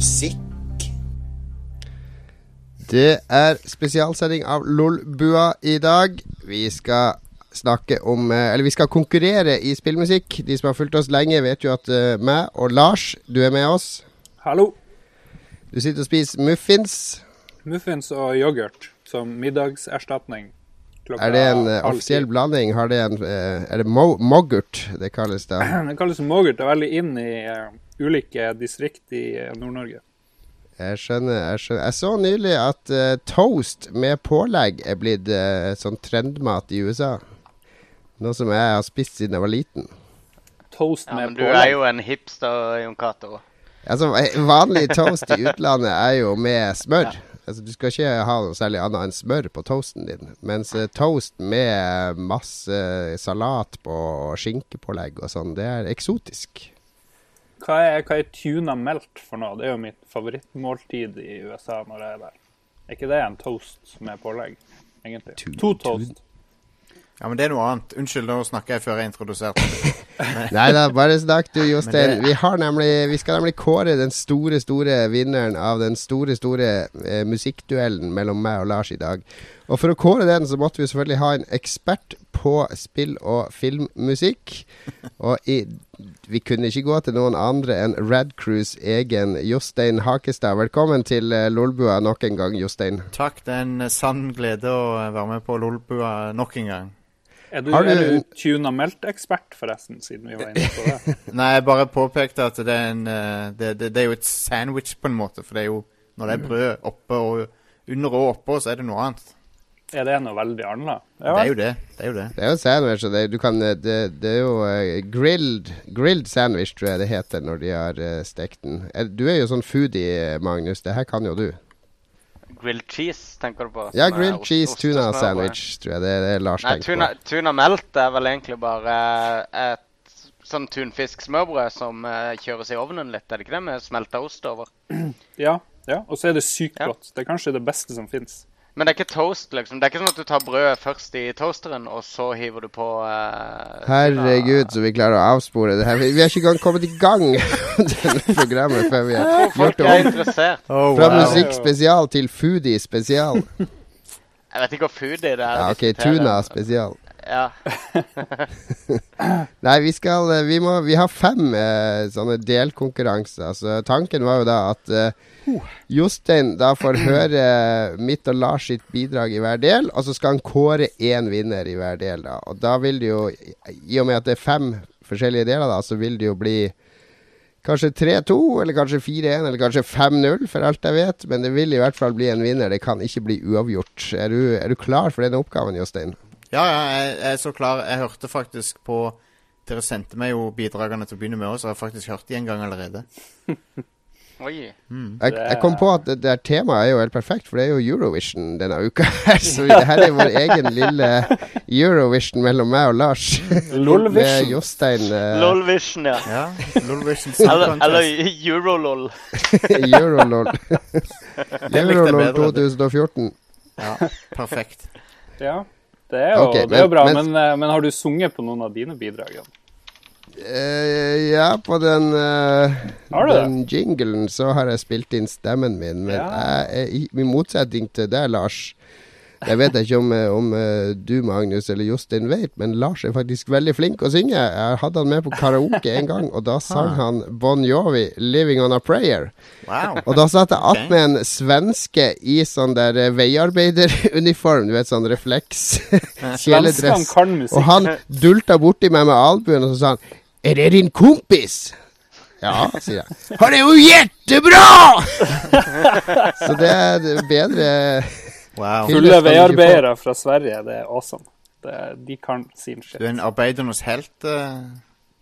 musikk. Det er spesialsending av Lolbua i dag. Vi skal snakke om eh, Eller vi skal konkurrere i spillmusikk. De som har fulgt oss lenge, vet jo at uh, meg og Lars, du er med oss. Hallo. Du sitter og spiser muffins. Muffins og yoghurt som middagserstatning. Er det en uh, offisiell blanding? Har det en, uh, er det mo moggurt det kalles da? Det kalles moggurt. Det er veldig inn i eh, ulike distrikt i eh, Nord-Norge. Jeg skjønner. Jeg skjønner. Jeg så nylig at uh, toast med pålegg er blitt uh, sånn trendmat i USA. Noe som jeg har spist siden jeg var liten. Toast Ja, men pålegg? du er jo en hipster, Jon Cato. Altså, Vanlig toast i utlandet er jo med smør. Altså, Du skal ikke ha noe særlig annet enn smør på toasten din. Mens toast med masse salat på og skinkepålegg og sånn, det er eksotisk. Hva er, hva er tuna melt for noe? Det er jo mitt favorittmåltid i USA når jeg er der. Er ikke det en toast med pålegg, egentlig? To toast. Ja, men det er noe annet. Unnskyld, nå snakker jeg før jeg introduserte. Nei da, bare snakk du, Jostein. Det- Vi, nemlig, vi skal nemlig kåre den store, store vinneren av den store, store eh, musikkduellen mellom meg og Lars i dag. Og for å kåre den, så måtte vi selvfølgelig ha en ekspert på spill- og filmmusikk. Og i, vi kunne ikke gå til noen andre enn Rad Crews egen Jostein Hakestad. Velkommen til eh, Lolbua nok en gang, Jostein. Takk, det er en sann glede å være med på Lolbua nok en gang. Er du, Har du- er du tuna melt-ekspert, forresten, siden vi var inne på det? Nei, jeg bare påpekte at det er en eh, det, det, det er jo et sandwich på en måte, for det er jo Når det er brød oppe og under og oppå, så er det noe annet. Er det noe veldig annet? Ja, Det er jo det. Det er jo det. Det er jo sandwich, og det, du kan, eh, det, det er jo uh, grilled, grilled sandwich, tror jeg det heter når de har uh, stekt den. Du er jo sånn foodie, Magnus. Det her kan jo du. Grilled cheese, tenker du på? Ja, grilled ost- cheese ost tuna sandwich, tror jeg det er det Lars Nei, tenker tuna, på. tuna melt er vel egentlig bare et sånn tunfisk-smørbrød som uh, kjøres i ovnen litt, er det ikke det? Med smelta ost over. ja, ja. Og så er det sykt Ja. godt. Det er kanskje det beste som fins. Men det er ikke toast, liksom. Det er ikke sånn at du tar brødet først i toasteren, og så hiver du på uh, Herregud, så vi klarer å avspore det her. Vi vi har ikke engang kommet i gang med denne programmet før vi har gjort Folk det er om interessert. Oh, fra wow. musikk spesial til foodie spesial. Jeg vet ikke hva food er. det er Ja, ok, tuna spesial. Ja. Nei, vi skal eh, Vi, må, vi har fem eh, sånne delkonkurranser. Så tanken var jo da at eh, Jostein da får høre mitt og Lars sitt bidrag i hver del, og så skal han kåre én vinner i hver del. da Og da vil det jo, i og med at det er fem forskjellige deler, da, så vil det jo bli Kanskje 3-2, eller kanskje 4-1, eller kanskje 5-0, for alt jeg vet. Men det vil i hvert fall bli en vinner. Det kan ikke bli uavgjort. Er du, er du klar for denne oppgaven, Jostein? Ja, ja, jeg, jeg er så klar. Jeg hørte faktisk på Dere sendte meg jo bidragene til å begynne med òg, så jeg har faktisk hørt de en gang allerede. Oi. Jeg, jeg kom på at det der temaet er jo helt perfekt, for det er jo Eurovision denne uka. her Så det her er vår egen lille Eurovision mellom meg og Lars. Lolvision. Med Jostein uh, Lolvision, ja. Ja, Lolvision Eller, eller. Eurolol. Eurolol. Eurolol 2014. Ja, perfekt. Ja, det er jo, Ok, det er jo bra. men- Men, eh, men har du sunget på noen av dine bidrag? Jan? Eh, ja, på den, det? den jinglen så har jeg spilt inn stemmen min, men Ja. jeg i, i motsetning til deg, Lars Jeg vet ikke om, eh, om eh, du, Magnus, eller Jostein vet, men Lars er faktisk veldig flink å synge. Jeg hadde han med på karaoke en gang, og da sang han Bon Jovi 'Living On A Prayer'. Wow. Og da satt jeg attmed okay. en svenske i sånn der eh, veiarbeideruniform, du vet, sånn refleks, kjeledress. Og han dulta borti meg med albuen, og så sa han 'Er det din kompis?' Ja, sier jeg. 'Han er jo jettebra! så det er bedre wow. Fulle veiarbeidere fra Sverige, det er awesome. Det, de kan sin shit. Du er en arbeidernes helt. Uh...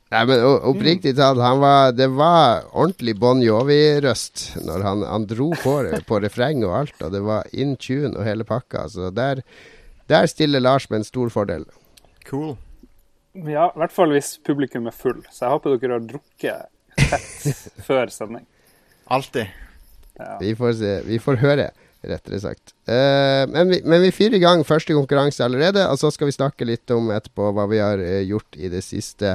Nei, men oppriktig talt, han var, det var ordentlig Bon Jovi-røst når han, han dro på, på refreng og alt, og det var in tune og hele pakka. Så der, der stiller Lars med en stor fordel. Cool. Ja, i hvert fall hvis publikum er full. Så jeg håper dere har drukket fett før sending. Alltid. Ja. Vi får se. Vi får høre. Rettere sagt. Uh, men, vi, men vi fyrer i gang første konkurranse allerede, og så skal vi snakke litt om etterpå hva vi har uh, gjort i det siste.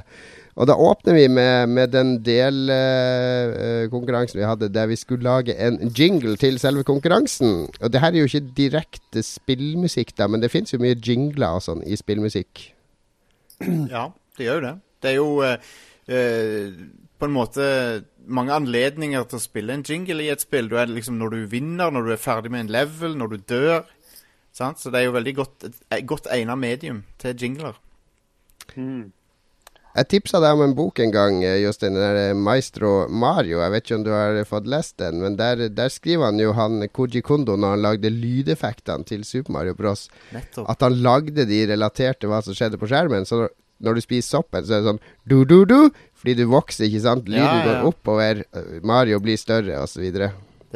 Og da åpner vi med, med den delkonkurransen vi hadde der vi skulle lage en jingle til selve konkurransen. Og det her er jo ikke direkte spillmusikk, da, men det fins jo mye jingler og sånn i spillmusikk. Ja, det gjør jo det. Det er jo eh, eh, på en måte mange anledninger til å spille en jingle i et spill. Du er liksom Når du vinner, når du er ferdig med en level, når du dør. Sant? Så det er jo veldig godt, et godt egnet medium til jingler. Jeg tipsa deg om en bok en gang, eh, Jostein. Den der Maestro Mario. Jeg vet ikke om du har fått lest den, men der, der skriver han jo han Koji Kondo når han lagde lydeffektene til Super Mario Bros. Nettopp. At han lagde de relaterte hva som skjedde på skjermen. Så når du spiser soppen, så er det sånn du-du-du, fordi du vokser, ikke sant? Lyden Ja, ja, går oppover, øh, Mario blir større, osv. Det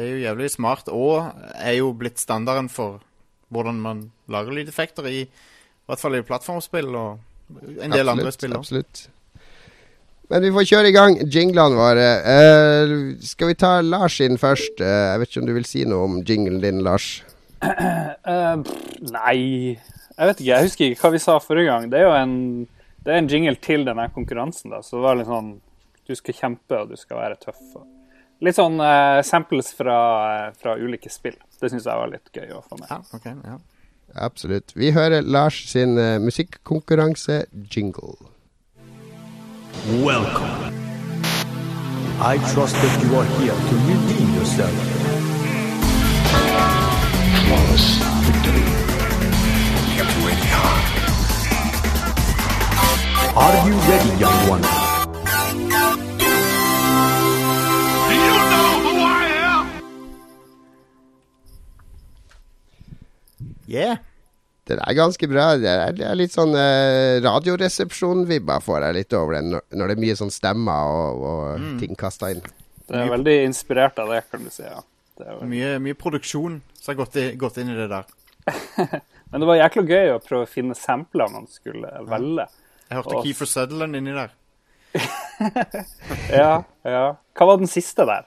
er jo jævlig smart, og er jo blitt standarden for hvordan man lager lydeffekter i, i hvert fall i plattformspill og en del andre spill. Absolutt. Men vi får kjøre i gang jinglene våre. Uh, skal vi ta Lars inn først? Uh, jeg vet ikke om du vil si noe om jinglen din, Lars? Uh, pff, nei Jeg vet ikke. Jeg husker ikke hva vi sa forrige gang. Det er jo en, det er en jingle til denne konkurransen. da, Så det var litt sånn Du skal kjempe, og du skal være tøff. Og litt sånn uh, samples fra, eh, fra ulike spill. Det syns jeg var litt gøy å få med. Ja, okay, ja. Absolutt. Vi hører Lars sin uh, musikkonkurranse-jingle. Welcome. I trust that you are here to redeem yourself. Flawless victory. Are you ready, young one? You know who I am! Yeah. Den er ganske bra. Det er, litt sånn eh, radioresepsjon-vibber får jeg litt over den, når, det er mye sånn stemmer og, og ting kasta inn. Det er veldig inspirert av det, kan du si. ja. Det er Mye, mye produksjon som har gått, i, gått inn i det der. Men det var jækla gøy å prøve å finne sampler man skulle velge. Jeg hørte og... Keefer Sutherland inni der. Ja, ja. Hva var den siste der?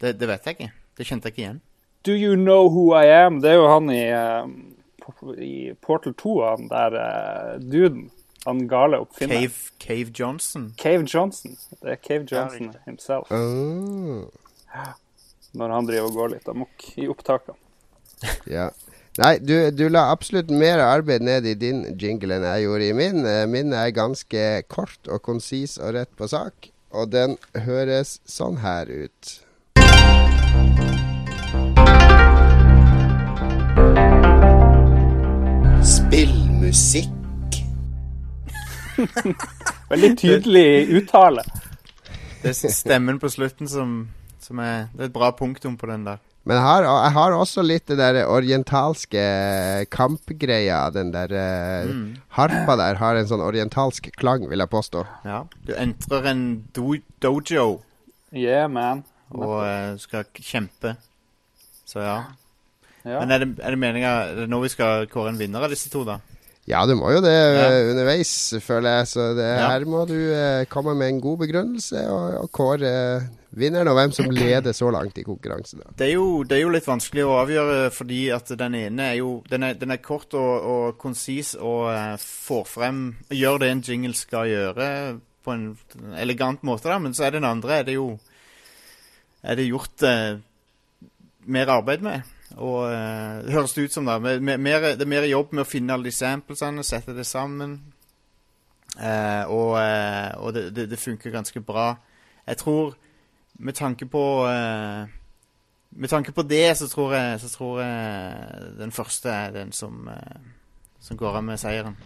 Det, det vet jeg ikke. Det kjente jeg ikke igjen. Do you know who I am? Det er jo han i, uh, i Portal 2, han der uh, duden. Han gale oppfinner. Cave, Cave Johnson. Cave Johnson. Det er Cave Johnson ja, himself. Oh. Når han driver og går litt amok i opptakene. ja. Nei, du, du la absolutt mer arbeid ned i din jingle enn jeg gjorde i min. Eh, Min er ganske kort og konsis og rett på sak, og den høres sånn her ut. Spillmusikk. Veldig tydelig uttale. Det er stemmen på slutten som, som er Det er et bra punktum på den der. Men jeg har, jeg har også litt det der orientalske kampgreia. Den der mm. harpa der har en sånn orientalsk klang, vil jeg påstå. Ja. Du entrer en do dojo Yeah, man. og uh, skal kjempe. Så ja. Ja. Men er det, er det meninga Er det nå vi skal kåre en vinner av disse to, da? Ja, du må jo det Ja. eh, underveis, føler jeg. Så det, Ja. her må du eh, komme med en god begrunnelse og, og kåre vinneren, og hvem som leder så langt i konkurransen. Det er, jo, det er jo litt vanskelig å avgjøre, fordi at den ene er jo Den er, den er kort og, og konsis og eh, får frem Gjør det en jingle skal gjøre, på en elegant måte, da. Men så er den andre er det jo Er det gjort eh, mer arbeid med. Og uh, det høres det ut som, da. Med, med, mer, det er mer jobb med å finne alle de samplesene, sette det sammen. Uh, og uh, og det, det, det funker ganske bra. Jeg tror med tanke på Med tanke på det, så tror jeg, så tror jeg den første er den som, som går av med seieren.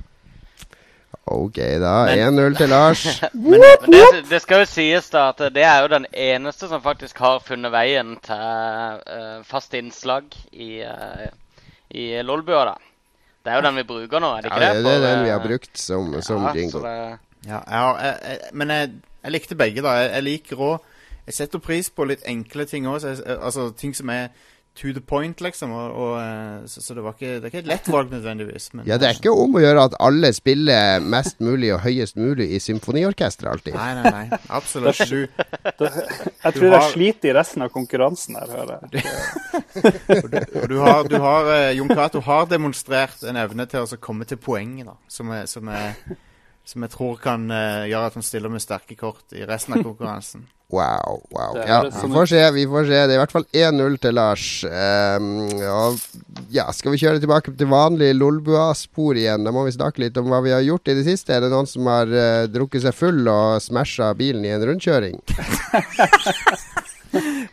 Ok, da. 1-0 til Lars. Men, men det, det skal jo sies da at det er jo den eneste som faktisk har funnet veien til uh, fast innslag i, uh, i Lolbua, da. Det er jo den vi bruker nå, er det ikke det, det? det er For, den vi har eh, brukt som, som ja, jingle. det- Ja, jeg jeg, jeg, men jeg, jeg likte begge, da. Jeg, jeg liker òg Jeg setter pris på litt enkle ting òg. Altså ting som er to the point, liksom. Og, og, eh, så, så det var ikke Det er ikke et lett valg nødvendigvis. Men, Ja, det er ikke om å gjøre at alle spiller mest mulig og høyest mulig i symfoniorkesteret alltid. Nei, nei, nei. Absolutt. Du, Jeg tror har- jeg sliter i resten av konkurransen her, hører jeg. du, du har, du har eh, Jon Cato har demonstrert en evne til å komme til poenget, da. Som, er, som, er, som jeg tror kan eh, gjøre at han stiller med sterke kort i resten av konkurransen. Wow. wow. Ja, vi får se. vi får se Det er i hvert fall 1-0 til Lars. Um, og ja, skal vi kjøre tilbake til vanlig Lolbua-spor igjen? Da må vi snakke litt om hva vi har gjort i det siste. Er det noen som har uh, drukket seg full og smasha bilen i en rundkjøring?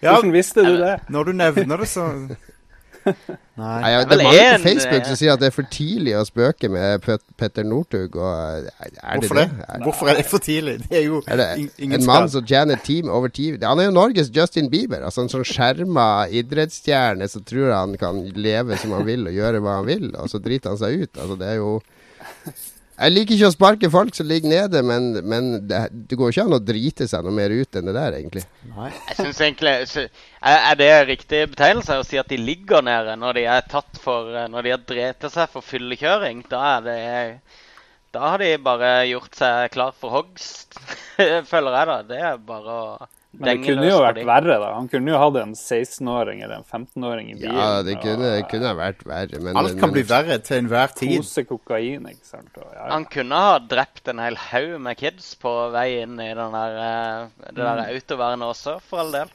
Ja, Hvordan visste du det? når du nevner det, så Nei. Nei, ja, det er mange på Facebook eh, som sier at det er for tidlig å spøke med Pet Petter Northug. Det Hvorfor det? Er, Hvorfor er det for tidlig? Det er jo er det ingen en mann som tjener team over team Han er jo Norges Justin Bieber. Altså En sånn skjerma idrettsstjerne som tror han kan leve som han vil og gjøre hva han vil, og så driter han seg ut. Altså Det er jo Jeg liker ikke å sparke folk som ligger nede, men, men det, det går ikke an å drite seg noe mer ut enn det der, egentlig. Nei. Jeg synes egentlig er, det riktig betegnelse å si at de ligger nede når de er tatt for eh, Når de har drept seg for fyllekjøring? Da er det Da har de bare gjort seg klar for hogst, føler jeg da. Det er bare å Men det kunne jo vært verre, da. Han kunne jo hatt en 16-åring eller en 15-åring i bilen. Ja, det kunne, og, det kunne vært verre, men Alt kan men- bli verre til enhver tid. Kose kokain, ikke sant. Og, ja, ja. Han kunne ha drept en hel haug med kids på vei inn i den der, eh, det der autovernet også, for all del.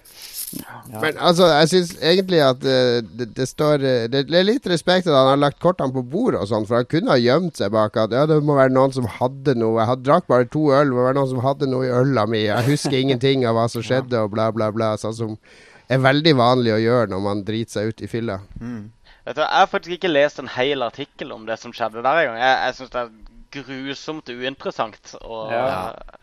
Men altså, jeg syns egentlig at uh, det, det står uh, det, det er litt respekt at han har lagt kortene på bordet og sånn, for han kunne ha gjemt seg bak at ja, det må være noen som hadde noe. Jeg hadde drakk bare to øl, det må være noen som hadde noe i øla mi. Jeg husker ingenting av hva som skjedde, og bla, bla, bla. Sånn som er veldig vanlig å gjøre når man driter seg ut i fylla. Vet du, Jeg har faktisk ikke lest en hel artikkel om det som skjedde der engang. Jeg, jeg syns det er grusomt uinteressant. Og, Ja.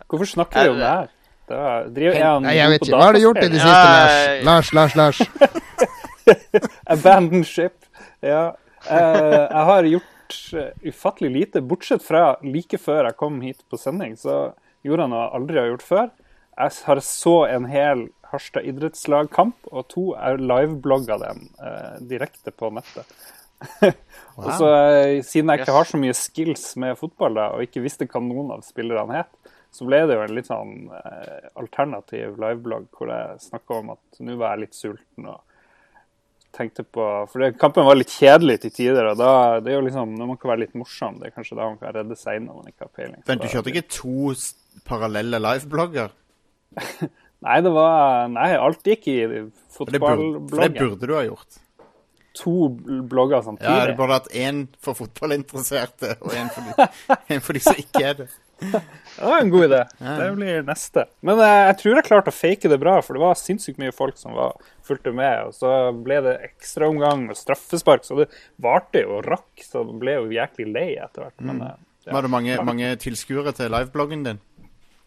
Hvorfor snakker vi om det her? Det var, driver, er han Nei, jeg vet ikke. Hva har du gjort i det siste, Lars? Lars, Lars, Lars. Abandon ship. Ja. Eh, jeg har gjort eh, ufattelig lite, bortsett fra like før jeg kom hit på sending, så gjorde jeg noe jeg aldri har gjort før. Jeg har så en hel Harstad idrettslagkamp, og to er liveblogga den eh, direkte på nettet. og så, eh, Siden jeg ikke har så mye skills med fotball da, og ikke visste hva noen av spillerne het, så ble det jo en litt sånn eh, alternativ liveblogg hvor jeg snakka om at nå var jeg litt sulten. og tenkte på For det, kampen var litt kjedelig til tider. og da, det er jo liksom, Når man kan være litt morsom, det er kanskje da man kan redde seg når man ikke har peiling. Vent, du kjørte ikke to parallelle liveblogger? Nei, det var Nei, alt gikk i fotballbloggen. for det burde du ha gjort. To blogger samtidig. Ja, det Du burde hatt én for fotballinteresserte og én for, de- for de som ikke er det. Det var en god idé. Det blir neste. Men eh, jeg tror jeg klarte å fake det bra, for det var sinnssykt mye folk som var, fulgte med. Og så ble det ekstraomgang og straffespark, så det varte jo og rakk. Så jeg ble jo jæklig lei etter hvert. Men eh, ja. Var det mange, mange tilskuere til livebloggen din?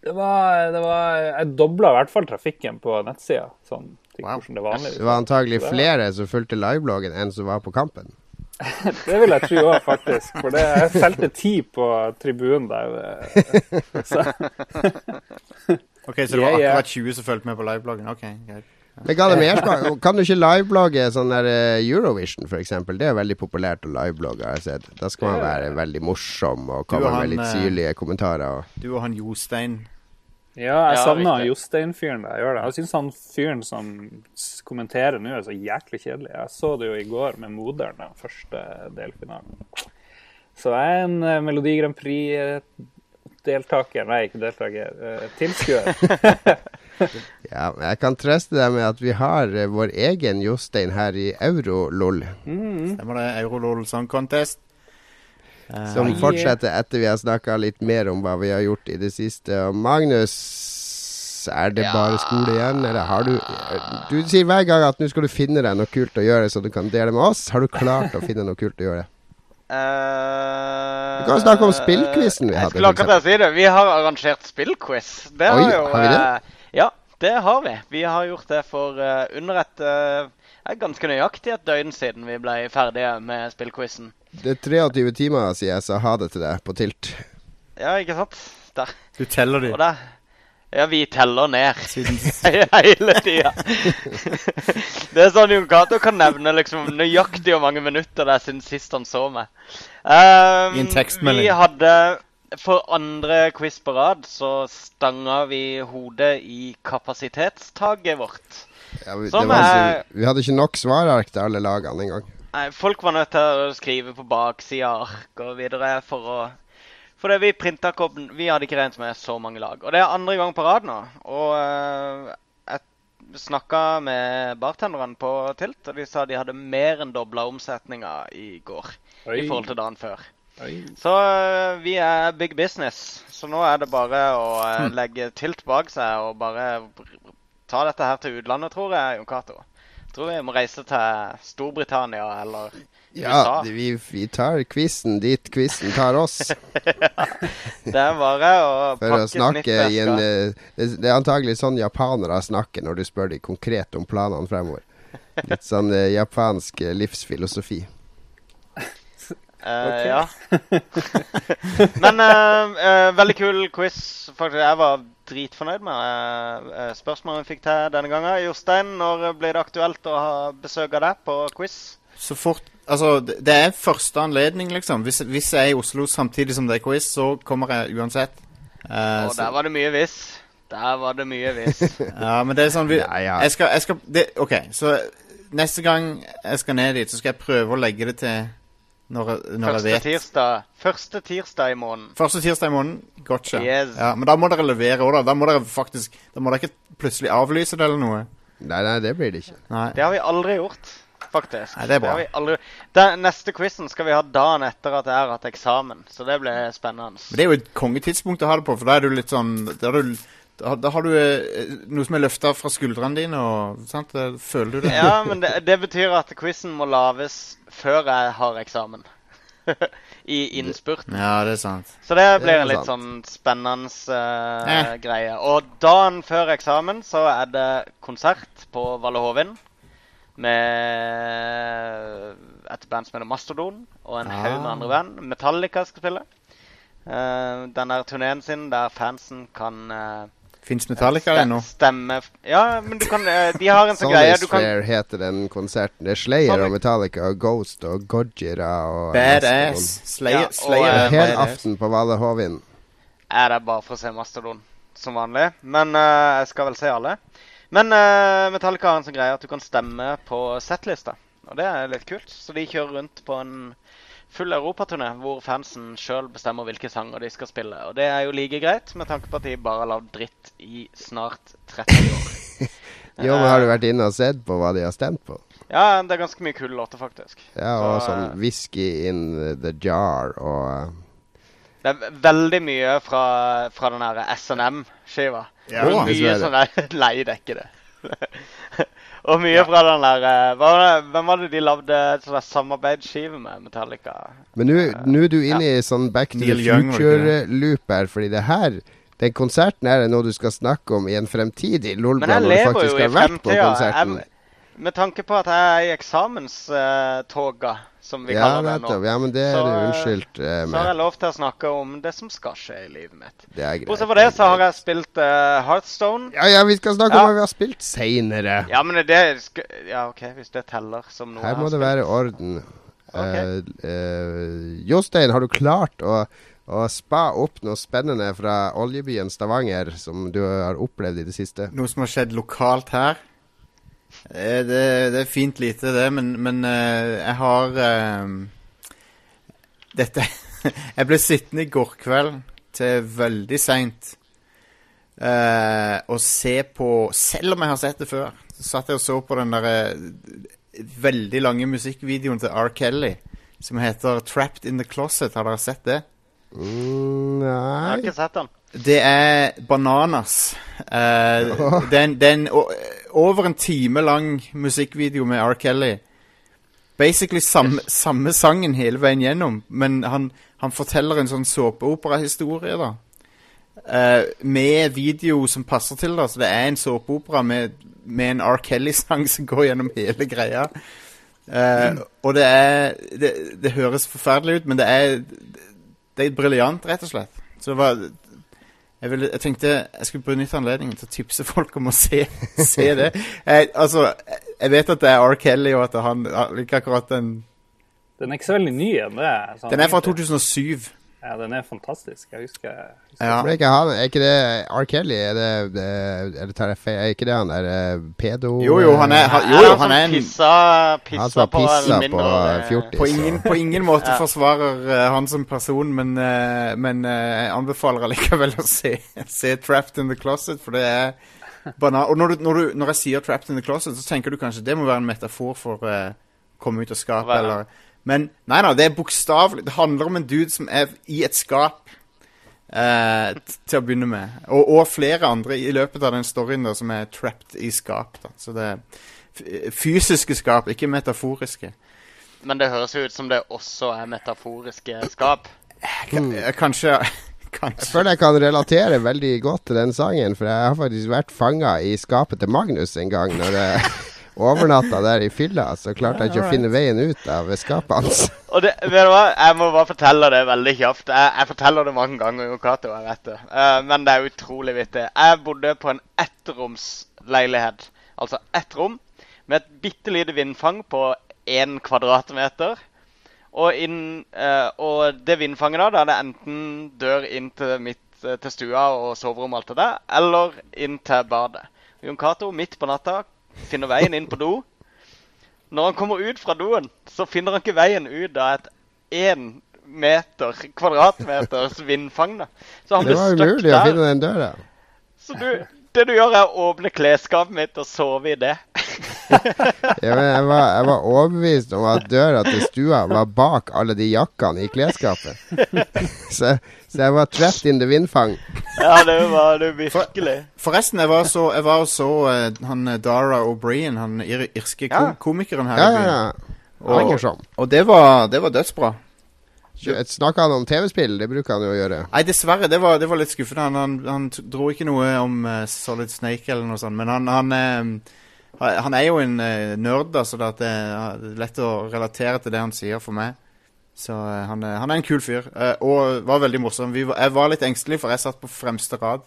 Det var, det var Jeg dobla i hvert fall trafikken på nettsida. Sånn Wow. det Det var antagelig flere som fulgte livebloggen enn som var på kampen. Det vil jeg tro òg, faktisk. For det, jeg telte ti på tribunen der. eh, Så, Ok, Så det var akkurat 20 som fulgte med på livebloggen? Ok, greit. Mersmak? Kan du ikke liveblogge sånn der eh, Eurovision, f.eks.? Det er veldig populært å liveblogge, har jeg sett. Da skal man være veldig morsom og komme han, med litt eh, syrlige kommentarer. Og Du og han Jostein ja, jeg Ja, savna. Jostein-fyren der. jeg gjør det. Jeg syns han fyren som kommenterer nå, er så jæklig kjedelig. Jeg så det jo i går med Moderen, den første delfinalen. Så jeg er en eh, Melodi Grand Prix-deltaker Nei, ikke deltaker. eh, Tilskuer. ja, jeg kan trøste deg med at vi har eh, vår egen Jostein her i Eurolol, Stemmer det? Eurolol Song Contest. Eh, som fortsetter etter vi har snakka litt mer om hva vi har gjort i det siste. Og Magnus, er det Ja. bare skole igjen, eller har du Du sier hver gang at nå skal du finne deg noe kult å gjøre, så du kan dele med oss. Har du klart å finne noe kult å gjøre? Uh, Vi kan snakke om spillquizen vi jeg hadde, skulle for akkurat si det. Vi har arrangert spillquiz. Det Oi, har jo har vi det? eh, Ja, det har vi. Vi har gjort det for eh, under et eh, ganske nøyaktig et døgn siden vi ble ferdige med spillquizen. Det er 23 timer siden jeg sa ha det til deg på Tilt. Ja, ikke sant? Der. Du teller de. Og Ja, vi teller ned hele tida. det er sånn Jon Cato kan nevne liksom nøyaktig hvor mange minutter det er siden sist han så meg. Um, I en tekstmelding. Vi hadde For andre quiz på rad så stanga vi hodet i kapasitetstaket vårt. Ja, vi, det Som var, er- så, vi hadde ikke nok svarark til alle lagene engang. Nei, folk var nødt til å skrive på baksida ark og videre for å Fordi vi printa ikke Vi hadde ikke regnet med så mange lag. Og det er andre gang på rad nå. Og uh, jeg snakka med bartenderne på Tilt, og de sa de hadde mer enn dobla omsetninga i går Oi. i forhold til dagen før. Oi. Så uh, vi er big business. Så nå er det bare å uh, legge Tilt bak seg og bare ta dette her til utlandet, tror jeg, Jon Cato. Tror vi må reise til Storbritannia eller USA. Ja, vi, vi tar quizen dit quizen tar oss. Det er bare å For pakke snakke i en eh, det, det er antagelig sånn japanere snakker når du spør dem konkret om planene fremover. Litt sånn eh, japansk eh, livsfilosofi. Uh, ja. Men uh, uh, veldig kul quiz. Faktisk, jeg var dritfornøyd med spørsmålet uh, vi fikk til denne gangen. Jostein, når blir det aktuelt å ha besøk av deg på quiz? Så fort Altså, det det er første anledning, liksom. Hvis, hvis jeg er i Oslo samtidig som det er quiz, så kommer jeg uansett. Uh, Og der var det mye hvis. Der var det mye hvis. Ja, men det er sånn vi, Ja, ja. Jeg skal, jeg skal det, OK, så neste gang jeg skal ned dit, så skal jeg prøve å legge det til når, når jeg Første vet. tirsdag, første tirsdag i måneden. Første tirsdag i måneden. Gotcha. Yes. Ja, men da må dere levere òg, da. Da må dere faktisk Da må dere ikke plutselig avlyse det eller noe. Nei, nei, det blir det ikke. Nei. Det har vi aldri gjort, faktisk. Nei, det er bra. har vi aldri... Den neste quizen skal vi ha dagen etter at jeg har hatt eksamen, så det blir spennende. Men det er jo et kongetidspunkt å ha det på, for da er du litt sånn Da, er du, da, da har du eh, noe som er løfta fra skuldrene dine, og sant? Eh, Føler du det? Ja, men det, det betyr at quizen må lages før jeg har eksamen. I innspurten. Ja, det er sant. Så det blir en litt sant. sånn spennende uh, Eh. greie. Og dagen før eksamen så er det konsert på Valle Hovin med et band som heter Mastodon, og en haug med Ah. andre band. Metallica skal spille. Uh, den der turneen sin der fansen kan uh, Fins Metallica ennå? stemme Ja, men du kan eh, De har en sånn greie du kan Fair heter den konserten. Det er Slayer Sonic- og Metallica og Ghost og Gojira og Badass. Slayer, Ja, og, Slayer og... er Hel aften på Valle Hovin. er det bare for å se Mastodon, som vanlig. Men uh, jeg skal vel se alle. Men uh, Metallica har en sånn greie at du kan stemme på settlista. Og det er litt kult. Så de kjører rundt på en full europaturné hvor fansen sjøl bestemmer hvilke sanger de skal spille. Og det er jo like greit, med tanke på at de bare har lagd dritt i snart 30 år. Jo, men har du vært inne og sett på hva de har stemt på? Ja, det er ganske mye kule låter, faktisk. Ja, og Så, sånn eh, Whisky in the jar og Det er veldig mye fra, fra den derre SNM-skiva. Ja, mye sånn der Nei, og mye fra den der eh, hva Hvem var det de lagde et sånt samarbeidsskive med Metallica? Men nå nå er du inne i sånn Back to Neil the Future-loop her, fordi det her den konserten er noe du skal snakke om i en fremtidig Men Lolbua jeg når du lever faktisk jo i har vært på fremtida. konserten. Jeg- Med tanke på at jeg er i eksamenstoga, som vi Ja, kaller det nå. Ja, men det er Så, du eh, unnskyldt eh, så har jeg lov til å snakke om det som skal skje i livet mitt. Det er greit. Bortsett fra det så har jeg spilt uh, Heartstone. Ja, ja, vi skal snakke Ja. om hva vi har spilt seinere. Ja, men det sk- Ja, OK, hvis det teller som noe Her jeg må har det spilt. være orden. Okay. Uh, uh, Jostein, har du klart å, å spa opp noe spennende fra oljebyen Stavanger som du har opplevd i det siste? Noe som har skjedd lokalt her. Eh, Det, det er fint lite, det, men, men eh, jeg har eh, Dette Jeg ble sittende i går kveld til veldig seint eh, og se på Selv om jeg har sett det før, så satt jeg og så på den derre veldig lange musikkvideoen til R. Kelly som heter 'Trapped in the Closet'. Har dere sett det? Mm, Jeg har ikke sett den. Det er bananas. Eh, det er en, det er en over en time lang musikkvideo med R. Kelly. Basically samme, samme sangen hele veien gjennom, men han, han forteller en sånn såpeoperahistorie, da. Eh, med video som passer til, det. Så det er en såpeopera med, med en R. Kelly-sang som går gjennom hele greia. Eh, og det er det, det høres forferdelig ut, men det er Det er briljant, rett og slett. Så det var Jeg, ville, jeg tenkte jeg skulle benytte anledningen til å tipse folk om å se, se det. Jeg, altså, jeg vet at det er R. Kelly, og at han liker akkurat den Den er ikke så veldig ny. ennå. sånn Den er fra egentlig. 2007. Ja, den er fantastisk. Jeg husker, jeg husker Ja. Men ikke, han, er ikke det R. Kelly? Er det, det, er, det er ikke det han der eh, pedo... Jo, jo, han er, han, jo, jo, han er en pissa, Han som har på pissa en på fjortis. på ingen, på ingen måte Ja. forsvarer eh, han som person, men, eh, men jeg anbefaler allikevel å se, se 'Trapped in the Closet', for det er banan... Og når, du, når, du, når jeg sier 'Trapped in the Closet', så tenker du kanskje det må være en metafor for å komme ut av skapet, er eller Men nei da, det er bokstavelig. Det handler om en dude som er i et skap. eh, til å begynne med. Og, og flere andre i løpet av den storyen da, som er trapped i skap. Da. Så det er fysiske skap, ikke metaforiske. Men det høres jo ut som det også er metaforiske skap. Hmm. kanskje Kanskje Jeg føler jeg kan relatere veldig godt til den sangen, for jeg har faktisk vært fanga i skapet til Magnus en gang når jeg overnatta der i fylla, så klarte jeg ikke å finne veien ut av skapet hans. Og det, vet du hva? Jeg må bare fortelle det veldig kjapt. Jeg, jeg forteller det mange ganger, Jo Cato, jeg vet det. Uh, men det er utrolig vittig. Jeg bodde på en ettromsleilighet. Altså ett rom med et bitte lite vindfang på én kvadratmeter. Og, inn, uh, og det vindfanget da, da det enten dør inn til, midt, eh, til stua og soverommet og alt det der, eller inn til badet. Jon Cato midt på natta finner veien inn på do. Når han kommer ut fra doen, så finner han ikke veien ut av et én meter kvadratmeters vindfang. da. Så han Det blir var stuck umulig å finne den døra. Så du, det du gjør, er å åpne klesskapet mitt og sove i det. Ja, men jeg, var, jeg var overbevist om at døra til stua var bak alle de jakkene i klesskapet. Så, så jeg var trapped in the vindfang. Ja, det var det virkelig. Forresten, jeg var så, jeg var så uh, han eh, Dara O'Brien, han ir irske Ja. komikeren her Ja, ja, ja. Og, og. Og det var, det var dødsbra. Snakka han om TV-spill? Det bruker han jo å gjøre. Nei, dessverre. Det var, det var litt skuffende. Han, han, han dro ikke noe om uh, Solid Snake eller noe sånt. Men han, han, eh, han er jo en uh, nerd, da, så det at det er lett å relatere til det han sier for meg. Så uh, han, er- han er en kul fyr. uh, og var veldig morsom. Vi jeg var litt engstelig, for jeg satt på fremste rad.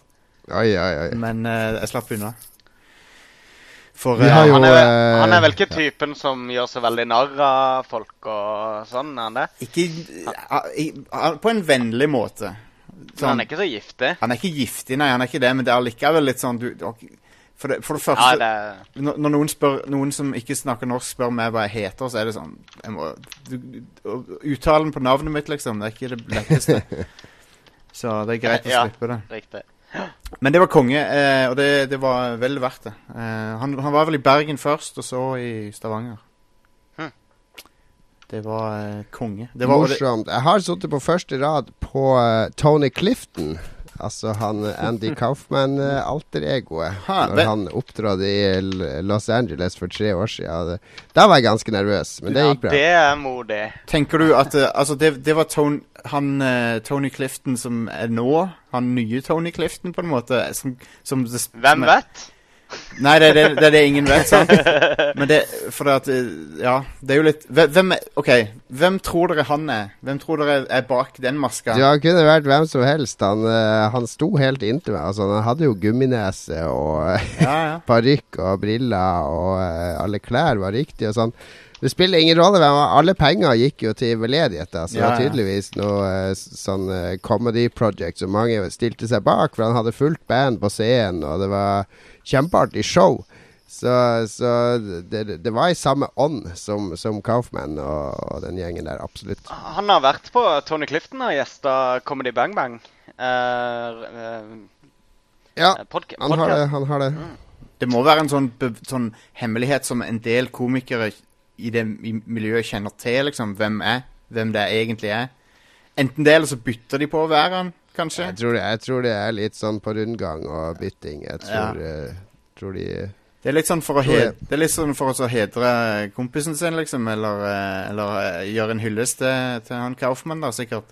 Ai, ai, ai. Men eh, jeg slapp unna. For Vi eh, jo- Han er, eh, han er vel ikke typen som gjør seg veldig narr av folk og sånn, er han det? Ikke i- ah, På en vennlig måte. Så Sånn, han er ikke så giftig. han er ikke giftig, nei, han er ikke det, men det er allikevel litt sånn du, du for, det, for det Ja, første det når, når noen, spør, noen som ikke snakker norsk, spør meg hva jeg heter, så er det sånn jeg må, du, Uttalen på navnet mitt, liksom, det er ikke det letteste. så det er greit å Ja. slippe det. riktig. Men det var konge, eh, og det, det var vel verdt det. Eh, han, han var vel i Bergen først, og så i Stavanger. Hm. Det var eh, konge. Det var, Morsomt. Jeg har sittet på første rad på uh, Tony Clifton. Altså han eh, Andy Kaufman-alteregoet. Ha, når han opptrådte i Los Angeles for tre år siden. Da var jeg ganske nervøs, men det gikk bra. Ja, det er modig. tenker du at eh, Altså, det, det var Tony, han eh, Tony Clifton som er nå? Han nye Tony Clifton, på en måte? Som, som Hvem vet? Nei, det det, det er det ingen vet, sant? Men det For det at eh, Ja, det er jo litt Hvem er OK, hvem tror dere han er? Hvem tror dere er bak den maska? Ja, han kunne vært hvem som helst. Han, eh, han sto helt inntil meg. Altså, han hadde jo gumminese og eh, Ja, ja. parykk og briller, og alle klær var riktige og sånn. Det spiller ingen rolle hvem Alle penger gikk jo til veldedighet. Så det var tydeligvis noe sånn comedy project som mange stilte seg bak. For han hadde fullt band på scenen, og det var kjempeartig show. Så, så det, det var i samme ånd som, som Kaufman og, og den gjengen der, absolutt. Han har vært på Tony Clifton og gjesta Comedy Bang Bang. Uh, uh, Ja, podca- han har det. Han har det. Det må være en sånn, sånn hemmelighet som en del komikere i det i miljøet kjenner til, liksom. Hvem er Hvem det egentlig er. Enten det, eller så bytter de på å være han, kanskje. Jeg tror, det, jeg tror det er litt sånn på rundgang og bytting. Jeg tror, eh, tror de Det er litt sånn for å, hed, det er litt sånn for å hedre kompisen sin, liksom. Eller, eh, eller eh, gjøre en hyllest til, til han Kaufmann, da, sikkert.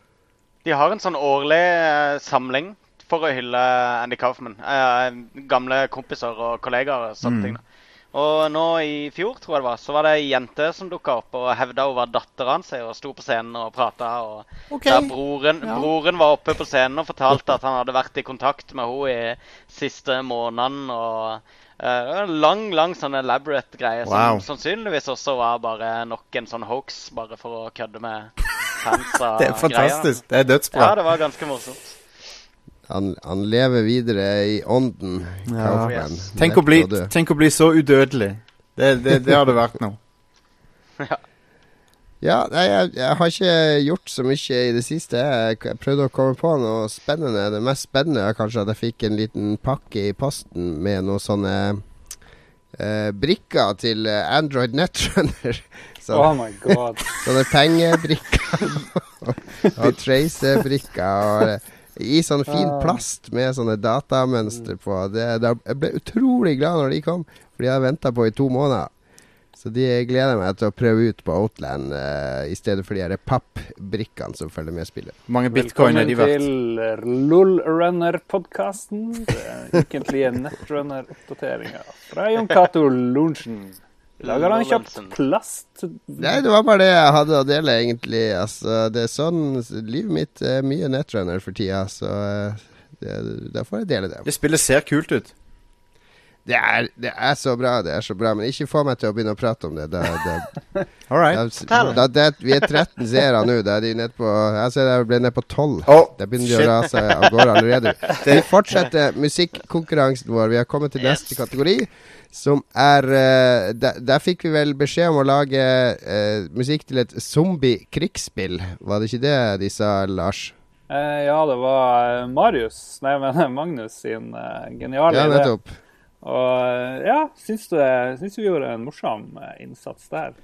De har en sånn årlig eh, samling for å hylle Andy Kaufman. Eh, gamle kompiser og kollegaer og sånne Mm. ting. da. Og nå i fjor, tror jeg det var, så var det ei jente som dukka opp og hevda hun var dattera hans og sto på scenen og prata. Og okay. der broren, Ja. broren var oppe på scenen og fortalte at han hadde vært i kontakt med henne i siste måneden. og Uh, det var en lang, lang sånn elaborate greie Wow. som sannsynligvis også var bare nok en sånn hoax, bare for å kødde med fans Det er fantastisk. Det er dødsbra. Ja, det var ganske morsomt. Han, han lever videre i ånden. Ja. Yes. Tenk å, bli, tenk å bli så udødelig. Det, det, det hadde vært noe. Ja, nei, jeg, jeg har ikke gjort så mye i det siste. Jeg, jeg prøvde å komme på noe spennende. Det mest spennende er kanskje at jeg fikk en liten pakke i posten med noen sånne eh, brikker til eh, Android Netrunner. Så, Oh my god. Sånne pengebrikker og tracebrikker. Og, eh, I sånn fin Ah. plast med sånne datamønstre på. Det, det, jeg ble utrolig glad når de kom, for de hadde venta på i to måneder. Så de gleder jeg meg til å prøve ut på Outland uh, i stedet for de her pappbrikkene som følger med spillet. Mange bitcoin er de verdt? Velkommen til LOLrunner-podkasten. Ukentlige nettrunner-oppdateringer fra Jon Cato Lorentzen. Lager han kjapt plast? Nei, det var bare det jeg hadde å dele, egentlig. Altså, det er sånn Livet mitt er mye netrunner for tida, så eh, det, da får jeg dele det. Det spillet ser kult ut. Det er, det er så bra, det er så bra. Men ikke få meg til å begynne å prate om det. Da, da, All right. da, da, det, vi er 13 seere nå. Da er de ned på Jeg ser jeg ble ned på 12. Oh, Det begynner de å rase av gårde allerede. Vi fortsetter musikkonkurransen vår. Vi har kommet til neste kategori, som er uh, der, der fikk vi vel beskjed om å lage uh, musikk til et zombie-krigsspill. Var det ikke det de sa, Lars? Uh, ja, det var Marius, nei, men Magnus sin geniale Ja, idé. Og eh, ja, syns, du, syns vi gjorde en morsom eh, innsats der.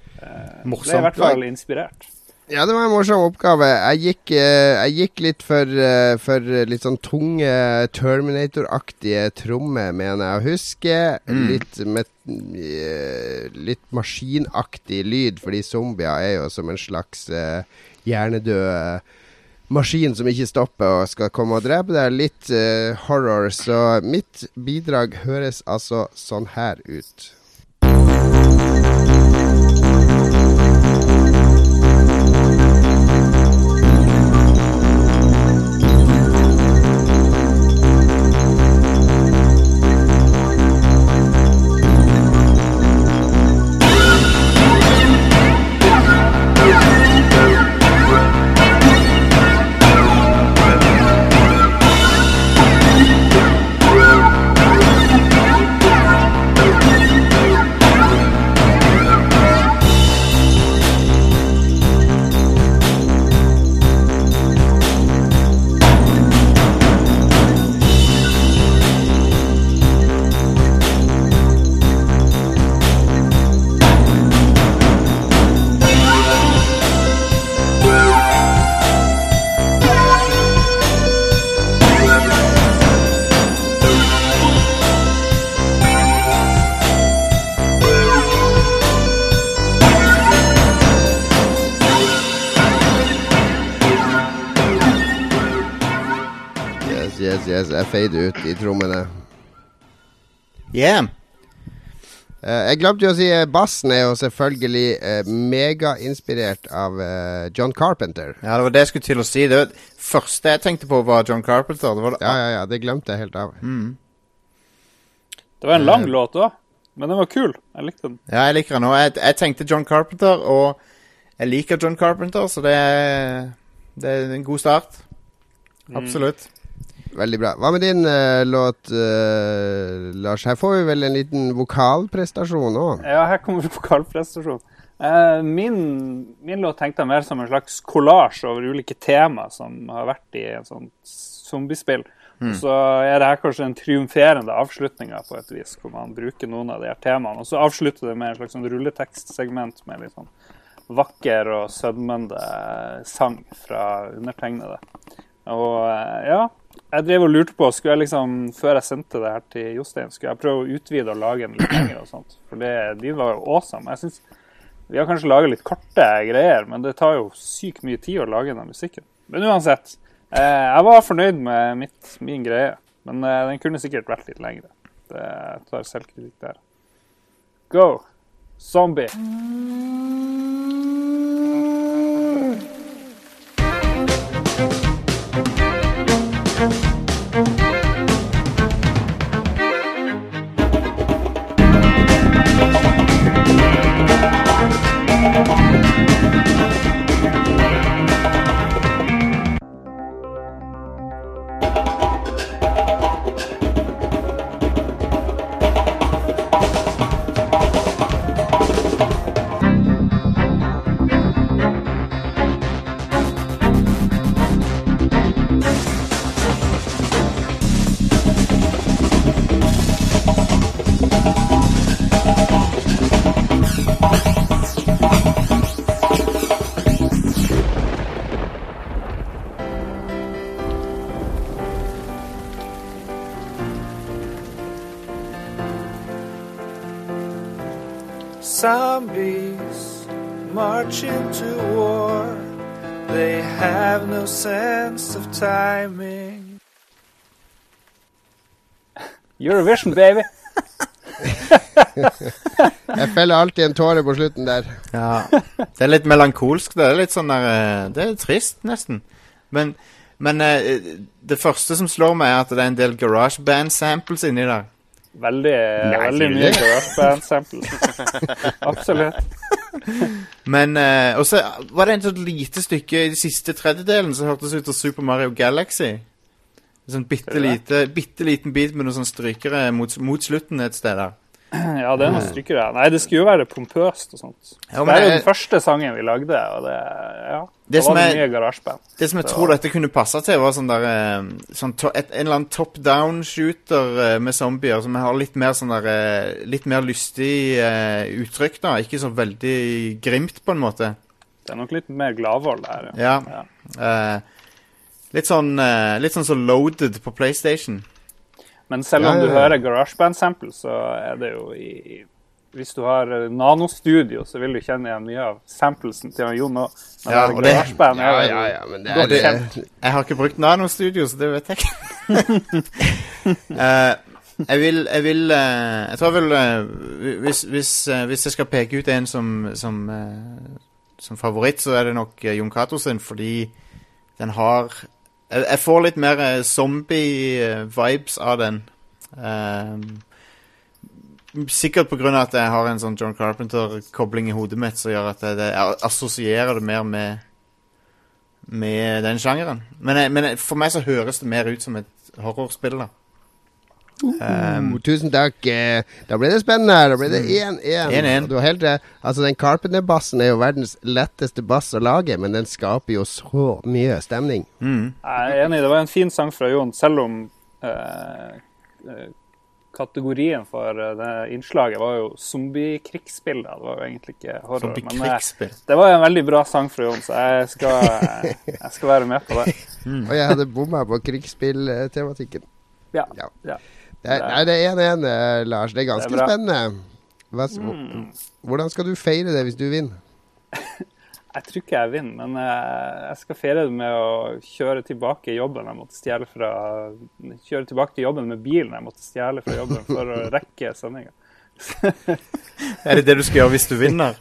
Morsomt. Ble i hvert fall inspirert. Ja, det var en morsom oppgave. Jeg gikk, eh, jeg gikk litt for, eh, for litt sånn tunge Terminator-aktige trommer, mener jeg å huske. Litt, med, eh, litt maskinaktig lyd, fordi zombier er jo som en slags eh, hjernedød eh, maskin som ikke stopper og skal komme og drepe deg. Litt uh, horror. Så mitt bidrag høres altså sånn her ut. Yes, yes, yes. Jeg fader ut i trommene. Yeah. Uh, jeg glemte jo å si uh, bassen er jo selvfølgelig uh, megainspirert av uh, John Carpenter. Ja, det var det jeg skulle til å si. Det første jeg tenkte på, var John Carpenter. Det var det. Ja, ja, ja, det glemte jeg helt av. Det var en lang Eh. låt òg, men den var kul. Jeg likte den. Ja, jeg liker den òg. Jeg, jeg tenkte John Carpenter, og jeg liker John Carpenter, så det er, det er en god start. Absolutt. Veldig bra. Hva med din uh, låt, uh, Lars? Her får vi vel en liten vokalprestasjon òg. Ja, her kommer vokalprestasjon. Uh, min, min låt tenkte jeg mer som en slags kollasj over ulike tema som har vært i en sånn zombiespill. Mm. Så er det her kanskje den triumferende avslutninga på et vis, hvor man bruker noen av de her temaene. Og så avslutter det med en slags sånn rulletekstsegment med litt sånn vakker og sødmende sang fra undertegnede. Og ja, jeg drev og lurte på, skulle jeg liksom, før jeg sendte det her til Jostein, skulle jeg prøve å utvide og lage den litt lenger og sånt. For det, de var jo awesome. Jeg synes, Vi har kanskje laga litt korte greier, men det tar jo sykt mye tid å lage den musikken. Men uansett, eh, jeg var fornøyd med mitt, min greie. Men eh, den kunne sikkert vært litt lengre. Det tar selvkritikk der. go. Zombie. Zombies Eurovision, baby. Jeg feller alltid en tåre på slutten der. Ja. Det er litt melankolsk. Det er litt sånn der eh, Det er trist, nesten. Men, men eh, det første som slår meg, er at det er en del GarageBand-samples inni der. Veldig, veldig mye det? GarageBand-samples. Absolutt. Men eh, Og så var det en sånn lite stykke i den siste tredjedelen som hørtes ut som Super Mario Galaxy. En sånn bitte, lite, bitte liten bit med noen sånne strykere mot, mot slutten et sted der. Ja, det er noen strykere. der. Nei, det skulle jo være pompøst og sånt. Ja, det er jo den første sangen vi lagde, og det Ja. Det det var det mye garasjeband. Det som jeg tror dette kunne passe til, var sånn der eh, sånn to, et, En eller annen top down-shooter eh, med zombier som har litt mer sånn der eh, Litt mer lystig uh, uttrykk, da. Ikke så veldig grimt, på en måte. Det er nok litt mer gladvold der. Ja. Ja. Eh, litt sånn uh, Litt sånn så loaded på PlayStation. Men selv Ja, om ja, du hører GarageBand-sample, så er det jo i Hvis du har eh, nanostudio, så vil du kjenne igjen mye av samplesen til han Jon òg. Ja, og det- Ja, ja, ja, men det godt er det. kjent. Jeg har ikke brukt Nanostudio, så det vet jeg ikke. uh, jeg vil Jeg vil uh, Jeg tror jeg vil eh, hvis, hvis, hvis jeg skal peke ut en som som, som favoritt, så er det nok Jon Cato sin, fordi den har Jeg, jeg får litt mer eh, zombie-vibes av den. Um, sikkert av at jeg har en sånn John Carpenter-kobling i hodet mitt som gjør at jeg, jeg assosierer det mer med med den sjangeren. Men, jeg, men jeg, for meg så høres det mer ut som et horrorspill, da. Um, uh, tusen takk. Eh, Da ble det spennende. Da ble det 1-1. 1-1. Du har helt rett. Altså, den Carpenter-bassen er jo verdens letteste bass å lage, men den skaper jo så mye stemning. mm. Jeg er enig, det var en fin sang fra Jon, selv om eh, eh, kategorien for eh, det innslaget var jo zombiekrigsspill. da. Det var jo egentlig ikke horror. Zombie Men krigsspill. det var en veldig bra sang fra Jon, så jeg skal, jeg skal være med på det. Og jeg hadde bomma på krigsspilltematikken. Ja. Ja. ja. Det er- Nei, det er 1-1, eh, Lars. Det er ganske Det er spennende. Hva, Hvordan skal du feire det hvis du vinner? Jeg tror ikke jeg vinner, men eh, jeg skal feire det med å kjøre tilbake jobben. Jeg måtte stjele fra Kjøre tilbake til jobben med bilen jeg måtte stjele fra jobben for å rekke sendinga. Er det det du skal gjøre hvis du vinner?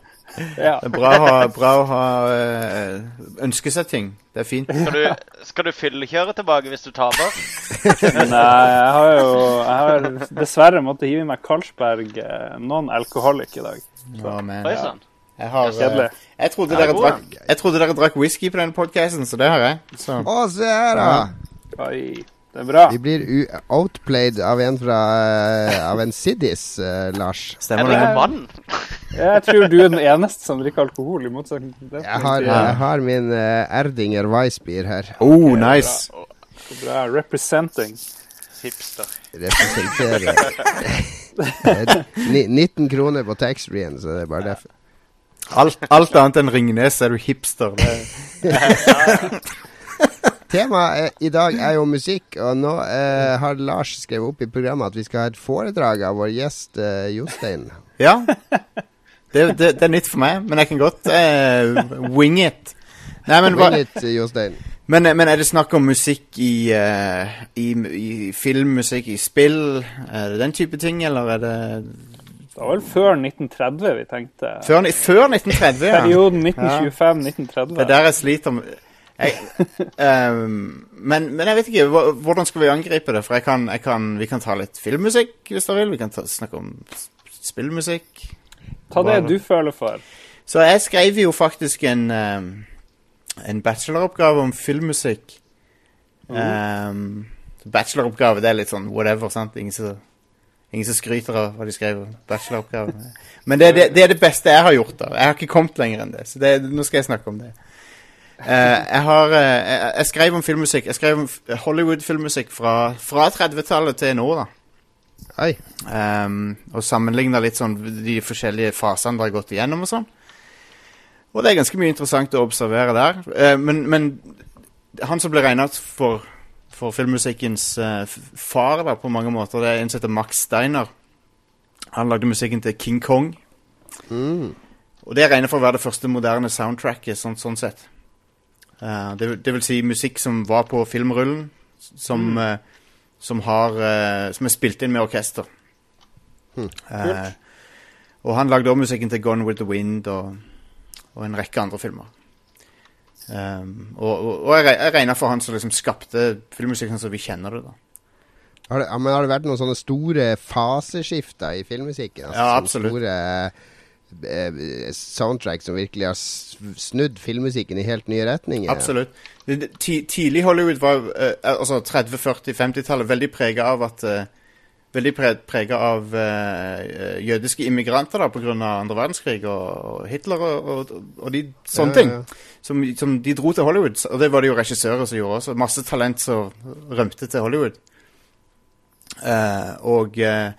Ja. Det er bra å ha, bra å ha eh, ønske seg ting. Det er fint. Skal du, skal du fyllekjøre tilbake hvis du taper? Eh, jeg har jo jeg har dessverre måttet hive i meg Carlsberg eh, non-alcoholic i dag. Ja, men, Oi sann. jeg, har, jeg, jeg, trodde dere drakk, jeg trodde dere drakk whisky på denne podcasten, så det har jeg. Så. Å, se her, da! Oi, det er bra. Vi blir u outplayed av en fra eh, Av en Siddis, uh, Lars. Stemmer det? vann. Jeg tror du er den eneste som drikker alkohol, i motsetning til det. Jeg har, jeg har min uh, Erdinger Weissbier her. Oh, nice. Så bra. Representing. Hipster. Representerer Eh, 19 kroner på taxfree-en, så det er bare derfor. Alt, alt annet enn Ringnes er du hipster. Det, Temaet i dag er jo musikk, og nå eh, har Lars skrevet opp i programmet at vi skal ha et foredrag av vår gjest eh, Jostein. ja. Det, det, det er nytt for meg, men jeg kan godt eh, wing it. Nei, men, wing it, Jostein. men, men er det snakk om musikk i, uh, i, i filmmusikk, i spill? Er det den type ting, eller er det Det var vel før 1930 vi tenkte. Før, før 1930, ja. Perioden 1925-1930. Det er der jeg sliter med jeg, um, men, men jeg vet ikke. Hvordan skal vi angripe det? For jeg kan, jeg kan, vi kan ta litt filmmusikk, hvis dere vil. Vi kan ta, snakke om spillmusikk. Ta det du føler for. Så jeg skrev jo faktisk en, um, en bacheloroppgave om filmmusikk. Mm. Um, bacheloroppgave, det er litt sånn whatever, sant? Ingen som, ingen som skryter av hva de skrev. Bacheloroppgave. Men det, det, det er det beste jeg har gjort. da. Jeg har ikke kommet lenger enn det. Så det, nå skal jeg snakke om det. Eh, jeg har eh, jeg, jeg skrev om filmmusikk. Jeg skrev om Hollywood-filmmusikk fra, fra 30-tallet til nå, da. Ehm, og sammenligna litt sånn de forskjellige fasene dere har gått igjennom og sånn. Og det er ganske mye interessant å observere der. Uh, men, men han som ble regna for, for filmmusikkens uh, far da, på mange måter, det er en som heter Max Steiner. Han lagde musikken til King Kong. Og det er for å være det første moderne soundtracket, sånn, sånn sett. Eh, det, det vil si musikk som var på filmrullen, som, eh, som, har, uh, som er spilt inn med orkester. Eh, og han lagde også musikken til Gone with the Wind og, og en rekke andre filmer. Um, og, og, og jeg, regner for han som liksom skapte filmmusikken som vi kjenner det. da Har det, men har det vært noen sånne store faseskifter i filmmusikken? Altså, Ja, absolutt. Store soundtrack som virkelig har snudd filmmusikken i helt nye retninger? Absolutt. Tidlig Hollywood var eh, altså 30-, 40-, 50-tallet veldig prega av at eh, Veldig pre prega av eh, jødiske immigranter da pga. andre verdenskrig og, Hitler og, og, og de sånne Ja, ting. ja, ja. Som, som de dro til Hollywood. Og det var det jo regissører som gjorde også. Masse talent som rømte til Hollywood. Uh, og eh,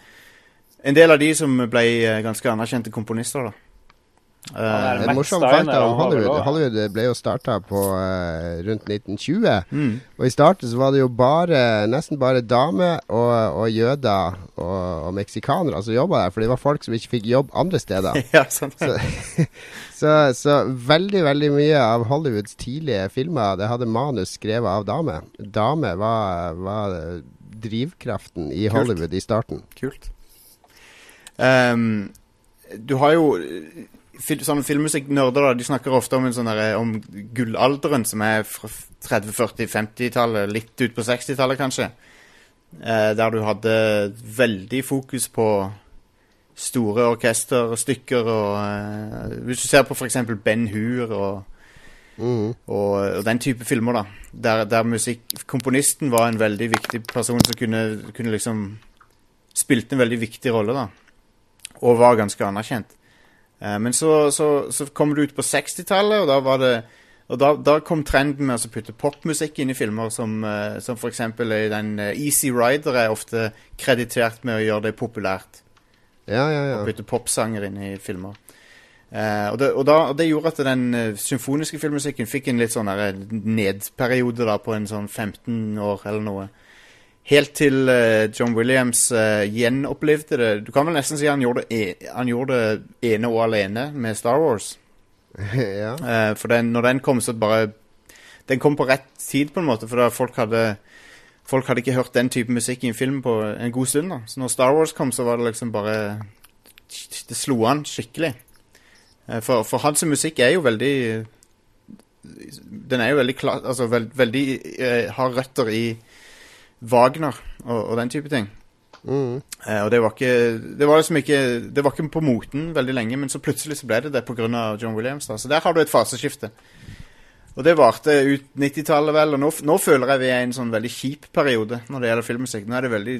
en del av de som ble eh, ganske anerkjente komponister, da. Uh, Eh, En morsom Steiner, om Hollywood. Hollywood ble jo starta på eh, rundt 1920. mm, Og i starten så var det jo bare, nesten bare damer og, og jøder og, og meksikanere som jobba der. For det var folk som ikke fikk jobb andre steder. ja, sant. Så, så, så veldig, veldig mye av Hollywoods tidlige filmer Det hadde manus skrevet av damer. Damer var, var drivkraften i Kult. Hollywood i starten. Kult. Ehm, du har jo fil, sånne filmmusikknerder, de snakker ofte om, en sånn derre- om gullalderen, som er fra 30-, 40-, 50-tallet, litt ut på 60-tallet kanskje. Uh, der du hadde veldig fokus på store orkesterstykker og uh, Hvis du ser på f.eks. Ben Hur og, Mhm. og, og den type filmer, da. Der, der musikkomponisten var en veldig viktig person som kunne, kunne liksom Spilte en veldig viktig rolle, da. Og var ganske anerkjent. Eh, men så, så, så kom det ut på 60-tallet, og da var det og da, da kom trenden med å putte popmusikk inn i filmer, som, eh, som f.eks. i den eh, Easy Rider er ofte kreditert med å gjøre det populært. Ja, ja, ja. Å Putte popsanger inn i filmer. Eh, og, det, og, da, og det gjorde at den symfoniske filmmusikken fikk en litt sånn nedperiode da, på en sånn 15 år eller noe. Helt til eh, John Williams eh, gjenopplivde det. Du kan vel nesten si han gjorde det, e han gjorde det ene og alene med Star Wars. ja. Eh, for den, når den kom, så bare Den kom på rett tid, på en måte, for folk hadde Folk hadde ikke hørt den type musikk i en film på en god stund. da Så når Star Wars kom, så var det liksom bare Det slo an skikkelig. For, for hans musikk er jo veldig Den er jo veldig klar Altså veld, veldig Har røtter i Wagner og, og den type ting. Mm. Eh, og det var ikke Det var liksom ikke Det var ikke på moten veldig lenge, men så plutselig så ble det det pga. John Williams. da Så der har du et faseskifte. Og det varte ut 90-tallet, vel. Og nå, nå føler jeg vi er i en sånn veldig kjip periode når det gjelder filmmusikk. Nå er det veldig,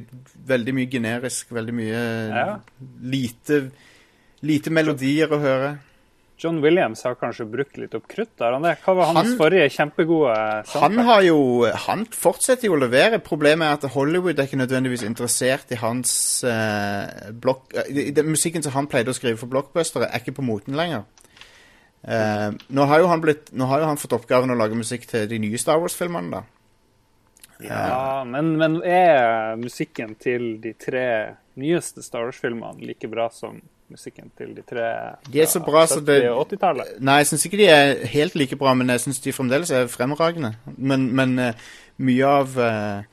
veldig mye generisk, veldig mye Ja. lite Lite melodier å høre. John Williams har kanskje brukt litt opp krutt der. Han det. Hva var hans Han- forrige kjempegode Han soundtrack? har jo Han fortsetter jo å levere. Problemet er at Hollywood er ikke nødvendigvis interessert i hans eh, blokk... eh, den musikken som han pleide å skrive for blockbustere, er ikke på moten lenger. Eh, nå, har jo han blitt, nå har jo han fått oppgaven å lage musikk til de nye Star Wars-filmene, da. Ja, men, men er musikken til de tre nyeste Star Wars-filmene like bra som musikken til de tre De er så bra så det- 70- og 80-tallet? Nei, jeg syns ikke de er helt like bra, men jeg syns de fremdeles er fremragende. Men, men uh, mye av uh,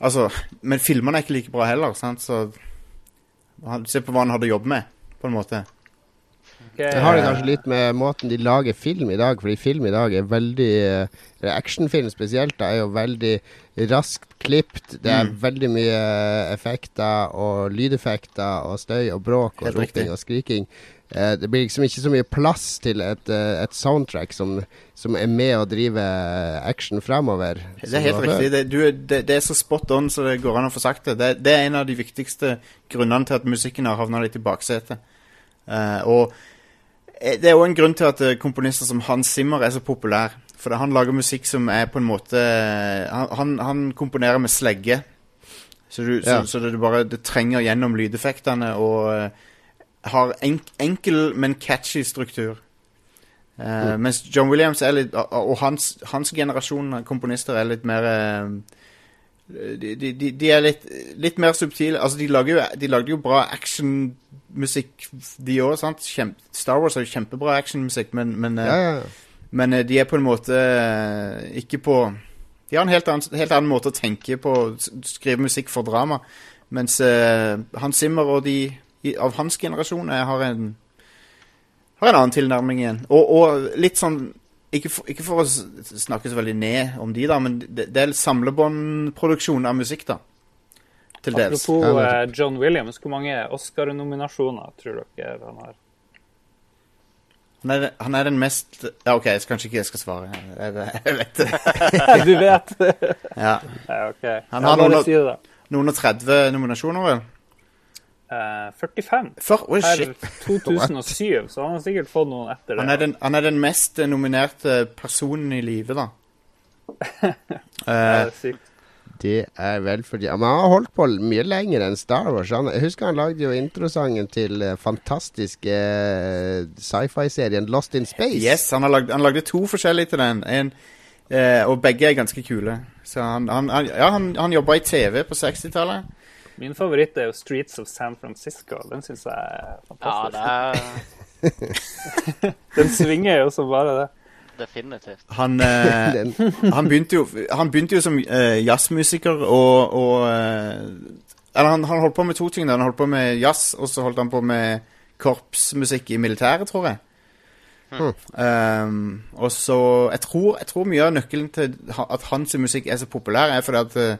Altså Men filmene er ikke like bra heller, sant, så se på hva han hadde jobbet med, på en måte. Ok, Det har det eh, kanskje litt med måten de lager film i dag, fordi film i dag er veldig eh, Actionfilm spesielt da, er jo veldig raskt klipt. Det er Mm. veldig mye effekter og lydeffekter og støy og bråk og roping og skriking. Eh, det blir liksom ikke så mye plass til et, eh, et soundtrack som, som er med å drive action fremover. Det er helt riktig. Det, du, det, det er så spot on så det går an å få sagt det. det. Det er en av de viktigste grunnene til at musikken har havna litt i baksetet. Eh, og eh, det er òg en grunn til at eh, komponister som Hans Zimmer er så populær. For han lager musikk som er på en måte Han, han, han komponerer med slegge. Så, du, Ja. så, så det, bare, det trenger gjennom lydeffektene og eh, har enk, enkel, men catchy struktur. Eh, Mens John Williams er litt, og og hans, hans generasjon komponister er litt mer eh, de, de, de, er litt, litt mer subtile. Altså, de, jo, de lagde jo bra actionmusikk, de òg. Star Wars er jo kjempebra actionmusikk, men, men, eh, Ja, ja, ja. men eh, de er på en måte eh, ikke på De har en helt annen, helt annen måte å tenke på, skrive musikk for drama. Mens uh, Hans Zimmer og de av hans generasjon har en har en annen tilnærming igjen. Og, og litt sånn ikke for, ikke for å snakke så veldig ned om de, da, men det, det er samlebåndproduksjon av musikk, da. Til dels. Apropos eh, John Williams, hvor mange Oscar-nominasjoner tror dere han har? Han er, han er den mest Ja, OK, jeg skal kanskje ikke jeg skal svare. Jeg, jeg vet det. du vet det? Ja. Ja, OK. Han har noen- si. Noen og 30 nominasjoner, vel? Eh, 45 For, oi, per 2007, så han har sikkert fått noen etter det. Han er, den, han er den mest eh, nominerte personen i live, da. Eh, det er sykt. Det er vel fordi Men han har holdt på mye lenger enn Star Wars. Han, jeg husker han lagde jo introsangen til eh, fantastiske eh, sci-fi-serien Lost in Space. yes, han, har lagd, han lagde to forskjellige til den. En, eh, og begge er ganske kule. Så han, han, han, ja, han, han jobba i TV på 60-tallet. Min favoritt er jo Streets of San Francisco. Den syns jeg er Ja, fantastisk. det er Den svinger jo som bare det. definitivt. Han, eh, han, begynte jo, han begynte jo som eh, jazzmusiker og, og eh, Eller han, han holdt på med to ting. Han holdt på med jazz, og så holdt han på med korpsmusikk i militæret, tror jeg. Um, og så jeg tror, jeg tror mye av nøkkelen til at hans musikk er så populær, er fordi at eh,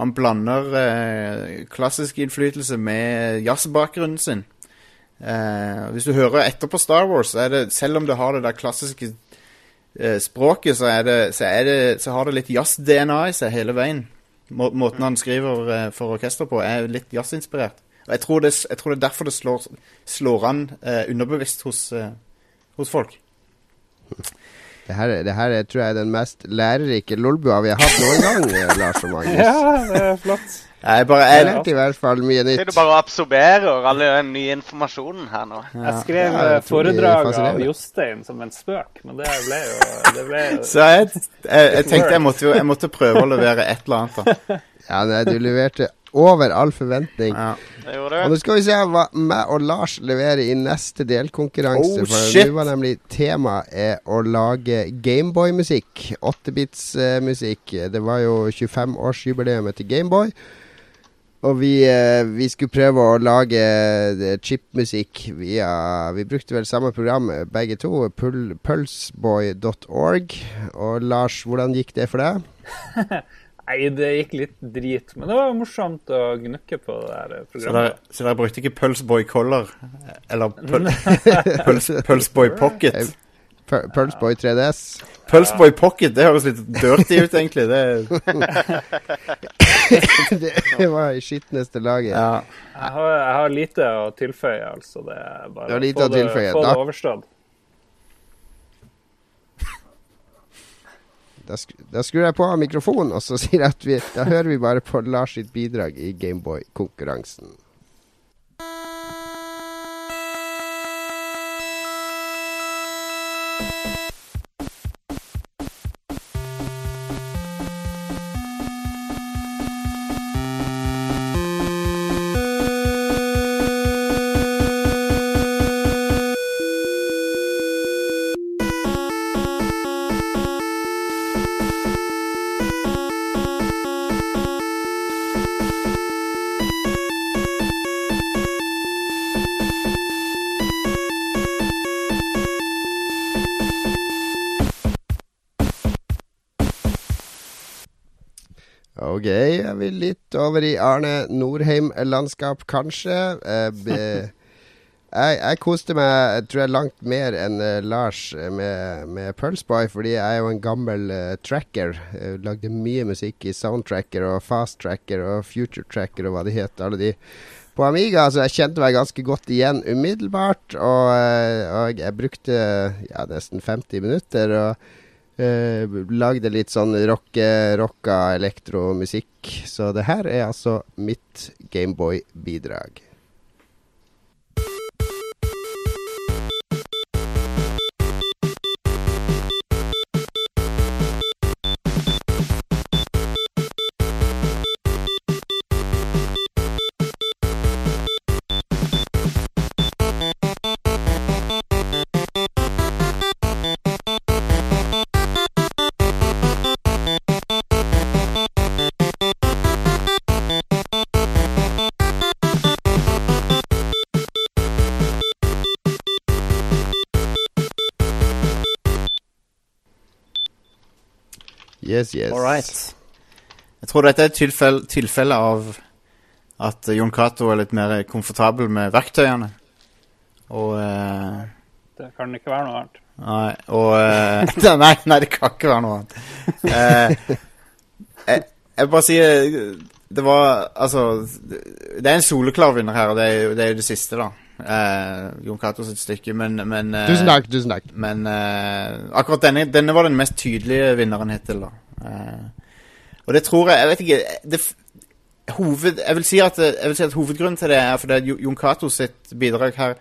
han blander eh, klassisk innflytelse med jazzbakgrunnen sin. Eh, hvis du hører etter på Star Wars, det, selv om det har det der klassiske eh, språket, så, det, så, det, så har det litt jazz-DNA i seg hele veien. Må, måten han skriver eh, for orkester på, er litt jazzinspirert. Og jeg tror, jeg tror det er derfor det slår, slår an eh, underbevisst hos, eh, hos folk. det, her, er- det her er, tror jeg er den mest lærerike lolbua vi har hatt noen gang, eh, Lars og Magnus. Ja, det er flott. Jeg bare Jeg lærte i hvert fall mye nytt. du bare absorberer all den nye informasjonen her nå? Jeg skrev Ja, jeg eh, tror det er foredrag av. Jostein som en spøk, men det ble jo, det ble jo Så jeg, jeg, jeg tenkte jeg måtte, jo, jeg måtte prøve å levere et eller annet. da. Ja, nei, du leverte over all forventning. Ja. Det Og nå skal vi se hva meg og Lars leverer i neste delkonkurranse. Oh, for shit. nå var nemlig temaet er å lage Gameboy-musikk. 8-bits-musikk. det var jo 25-årsjubileet til Gameboy. Og vi, eh, vi skulle prøve å lage eh, chipmusikk via Vi brukte vel samme program begge to, pulseboy.org. Og Lars, hvordan gikk det for deg? Nei, det gikk litt drit, men det var morsomt å gnukke på det der Så, programmet. dere, så dere brukte ikke Pulseboy Color? Eller pul, puls, Pulseboy Pocket? Pulseboy 3DS. Pulseboy Pocket, det høres litt dirty ut, egentlig. Det, det var i skitneste laget. ja. Jeg har, jeg har lite å tilføye, altså. Det er bare Du har lite få å tilføye. Det, få det overstått. Da, sk da skrur jeg på mikrofonen, og så sier jeg at vi, da hører vi bare på Lars sitt bidrag i Gameboy-konkurransen. Ok, jeg vil litt over i Arne Norheim-landskap, kanskje. Eh, jeg, jeg koste meg tror jeg langt mer enn eh, Lars med, med Pulseboy, fordi jeg er jo en gammel uh, tracker. Jeg lagde mye musikk i Soundtracker og Fast Tracker og Future Tracker og hva de het. Alle de på Amiga, så jeg kjente meg ganske godt igjen umiddelbart. Og, og jeg brukte ja, nesten 50 minutter. og Eh, lagde litt sånn rocke, rocka elektromusikk. Så det her er altså mitt Gameboy-bidrag. Yes, yes. All right. Jeg tror dette er et tilfelle, tilfelle av at Jon Cato er litt mer komfortabel med verktøyene. Og eh, Det kan ikke være noe annet. Nei, og eh, nei, nei, det kan ikke være noe annet. Eh, jeg, jeg bare si eh, Det var Altså Det er en soleklar vinner her, og det er jo det, er jo det siste, da. Eh, Jon Cato sitt stykke, men, men eh, Tusen takk, tusen takk. Men eh, akkurat denne, denne var den mest tydelige vinneren hittil, da. Eh, og det tror jeg Jeg vet ikke det, hoved, jeg, vil si at, jeg vil si at hovedgrunnen til det er fordi Jon Cato sitt bidrag her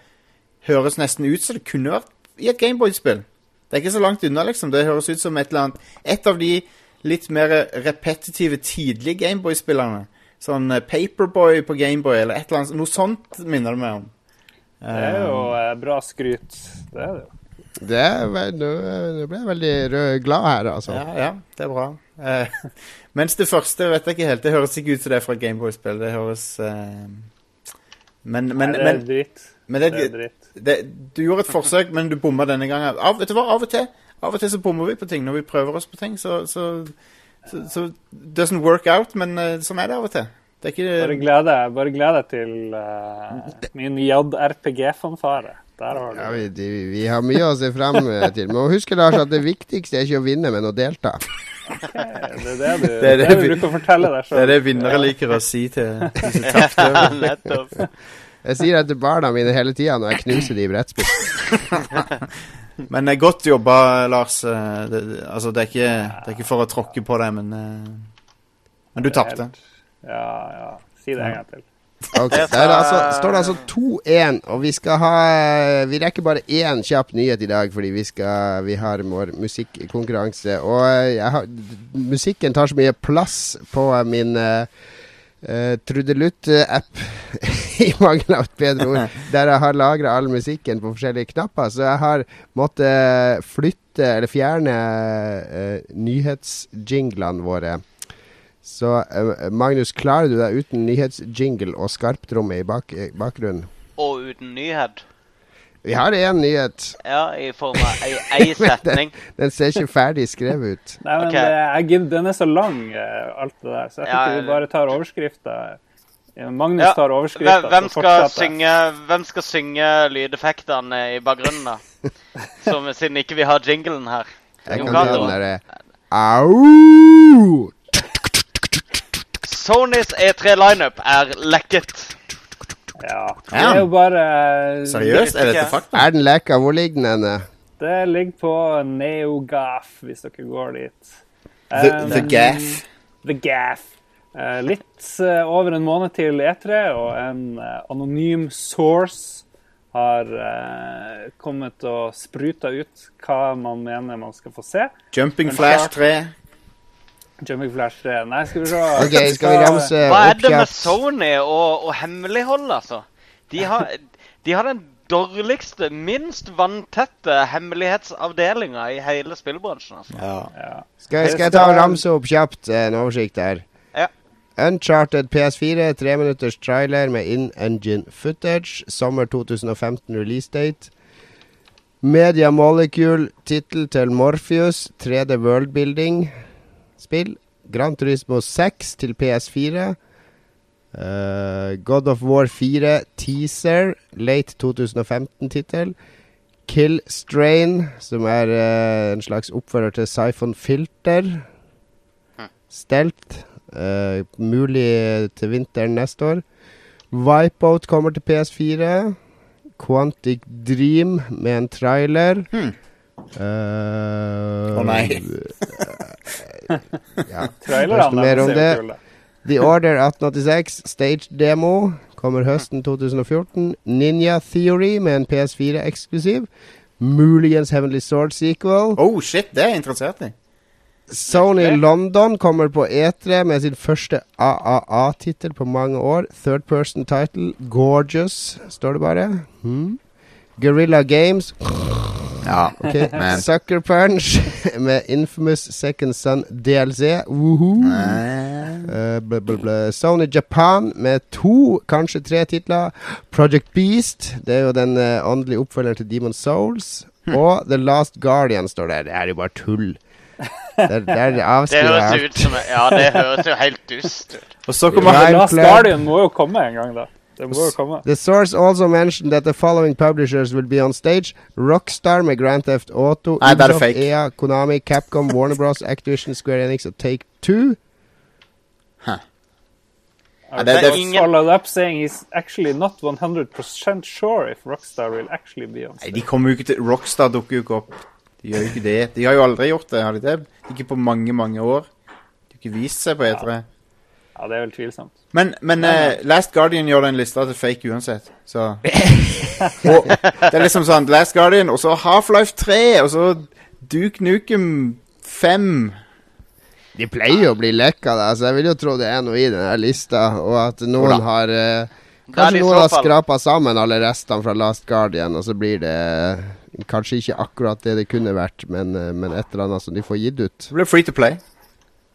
høres nesten ut som det kunne vært i et Gameboy-spill. Det er ikke så langt unna, liksom. Det høres ut som et eller annet Et av de litt mer repetitive, tidlige Gameboy-spillerne. Sånn eh, Paperboy på Gameboy, eller et eller annet. Noe sånt minner det meg om. Det er jo eh, bra skryt. Det er det jo. Det er, nå, ble jeg veldig rød, glad her, altså. Ja, ja, det er bra. Eh, mens det første vet jeg ikke helt. Det høres ikke ut som det er fra et Gameboy-spill. Det høres eh, Men, men, Nei, det er men, dritt. men Det det, er dritt. det, du gjorde et forsøk, men du bomma denne gangen. Av, vet du hva, av og til Av og til så bommer vi på ting når vi prøver oss på ting. Så, så, så, så doesn't work out, men eh, sånn er det av og til. Er ikke bare gled deg til uh, min JRPG-fanfare. Der har du Ja, vi, de, vi har mye å se frem eh, til. Men husk Lars, at det viktigste er ikke å vinne, men å delta. Det er det du, Det det er det du vi- bruker å fortelle deg Det er det vinnere liker å si til disse tapte. Nettopp. Jeg sier det til barna mine hele tida når jeg knuser de i brettspill. Men det er godt jobba, Lars. Eh, Det, det, altså, det er, ikke, det er ikke for å tråkke på deg, men eh, Men du tapte. Ja, ja. Si det en gang til. Ok, Der er altså, står det altså 2-1, og vi skal ha Vi rekker bare én kjapp nyhet i dag, fordi vi, skal, vi har vår musikkonkurranse. Og jeg har, musikken tar så mye plass på min uh, trudelutt-app, i mangel av et bedre ord, der jeg har lagra all musikken på forskjellige knapper. Så jeg har måttet flytte, eller fjerne uh, nyhetsjinglene våre. Så eh, Magnus, klarer du deg uten nyhetsjingle og skarptromme i bak eh, bakgrunnen? Og uten nyhet. Vi har én nyhet. Ja, i form av ei, ei setning. Den ser ikke ferdig skrevet ut. Nei, men okay. det, jeg, gidder- den er så lang, eh, alt det der, så jeg Ja, tenker vi bare tar overskrifta. Magnus Ja, tar overskrifta, hvem, skal synge, hvem skal synge lydeffektene i bakgrunnen, da? Som, siden ikke vi har jinglen her. Jeg kan gjøre den derre Au! Sonys E3-lineup er lekket. Ja. Det er jo bare Seriøst? Er dette fakta? Er den leka? Hvor ligger den? Det ligger på NeoGaf, hvis dere går dit. The, Um, the Gaff. The Gaff. Uh, litt uh, over en måned til E3, og en uh, anonym source har eh, kommet og spruta ut hva man mener man skal få se. Jumping Men Flash 3. Jumping Flash Nei, skal vi se okay, skal vi ramse Hva er det med? Sony og, og hemmelighold, altså? De har, de har den dårligste, minst vanntette hemmelighetsavdelinga i hele spillbransjen. altså. Ja. Ja. Skal, skal jeg ta og ramse opp kjapt eh, en oversikt her? Ja. Uncharted PS4, tre minutters trailer med in-engine footage. Sommer 2015 release date. Media Molecule, tittel til Morpheus, 3D Worldbuilding-spill. Gran Turismo 6 til PS4. Uh, God of War 4 teaser, late 2015-tittel. Kill Strain, som er uh, en slags oppfører til Siphon Filter. Stelt. Uh, mulig til vinteren neste år. Wipeout kommer til PS4. Quantic Dream med en trailer. Hmm. Eh, Å nei. ja. Trailerne Først mer om ser jo det. kule. The Order 1886 stage demo kommer høsten 2014. Ninja Theory med en PS4-eksklusiv. Muligens Heavenly Sword sequel. Oh shit, det er jeg interessert i. Sony London kommer på E3 med sin første AAA-tittel på mange år. Third person title. Gorgeous, står det bare. Hmm. Guerrilla Games. Ja, Okay. men Sucker Punch med Infamous Second Son DLC. Woohoo. Eh, bl -bl bla. Sony Japan med to, kanskje tre titler. Project Beast, det er jo den uh, åndelige oppfølgeren til Demon Souls. Og The Last Guardian står der. Det er jo bare tull. Det der er avskrivet høres alt. ut som Ja, det høres jo helt dust ut. Og så kommer Last Guardian må jo komme en gang, da. Det må komme. The source also mentioned that the following publishers will be on stage. Rockstar med Grand Theft Auto, Nei, det er Ubisoft, fake. EA, Konami, Capcom, Warner Bros, Activision, Square Enix og Take Two. I det- det- ingen- followed up saying he's actually not 100% sure if Rockstar will actually be on Nei, de kommer jo ikke til Rockstar dukker jo ikke opp. De gjør jo ikke det. De har jo aldri gjort det, har de det? Ikke på mange, mange år. De har ikke vist seg på E3. Ja, det er vel tvilsomt. Men, men uh, Last Guardian gjør den lista til fake uansett, så og, Det er liksom sånn Last Guardian, og så Half-Life 3, og så Duke Nukem 5. De pleier jo å bli lekka, da, så jeg vil jo tro det er noe i denne lista. Og at noen Hvordan? har uh, Kanskje noen har skrapa sammen alle restene fra Last Guardian, og så blir det eh, kanskje ikke akkurat det det kunne vært, men, men et eller annet som de får gitt ut. Det blir free to play.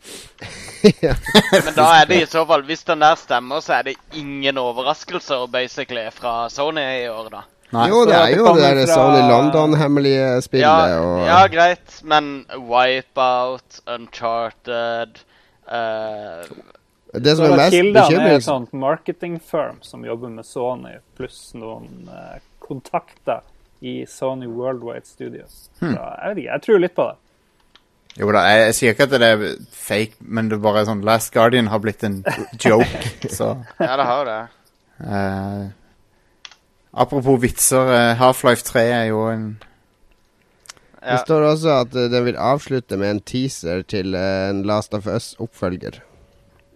Men da er det i så fall, hvis den der stemmer, så er det ingen overraskelser basically fra Sony i år, da. Nei. Jo, det er jo det det der fra- Sony London-hemmelige spillet Ja, og ja, greit, men Wipeout, Uncharted eh, Det som Så er mest Kildene er et sånt marketing firm som jobber med Sony, pluss noen uh, kontakter i Sony Worldwide Studios. Hmm. Så jeg vet ikke, jeg tror litt på det. Jo da, jeg, jeg sier ikke at det er fake, men det er bare sånn Last Guardian har blitt en joke, så Ja, det har det. Uh, Apropos vitser, uh, Half-Life 3 er jo en Det står også at det den vil avslutte med en teaser til eh, en Last of Us-oppfølger.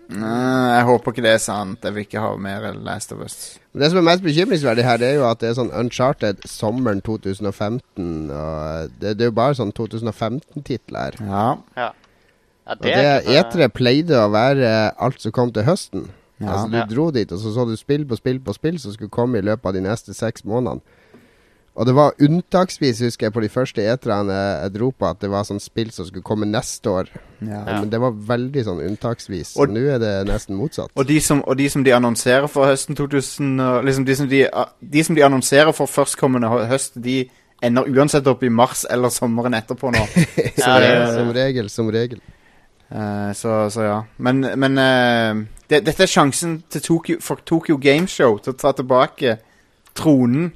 Nei, Jeg håper ikke det er sant. Jeg vil ikke ha mer Last of Us. Det som er mest bekymringsverdig her, det er jo at det er sånn Uncharted sommeren 2015. Og det, det er jo bare sånn 2015-titler. Ja. Ja, Og det det ikke så- E3 pleide å være alt som kom til høsten. Ja. Altså Du dro dit, og så så du spill på spill på spill som skulle komme i løpet av de neste seks månedene. Og det var unntaksvis, husker jeg, på de første E3-ene jeg dro på, at det var sånn spill som skulle komme neste år. ja. Men det var veldig sånn unntaksvis. Og- nå er det nesten motsatt. Og de, som, og de som de annonserer for høsten 2000 Liksom de som de, de som de annonserer for førstkommende høst, de ender uansett opp i mars eller sommeren etterpå nå. Så, Ja, det det, som regel, som regel. Uh, så, så ja. Men, men uh, det, dette er sjansen til Tokyo, for Tokyo Gameshow til å ta tilbake tronen.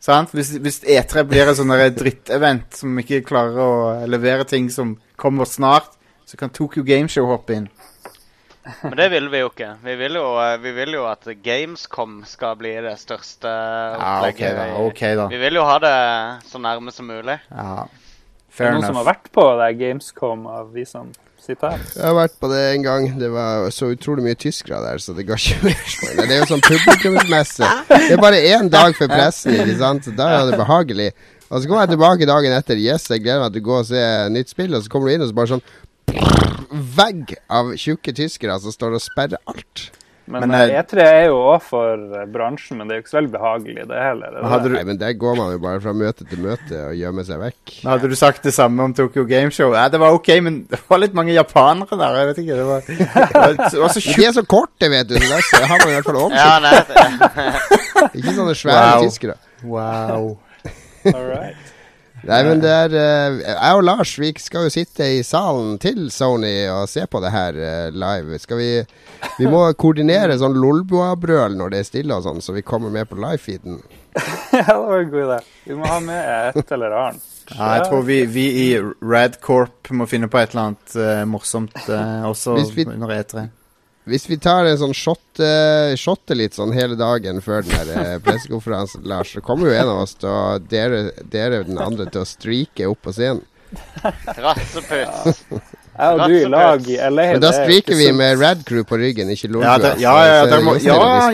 Sant? Hvis, hvis E3 blir et sånn drittevent som ikke klarer å levere ting som kommer snart, så kan Tokyo Gameshow hoppe inn. Men det vil vi jo ikke. Vi vil jo, eh, vi vil jo at Gamescom skal bli det største Ja, ok opplegget. da. vi- ok da. Vi vil jo ha det så nærme som mulig. Ja. Det Fair er noen som har vært på det Gamescom av vi som sitter her. Jeg har vært på det en gang. Det var så utrolig mye tyskere der, så det ga ikke mer. Det er jo sånn publikumsmesse. Det er bare én dag for pressen, ikke sant. Så Da er det behagelig. Og så kommer jeg tilbake dagen etter. Yes, jeg gleder meg til å gå og se nytt spill. Og så kommer du inn, og så bare sånn vegg av tjukke tyskere som står og sperrer alt. Men, Men, eh, eh, E3 er jo òg for eh, bransjen, men det er jo ikke så veldig behagelig, det heller. er det Hadde det? du- Nei, men der går man jo bare fra møte til møte og gjemmer seg vekk. Hadde du sagt det samme om Tokyo Gameshow? Ja, det var ok, men det var litt mange japanere der. Jeg vet ikke, det var, det var, så de er så korte, vet du. Så der har man i hvert fall oversikt. Ja, Ikke sånne svære Wow. tyskere. Wow. All right. Nei, men det er eh, Jeg og Lars vi skal jo sitte i salen til Sony og se på det her eh, live. Skal vi Vi må koordinere sånn Lolboa-brøl når det er stille og sånn, så vi kommer med på live-feeden. ja, det var en god idé. Vi må ha med et eller annet. Ja, jeg tror vi, vi i Radcorp må finne på et eller annet uh, morsomt uh, også vi- under E E3. Hvis vi tar en sånn shot, eh, shotte litt sånn hele dagen før den der eh, pressekonferansen, Lars, så kommer jo en av oss til å dere, dere den andre til å streake opp på scenen. Rasseput. Jeg og du i lag i LA. Men da er streaker vi med Rad Crew på ryggen, ikke Ja, Lolbua. ja, ja, ja, ja, får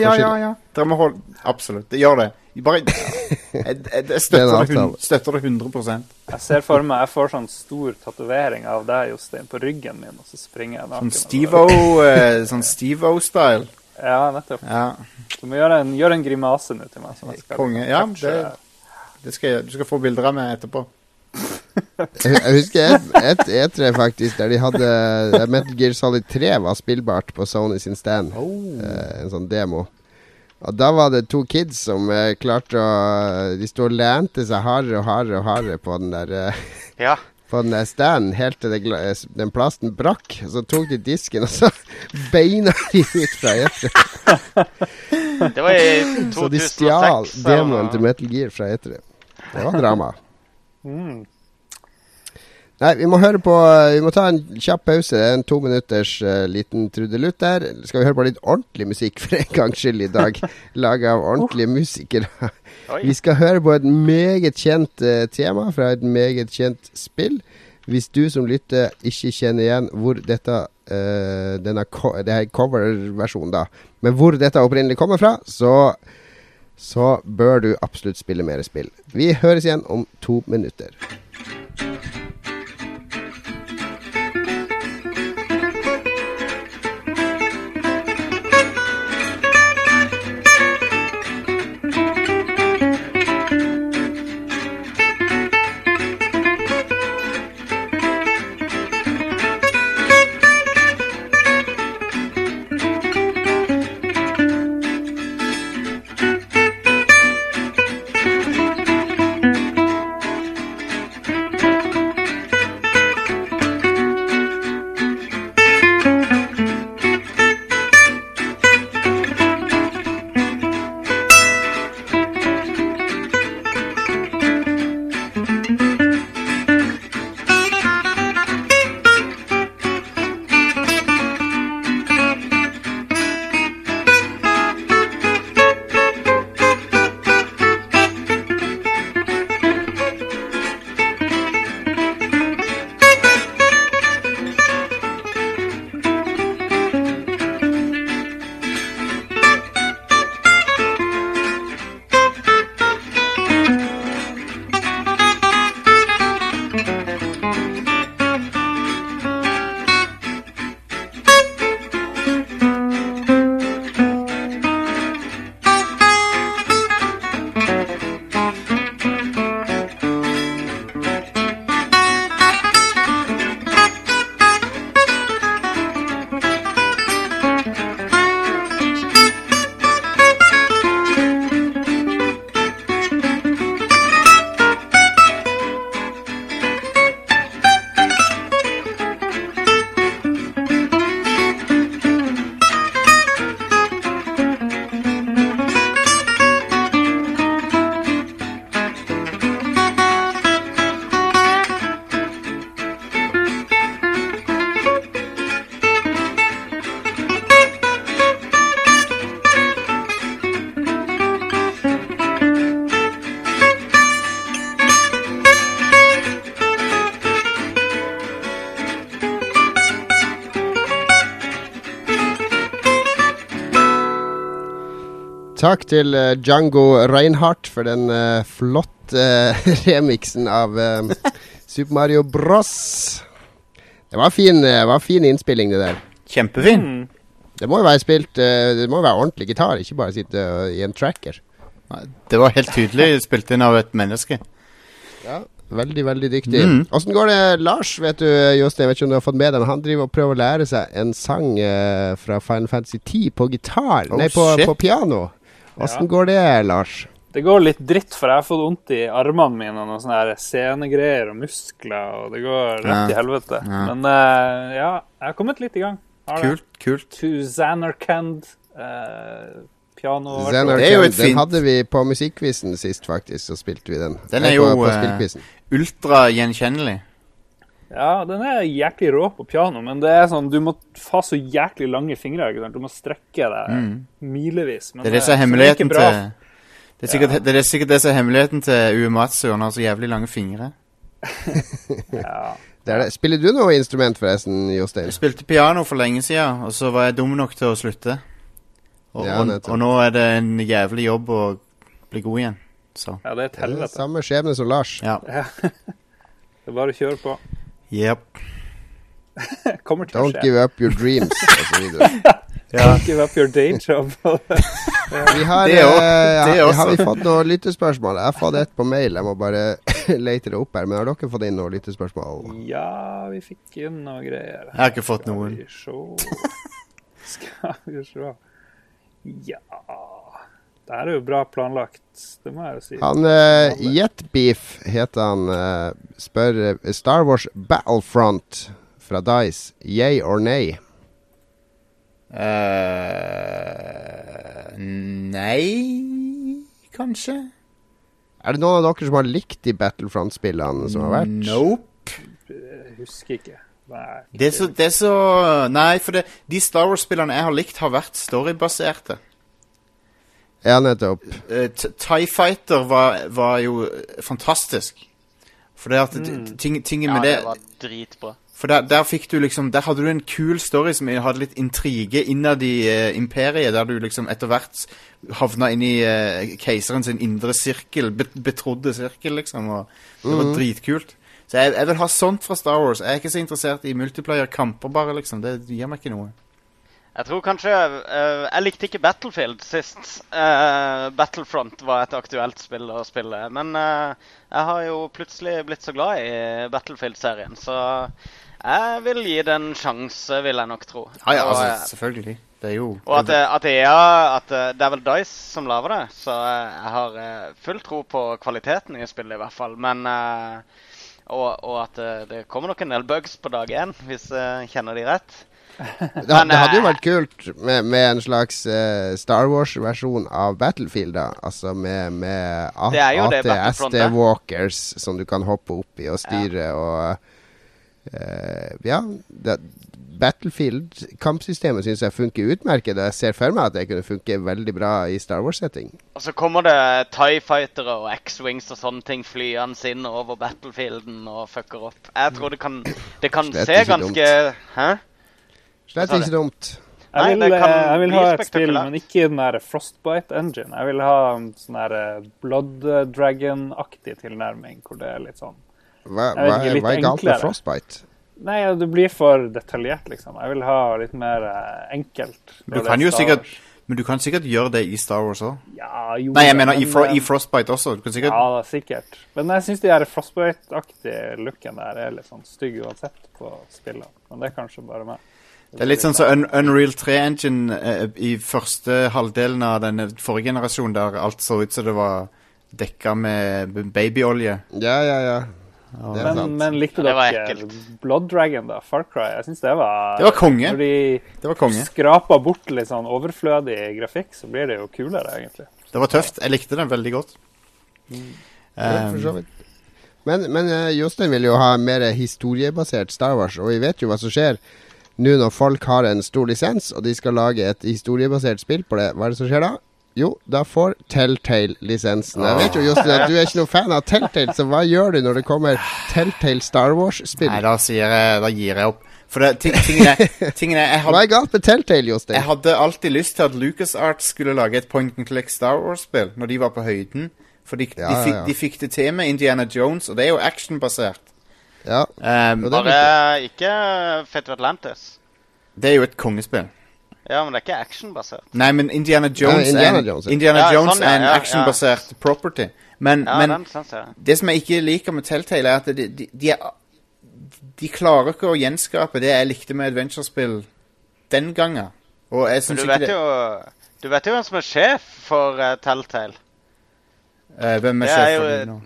ja, skyld. ja. Dere må holde Absolutt. Gjør det. Bare Jeg, jeg, er støtter, det, støtter det 100 Jeg ser for meg jeg får sånn stor tatovering av deg, Jostein, på ryggen min, og så springer jeg naken. Sånn Steve-O-style. Sånn. Ja, nettopp. Ja, Du må gjøre en, gjøre en grimase nå til meg. Skal konge. Ja, det, det skal jeg, du skal få bilder av meg etterpå. Jeg jeg husker et, et E3 faktisk, der de hadde Metal Gear Solid 3 var spillbart på Sony sin stand. Oh. en sånn demo. Og da var det to kids som eh, klarte å De sto og lente seg hardere og hardere og hardere på den der eh, Ja. På den der standen helt til eh, den plasten brakk. Så tok de disken, og så beina de ut fra etere. Det var i 2006. Så de stjal demoen til Metal Gear fra etere. Det var drama. Mm. Nei, vi må høre på Vi må ta en kjapp pause. En to minutters uh, liten trudelutt der. Skal vi høre på litt ordentlig musikk for en gangs skyld i dag? Laga av ordentlige musikere. Vi skal høre på et meget kjent uh, tema fra et meget kjent spill. Hvis du som lytter ikke kjenner igjen hvor dette uh, denne co Det er coverversjonen, da. Men hvor dette opprinnelig kommer fra, så så bør du absolutt spille mer spill. Vi høres igjen om to minutter. Takk til eh, Django Reinhardt for den uh, flotte remixen av uh, Super Mario Bros. Det var fin, eh, var fin innspilling, det der. Kjempefin. Mm. Det må jo være spilt eh, Det må være ordentlig gitar, ikke bare sitte eh, i en tracker. Det var helt tydelig spilt inn av et menneske. Ja, Veldig, veldig dyktig. Mm. Går det, Lars? Vet du, Jostein, jeg vet ikke om du har fått med deg men Han driver og prøver å lære seg en sang uh, fra Final Fantasy 10 på gitar. Oh, Nei, på, på piano. Åssen Ja. går det, Lars? Det går litt dritt, for jeg har fått vondt i armene mine og noen sånne senegreier og muskler, og det går rett Ja. i helvete. Ja. Men uh, ja, jeg har kommet litt i gang. Har det. Kult. kult. To Zanarkand. Uh, piano. Xenar Det er jo et Kent, den fint- hadde vi på musikkquizen sist, faktisk. Så spilte vi den. Den er jo, eh. Ultragjenkjennelig. Ja, den er jæklig rå på piano, men det er sånn, du må ha så jæklig lange fingre. ikke sant? Du må strekke deg milevis. Men Mm. Det er det som er hemmeligheten til det er, sikkert, det er sikkert det som er hemmeligheten til Uematsu. Han har så jævlig lange fingre. Ja. Det er det. Spiller du noe instrument, forresten, Jostein? Jeg spilte piano for lenge siden, og så var jeg dum nok til å slutte. Og, Ja, og, og nå er det en jævlig jobb å bli god igjen. Så ja, det er et Det er helvete. Samme skjebne som Lars. ja. Det er bare å kjøre på. Yep. Kommer til å Don't skje. give up your dreams, osv. Don't give up your day job. Vi har, Det også. eh, Det ja, også. har vi fått noen lyttespørsmål. Jeg har fått et på mail. Jeg må bare lete det opp her. Men har dere fått inn noen lyttespørsmål? ja, vi fikk inn noen greier. Jeg har ikke fått noen. Skal vi se Skal vi se Ja Det er jo bra planlagt, det må jeg jo si. Han uh, Jetbeef heter han. Uh, spør eh, Star Wars Battlefront fra Dice. Yay or nay? Uh, nei Kanskje? Er det noen av dere som har likt de Battlefront-spillene som har vært? Nope. Jeg husker ikke. Nei, Det er så, det er så Nei, for det, de Star Wars-spillene jeg har likt, har vært storybaserte. Ja, nettopp. Eh, TIE Fighter var, var jo fantastisk. For det at mm. ting, tingen Ja, det det, det var dritbra. For der, der fikk du liksom Der hadde du en kul story som hadde litt intrige innad i uh, imperiet, der du liksom etter hvert havna inn i uh, keiseren sin indre sirkel, bet, betrodde sirkel, liksom. Og det var dritkult. Så jeg, jeg vil ha sånt fra Star Wars. Jeg er ikke så interessert i multiplayer-kamper, bare, liksom. Det gir meg ikke noe. Jeg tror kanskje uh, Jeg likte ikke Battlefield sist. Uh, Battlefront var et aktuelt spill å spille. Men uh, jeg har jo plutselig blitt så glad i Battlefield-serien, så jeg vil gi det en sjanse, vil jeg nok tro. Ja, ja, altså, selvfølgelig. Det er jo og at, at EA at Det er vel Dice som lager det, så jeg har full tro på kvaliteten i spillet, i hvert fall. Men og, og at det kommer nok en del bugs på dag én, hvis jeg kjenner de rett. Det, det hadde jo eh, vært kult med, med en slags uh, Star Wars-versjon av Battlefield, da. Altså med, med A- Det er jo det Battlefront er. AT-walkers som du kan hoppe opp i og styre og Uh, Ja. Det, Battlefield-kampsystemet syns jeg funker utmerket, og jeg ser for meg at det kunne funke veldig bra i Star Wars-setting. Og så kommer det Tie Fightere og X-Wings og sånne ting flyende inn over battlefielden og fucker opp. Jeg tror det kan, det kan se ganske ganske Hæ? Slett ikke dumt. Jeg vil, eh, jeg vil ha et spill, men ikke den der Frostbite Engine. Jeg vil ha en sånn der eh, Blood Dragon-aktig tilnærming, hvor det er litt sånn Hva, hva, litt hva er galt med. Frostbite? Nei, du det blir for detaljert, liksom. Jeg vil ha litt mer eh, enkelt. Du kan jo sikkert Men du kan sikkert gjøre det i Star Wars òg. Ja, Nei, jeg mener i, Fro eh, i Frostbite også. Du kan sikkert Ja, da, sikkert. Men jeg syns de her Frostbite-aktige looken der er litt sånn stygg uansett på spillene. Men det er kanskje bare meg. Det er litt sånn som Un Unreal 3-engine eh, i første halvdelen av denne forrige generasjonen, der alt så ut som det var dekka med babyolje. Ja, ja, ja. Det er Men, sant. men likte Ja, dere. Blood Dragon, da? Far Cry? Jeg syns det var Det var konge. Når de Det var konge. skraper bort litt sånn overflødig grafikk, så blir det jo kulere, egentlig. Det var tøft. Jeg likte den veldig godt. Ja, for så Um, vidt. Men, men eh, Jostein vil jo ha mer historiebasert Star Wars, og vi vet jo hva som skjer nå når folk har en stor lisens, og de skal lage et historiebasert spill på det. Hva er det som skjer da? Jo, da får Telltale lisensen. Jeg vet jo, Jostein, at du er ikke noen fan av Telltale, så hva gjør du når det kommer Telltale Star Wars-spill? nei, da jeg Da gir jeg opp. For det, ting, tingene, tingene jeg, Hva er galt med Telltale, jeg hadde alltid lyst til at LucasArts skulle lage et point and click Star Wars-spill når de var på høyden. For de, Ja, de, fikk, ja. de fikk det til med Indiana Jones, og det er jo actionbasert. Ja, Um, Og det er Bare ikke Fate of Atlantis. det er jo et kongespill. Ja, men det er ikke actionbasert. Nei, men Indiana Jones, Indiana er, en- Jones, ja. Indiana Ja, Jones sånn, ja, er en ja, ja. actionbasert property. Men, Ja, men den det som jeg ikke liker med Telltale, er at de, de, de, er, de klarer ikke å gjenskape det jeg likte med adventure-spill den gangen. Og jeg syns du ikke vet det jo Du vet jo hvem som er sjef for uh, Telltale? Uh, hvem er er sjef for det nå?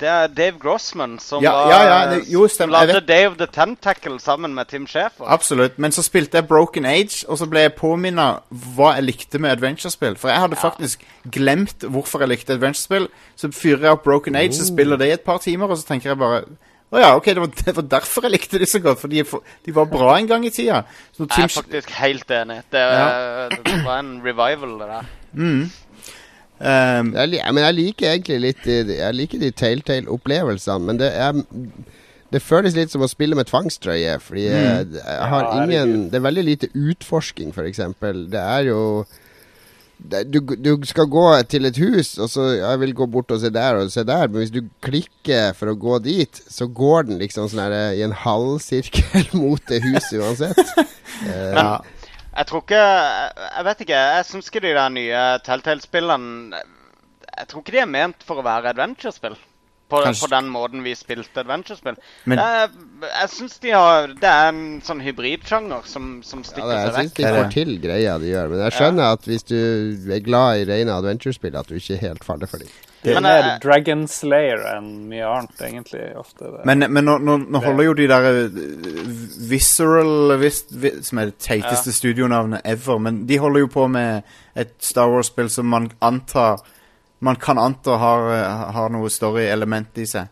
Det er Dave Grossman som Ja, var, ja, ja, jo, lagde vet- Day of the Tentacle sammen med Tim Schafer. Absolutt. Men så spilte jeg Broken Age, og så ble jeg påminna hva jeg likte med adventure-spill. For jeg hadde faktisk glemt hvorfor jeg likte adventure-spill. Så fyrer jeg opp Broken Age og spiller det i et par timer, og så tenker jeg bare å ja, ok, det var, det var derfor jeg likte de så godt. For de, de var bra en gang i tida. Så Jeg er faktisk helt enig. Det, det var en revival, det der. Ehm, Jeg, men jeg liker egentlig litt Jeg liker de Telltale-opplevelsene, men det er det føles litt som å spille med tvangstrøye, fordi mm. jeg har Ja, ingen herregud. Det er veldig lite utforsking, f.eks. Det er jo det, du, du skal gå til et hus, og så Jeg vil gå bort og se der og se der, men hvis du klikker for å gå dit, så går den liksom sånn her eh, i en halvsirkel mot det huset uansett. uh, ja. Jeg tror ikke Jeg, vet ikke. Jeg syns ikke de der nye Telltale-spillene Jeg tror ikke de er ment for å være adventure-spill. På, på den måten vi spilte adventure-spill. Men- Jeg, jeg syns de har Det er en sånn hybridsjanger som, som Ja, stikker det, seg vekk. Jeg syns de får til greia de gjør, men jeg skjønner at hvis du er glad i rene adventure-spill, at du ikke helt faller for dem. Det er mer eh, Dragon Slayer enn mye annet, egentlig. ofte. Det. Men, men nå, nå, nå holder jo de der eh, Visceral vis, vi, Som er det teiteste studionavnet ever. Men de holder jo på med et Star Wars-spill som man antar Man kan anta har, eh, har noe story-element i seg.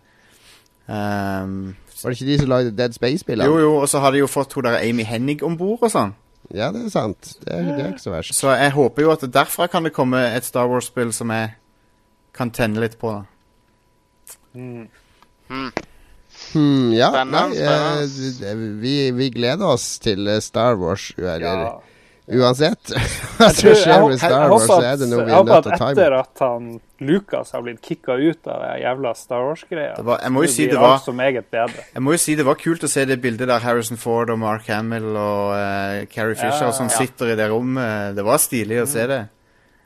Um, Var det ikke de som lagde Dead Space-spillene? jo, jo, og så har de jo fått hun der Amy Hennig om bord og sånn. Ja, det er sant. Det er, det er ikke så verst. Så jeg håper jo at derfra kan det komme et Star Wars-spill som jeg kan tenne litt på. da. Hmm, ja, Spennende, nei, eh, vi, vi gleder oss til eh, Star Wars. Eller, ja. Uansett hva som skjer med Star Wars, så er det noe vi er nødt til å ta etter at han Lucas har blitt kicka ut av den jævla Star Wars-greia Det jeg må jo si det var-. Jeg må jo si det var kult å se det bildet der Harrison Ford og Mark Hamill og uh, Carrie Fisher Ja, som ja. sitter i det rommet. Det var stilig å se det.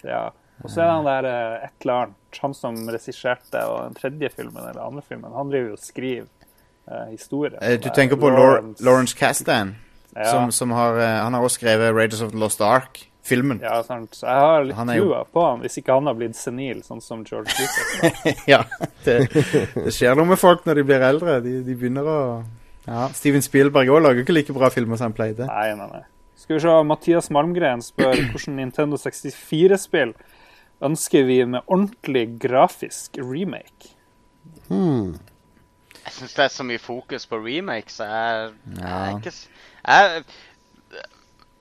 Ja. Og så er han der eh, et eller annet, han som regisserte og den tredje filmen eller andre filmen, han driver jo og skriver eh, historie. Eh, du er tenker på Lawrence, Lawrence Castan? Ja. som, som har Han har også skrevet Raiders of the Lost Ark, filmen. Ja, sant. Så jeg har litt er jo- på han, hvis ikke han har blitt senil, sånn som George Lucas. Ja, det, det skjer noe med folk når de blir eldre. De, de begynner å ja, Steven Spielberg òg lager ikke like bra filmer som han pleide. Nei, nei, nei. Skal vi se, Mathias Malmgren spør hvordan Nintendo 64-spill ønsker vi en ordentlig grafisk remake? Hmm. Jeg syns det er så mye fokus på remakes. Jeg, jeg Ja. ikke jeg,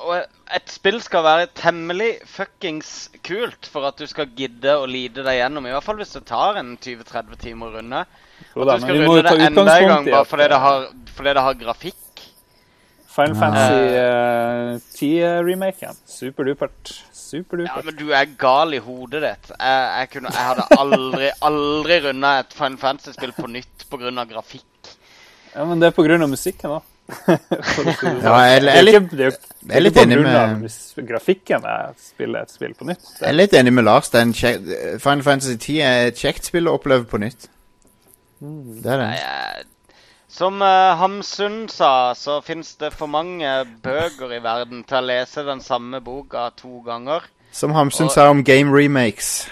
og et spill skal være temmelig fuckings kult for at du skal gidde å lide deg gjennom. I hvert fall hvis det tar en 20-30 timer å runde. At du skal runde det enda en gang bare fordi det har, fordi det har grafikk. Final Fantasy eh, 10-remaken. Superdupert. Ja, men du er gal i hodet ditt. Jeg, jeg, kunne, jeg hadde aldri, aldri runda et Final Fantasy-spill på nytt pga. grafikk. Ja, men det er av musikken, da. Det. Ja, jeg, jeg, Det er er litt, det er det jeg er er litt enig med grafikken jeg spiller et spill på nytt. jeg er litt enig med Lars. Det er en kjek, Final Fantasy 10 er et kjekt spill å oppleve på nytt. Det er det. Nei, jeg- Som uh, Hamsun sa, så fins det for mange bøker i verden til å lese den samme boka to ganger. Som Hamsun Og- sa om game remakes.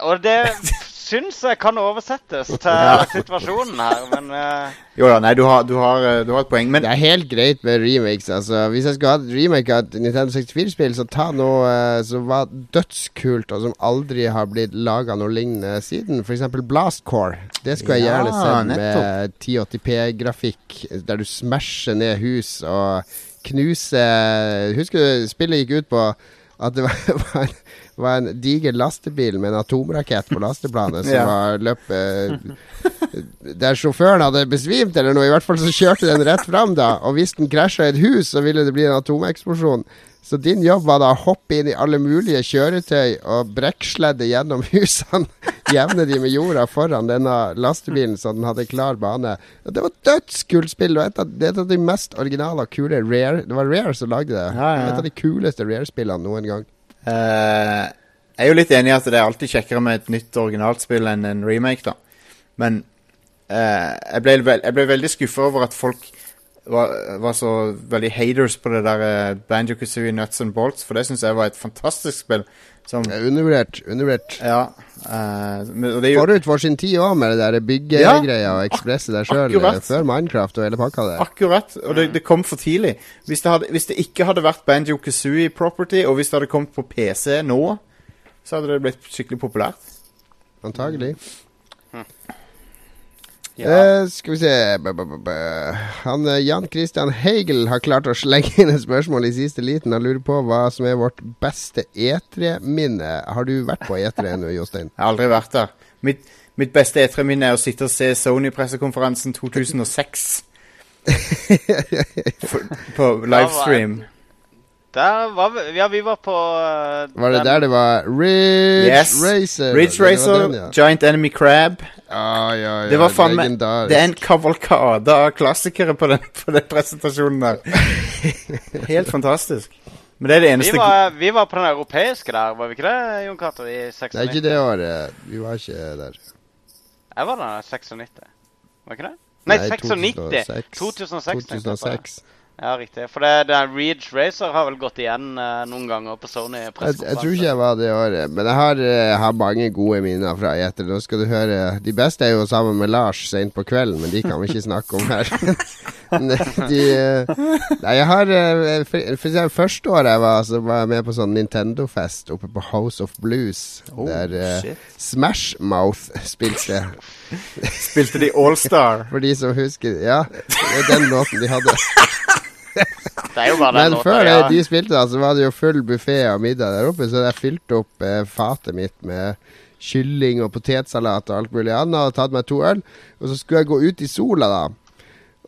Og det syns jeg kan oversettes til Ja. situasjonen her, men uh... Jo da, nei, du har, du har, eh, du har et poeng. Men Det er helt greit med remakes. Altså. Hvis jeg skulle hatt remake av et Nintendo 64-spill, så ta noe uh, som var dødskult, og som aldri har blitt laga noe lignende siden. F.eks. Blast Core. Det skulle jeg Ja, gjerne sett med 1080p-grafikk, der du smasher ned hus og knuser Husker du spillet gikk ut på at det var, var, en, var en diger lastebil med en atomrakett på lasteplanet som Ja. var løp Der sjåføren hadde besvimt eller noe. I hvert fall så kjørte den rett fram da. Og hvis den krasja i et hus, så ville det bli en atomeksplosjon. Så din jobb var da å hoppe inn i alle mulige kjøretøy og brekksledde gjennom husene. Jevne de med jorda foran denne lastebilen så den hadde klar bane. Og det var dødskult spill. Det var et av, et av de mest originale og kule Rare Det var Rare som lagde det. Ja, ja. Et av de kuleste Rare-spillene noen gang. Eh, jeg er jo litt enig i at det er alltid kjekkere med et nytt originalt spill enn en remake, da. Men uh, jeg, ble, veld, jeg ble veldig skuffa over at folk var, var så veldig haters på det der uh, Banjo Kazooie Nuts and Bolts, for det syns jeg var et fantastisk spill. Som, Eh, Undervurdert. Undervurdert. ja, eh, jo Forut for sin tid òg, med det der byggegreia og ekspresset der sjøl. Før Minecraft og hele pakka der. Akkurat, og det, det kom for tidlig. Hvis det, hadde, hvis det ikke hadde vært Banjo Kazooie Property, og hvis det hadde kommet på PC nå, så hadde det blitt skikkelig populært. Antagelig. Ja. Uh, skal vi se b -b -b -b. Han, eh, Jan Christian Heigel har klart å slenge inn et spørsmål i siste liten. Han lurer på hva som er vårt beste E3-minne. Har du vært på E3 ennå, Jostein? Jeg har aldri vært der. Mitt, mitt beste E3-minne er å sitte og se Sony-pressekonferansen 2006. På livestream. Der var vi Ja, vi var på uh, Var det den- der det var Ridge Yes. Racer? Ridge Racer, den, ja. Giant Enemy Crab. Ja, ja, ja, Det var faen meg. Det er en kavalkade av klassikere på den, på den presentasjonen der. Helt fantastisk. Men det er det vi eneste var, vi var på den europeiske der, var vi ikke det, Jon Cato? I 96? Det er ikke det året. Vi var ikke der. Jeg var der i 96. Var ikke det? Nei, 96. 2006. 2006. tenkte jeg på det. 2006. Ja, riktig. For det, det Reach Ridge Racer har vel gått igjen eh, noen ganger på Sony Jeg, jeg tror ikke jeg var det året, men jeg har, eh, har mange gode minner fra etter. Nå skal du høre De beste er jo sammen med Lars sent på kvelden, men de kan vi ikke snakke om her. de, eh, nei, jeg har eh, For, for første året jeg var, så var jeg med på sånn Nintendo-fest oppe på House of Blues. Oh, der eh. Smash Mouth spilte. Spilte de Allstar. For de som husker Ja, det er den låten de hadde. Det er jo bare den Men før ja. de spilte, da, så var det jo full buffé og middag der oppe. Så jeg fylte opp eh, fatet mitt med kylling og potetsalat og alt mulig annet. Og tatt meg to øl. Og så skulle jeg gå ut i sola, da.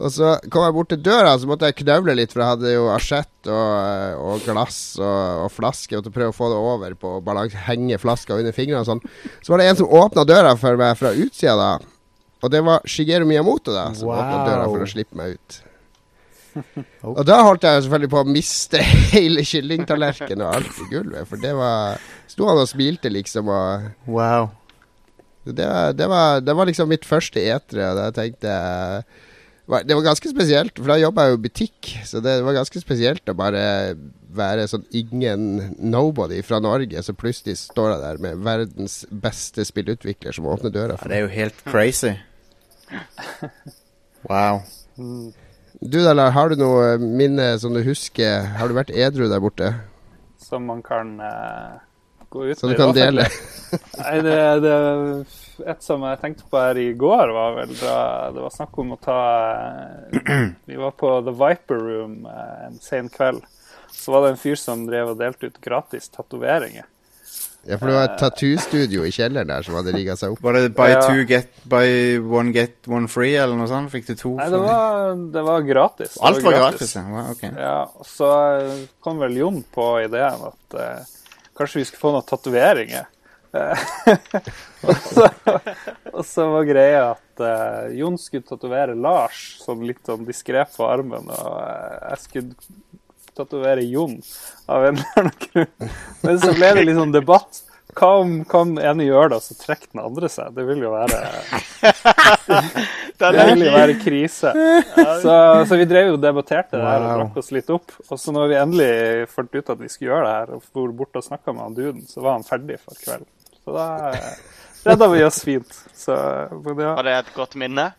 Og så kom jeg bort til døra, så måtte jeg knøvle litt, for jeg hadde jo asjett og, eh, og glass og, og flaske. Måtte prøve å få det over på balanse, henge flaska under fingrene og sånn. Så var det en som åpna døra for meg fra utsida da. Og det var Shigeru Miyamoto da, som åpna døra for å slippe meg ut. Og da holdt jeg selvfølgelig på å miste hele kyllingtallerkenen og alt i gulvet. For det var Sto han og smilte, liksom, og Wow. det, var- det, var, det var liksom mitt første etere, og da tenkte jeg Det var ganske spesielt, for da jobba jeg jo i butikk, så det var ganske spesielt å bare være sånn ingen nobody fra Norge, så plutselig står jeg der med verdens beste spillutvikler som åpner døra Ja, for det er jo helt crazy. Wow. Du da, Lar, har du noe minne som du husker? Har du vært edru der borte? Som man kan uh, gå ut med? Som du kan dele? Nei, det, det Et som jeg tenkte på her i går, var vel da det var snakk om å ta eh, Vi var på The Viper Room eh, en sen kveld. Så var det en fyr som drev og delte ut gratis tatoveringer. Ja, for det var et tattoo-studio i kjelleren der som hadde rigga seg opp. Var det buy Ja. two, get buy one, get one free, eller noe sånt? Fikk du to? Nei, det var, det var gratis. Det Alt var gratis, ja. Wow, ok. Ja, så eh, kom vel Jon på ideen at uh, kanskje vi skulle få noen tatoveringer. Eh, og, så, og så var greia at uh, Jon skulle tatovere Lars sånn litt sånn diskré på armen, og uh, jeg skulle tatovere Jon av en eller annen grunn. Men så ble det litt sånn debatt. Hva om hva om ene gjør det, og så trekker den andre seg? Det vil jo være det vil jo være krise. Så, så vi drev jo og debatterte det her og drakk oss litt opp. Og så når vi endelig fant ut at vi skulle gjøre det her, og for bort og snakka med han duden, så var han ferdig for kvelden. Så da eh, redda vi oss fint. Så ja. Var det et godt minne?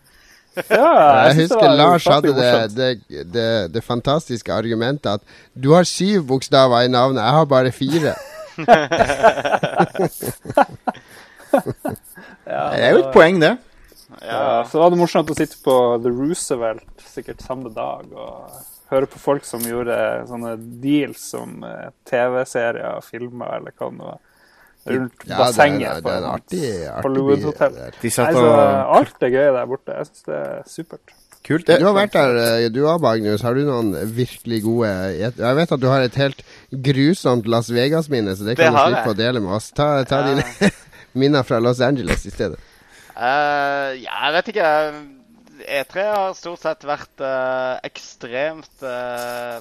ja Jeg jeg husker det Lars hadde det, det, det, det fantastiske argumentet at du har syv bokstaver i navnet, jeg har bare fire. Ja, Det er jo et poeng, det. Ja, så var det morsomt å sitte på The Roosevelt sikkert samme dag og høre på folk som gjorde sånne deals som eh, TV-serier og filmer eller hva det var. Rundt Ja, det er, det er en på, artig, på artig Hotel. der. De satt og alt er gøy der borte. Jeg syns det er supert. Kult. Du har vært der, eh, du òg, Magnus. Har du noen virkelig gode Jeg vet at du har et helt grusomt Las Vegas-minne, så det Det kan du slippe jeg. å dele med oss. Ta, ta Ja. dine minner fra Los Angeles i stedet. Uh, ja, jeg vet ikke. E3 har stort sett vært uh, ekstremt uh,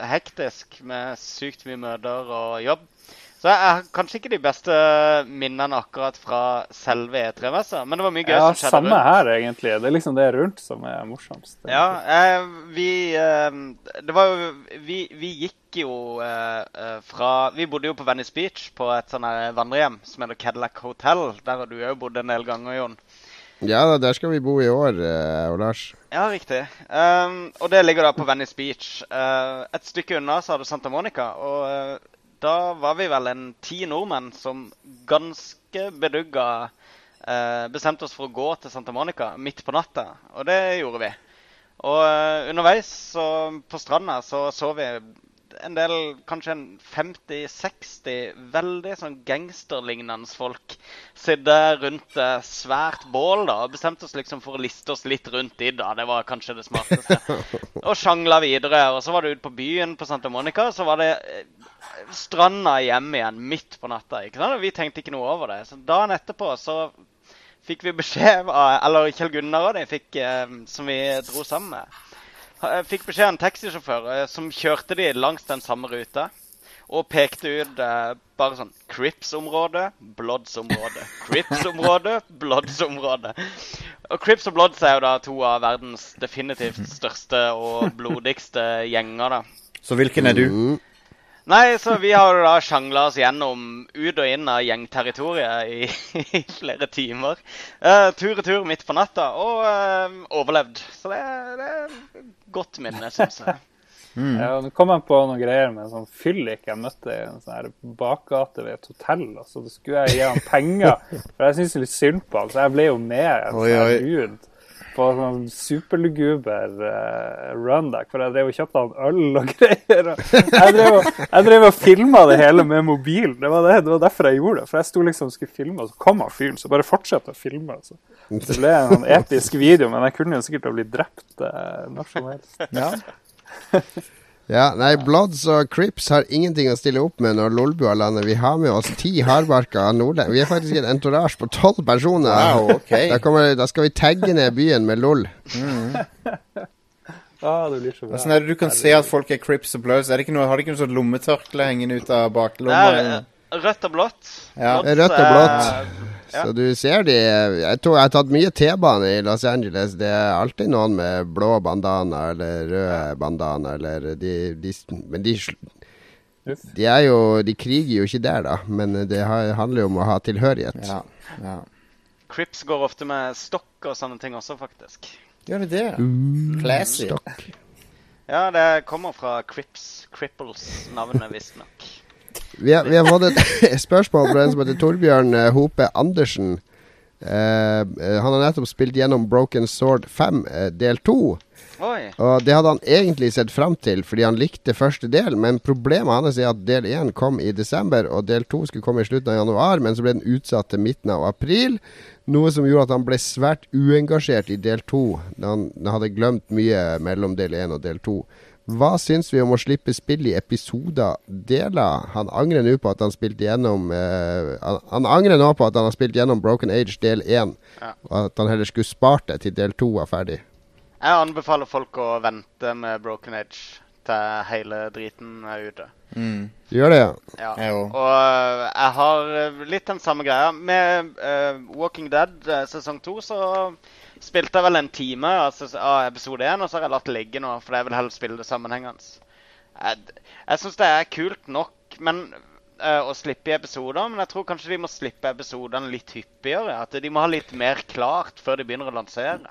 hektisk med sykt mye møter og jobb. Så jeg har kanskje ikke de beste minnene akkurat fra selve E3-messa, men det var mye gøy Ja, som skjedde samme rundt. her, egentlig. Det er liksom det rundt som er morsomst. Ja, eh, vi eh, Det var jo Vi, vi gikk jo eh, eh, fra Vi bodde jo på Venice Beach, på et sånn her vandrehjem som heter Cadillac Hotel. Der har du òg bodd en del ganger, Jon. Ja da, der skal vi bo i år, eh, og Lars. Ja, riktig. Um, og det ligger da på Venice Beach. Uh, et stykke unna så har du Santa Monica. Og eh, da var vi vel en ti nordmenn som ganske bedugga eh, bestemte oss for å gå til Santa Monica midt på natta. Og det gjorde vi. Og eh, underveis så, på stranda så så vi en del, kanskje en 50-60 veldig sånn gangsterlignende folk sitte rundt et svært bål da, og bestemte oss liksom for å liste oss litt rundt i da. Det var kanskje det smarteste. og sjangla videre. Og så var det ut på byen på Santa Monica, og så var det eh, stranda hjem igjen midt på natta. ikke sant? Og vi tenkte ikke noe over det. Så dagen etterpå så fikk vi beskjed av Eller Kjell Gunnar og de fikk, eh, som vi dro sammen med. Jeg fikk beskjed av en taxisjåfør eh, som kjørte de langs den samme ruta. Og pekte ut eh, bare sånn Crips-område, Bloods-område. Crips-område, Bloods-område. Og Crips og Bloods er jo da to av verdens definitivt største og blodigste gjenger, da. Så hvilken er du? Mm. Nei, så vi har da sjangla oss gjennom ut og inn av gjengterritoriet i, i flere timer. Uh, tur og tur midt på natta, og uh, overlevd. Så det, det er et godt minne, syns jeg. Ja, Nå kom jeg på noen greier med en sånn fyllik jeg møtte i en sånn her bakgate ved et hotell. og så skulle jeg gi han penger, for jeg syns litt synd på han, så jeg ble jo med en sånn oi. oi. dude på sånn superluguber uh, run der, hvor jeg drev og kjøpte han øl og greier. Og jeg drev og, jeg drev og filma det hele med mobil. Det var, det, det var derfor jeg gjorde det. For jeg sto liksom og skulle filme, og så kom han fyren, så bare fortsatte å filme. Så. Det ble en sånn episk video, men jeg kunne jo sikkert ha blitt drept uh, når som helst. Ja. Ja, nei, Bloods og Crips har ingenting å stille opp med når Lolbua lander. Vi har med oss ti hardbarka nordlendinger. Vi er faktisk en entourage på tolv personer. Wow, okay. da, kommer, da skal vi tagge ned byen med LOL. Ah, det blir så bra. Hvordan er du kan se at folk er Crips og Bloods? Er det ikke noe, har de ikke noe sånn lommetørkle hengende ut av baklomma? rødt og blått. Ja. Blått Rødt og blått. Ja. Så du ser de Jeg tror jeg har tatt mye T-bane i Los Angeles. Det er alltid noen med blå bandana eller rød bandana eller de, de Men de. De er jo De kriger jo ikke der, da. Men det handler jo om å ha tilhørighet. Ja. ja. Crips går ofte med stokk og sånne ting også, faktisk. Gjør det det? Classy. Stokk. Ja, det kommer fra Crips. Cripples, navnet visstnok. Vi har, vi har fått et spørsmål fra en som heter Torbjørn eh, Hope Andersen. Eh, han har nettopp spilt gjennom Broken Sword 5, uh, del 2. Oi. Og det hadde han egentlig sett fram til fordi han likte første del, men problemet hans er at del 1 kom i desember, og del 2 skulle komme i slutten av januar, men så ble den utsatt til midten av april. Noe som gjorde at han ble svært uengasjert i del 2, da han han hadde glemt mye mellom del 1 og del 2. Hva syns vi om å slippe spill i episoder deler? Han angrer nå på at han spilte gjennom uh, han, han angrer nå på at han har spilt gjennom Broken Age del 1, Ja. og at han heller skulle spart det til del 2 var ferdig. Jeg anbefaler folk å vente med Broken Age til hele driten er ute. Mm. Du gjør det, ja? Ja. Jeg òg. Og øh, jeg har øh, litt den samme greia. Med uh, Walking Dead sesong to så spilte jeg vel en time av, av episode én, og så har jeg latt ligge nå, for jeg vil heller spille det sammenhengende. Jeg, jeg syns det er kult nok men, øh, å slippe i episoder, men jeg tror kanskje de må slippe episodene litt hyppigere. At de må ha litt mer klart før de begynner å lansere.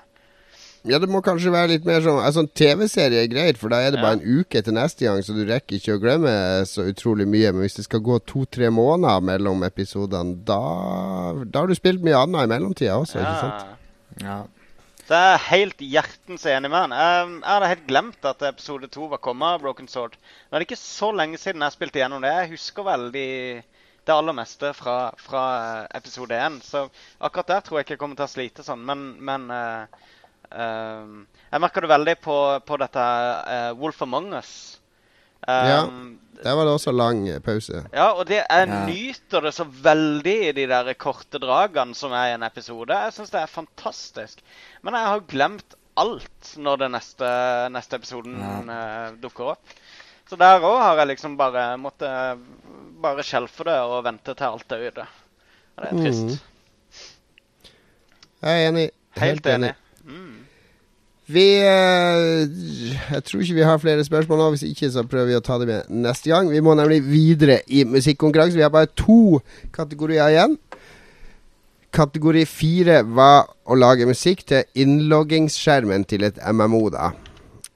Ja, det må kanskje være litt mer sånn En sånn TV-serie er greit, for da er det Ja. bare en uke til neste gang, så du rekker ikke å glemme så utrolig mye. Men hvis det skal gå to-tre måneder mellom episodene, da, da har du spilt mye annet i mellomtida også, ikke sant? Ja. Jeg er helt hjertens enig med han. Jeg, jeg hadde helt glemt at episode to var kommet av Broken Sword. Nå er det ikke så lenge siden jeg spilte gjennom det. Jeg husker veldig det aller meste fra, fra eh, episode én. Så akkurat der tror jeg ikke jeg kommer til å slite sånn. Men, men uh, uh, jeg merker det veldig på, på dette uh, Wolf Among Us. Um, Ja. Der var det også lang eh, pause. ja, og det, jeg Ja. nyter det så veldig i de der korte dragene som er i en episode. Jeg syns det er fantastisk. Men jeg har glemt alt når den neste, neste episoden eh, dukker opp. Så der òg har jeg liksom bare måttet bare skjelfe det og vente til alt er ute. Og det er trist. Jeg er enig. Helt enig. Mm. Vi eh, Jeg tror ikke vi har flere spørsmål nå. Hvis ikke, så prøver vi å ta det med neste gang. Vi må nemlig videre i musikkonkurransen. Vi har bare to kategorier igjen. Kategori fire var å lage musikk til innloggingsskjermen til et MMO, da.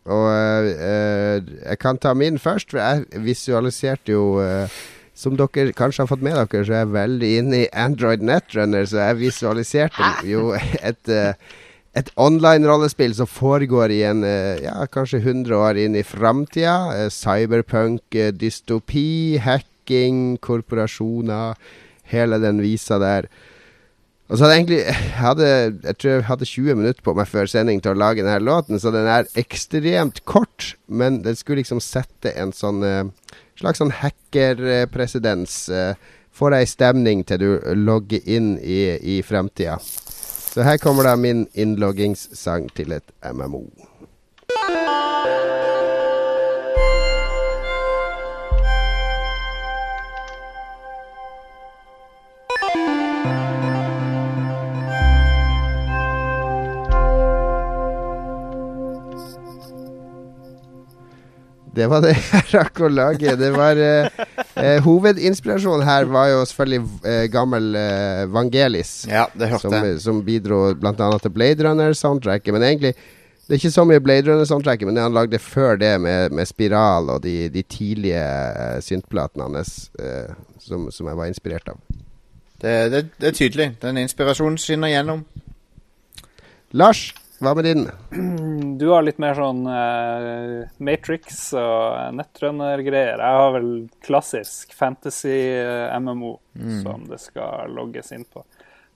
Og eh, jeg kan ta min først, for jeg visualiserte jo eh, Som dere kanskje har fått med dere, så er jeg veldig inne i Android Netrunner, så jeg visualiserte jo et eh, et online-rollespill som foregår i en eh, ja, kanskje 100 år inn i framtida. Eh, cyberpunk, eh, dystopi, hacking, korporasjoner. Hele den visa der. Og så hadde jeg egentlig jeg hadde, Jeg tror jeg hadde 20 minutter på meg før sending til å lage denne låten, så den er ekstremt kort. Men den skulle liksom sette en sånn slags sånn hackerpresedens. Eh, Få deg stemning til du logger inn i, i fremtida. Så her kommer da min innloggingssang til et MMO. Det var det jeg rakk å lage. Det var eh, eh, Hovedinspirasjonen her var jo selvfølgelig eh, gammel eh, Vangelis. Ja, det hørte som, jeg. som bidro bl.a. til Blade Runner-soundtracket. Men egentlig det er ikke så mye Blade Runner-soundtracket, men det han lagde før det, med, med Spiral og de, de tidlige uh, syntplatene hans, eh, som, som jeg var inspirert av. Det, det, det er tydelig. Den inspirasjonen skinner gjennom. Lars, hva med din? Du har litt mer sånn uh, Matrix og nettrønnergreier. Jeg har vel klassisk fantasy-MMO som det skal logges inn på.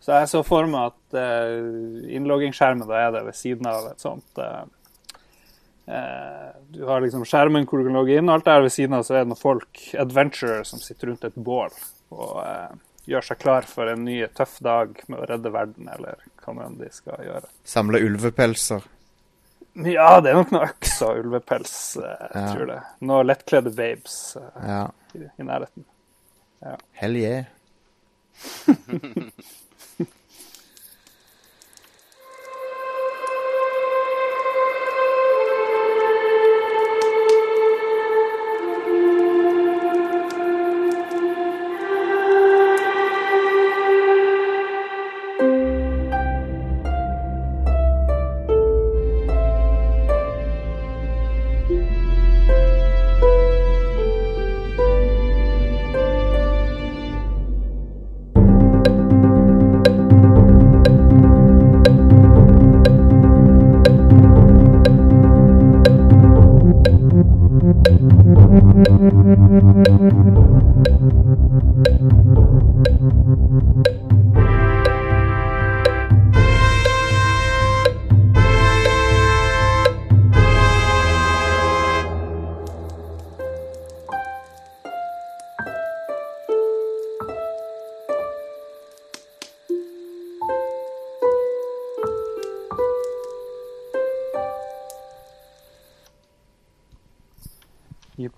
Så jeg så for meg at uh, innloggingsskjermen da er det ved siden av et sånt uh, uh, Du har liksom skjermen hvor du kan logge inn, og alt der ved siden av så er det noen folk, adventurer, som sitter rundt et bål og eh, gjør seg klar for en ny tøff dag med å redde verden, eller nå enn de skal gjøre. Samle ulvepelser. Ja, det er nok noe øks og ulvepels, eh, jeg Ja. tror det. Noe lettkledde babes eh, Ja. i, i nærheten. Hell yeah.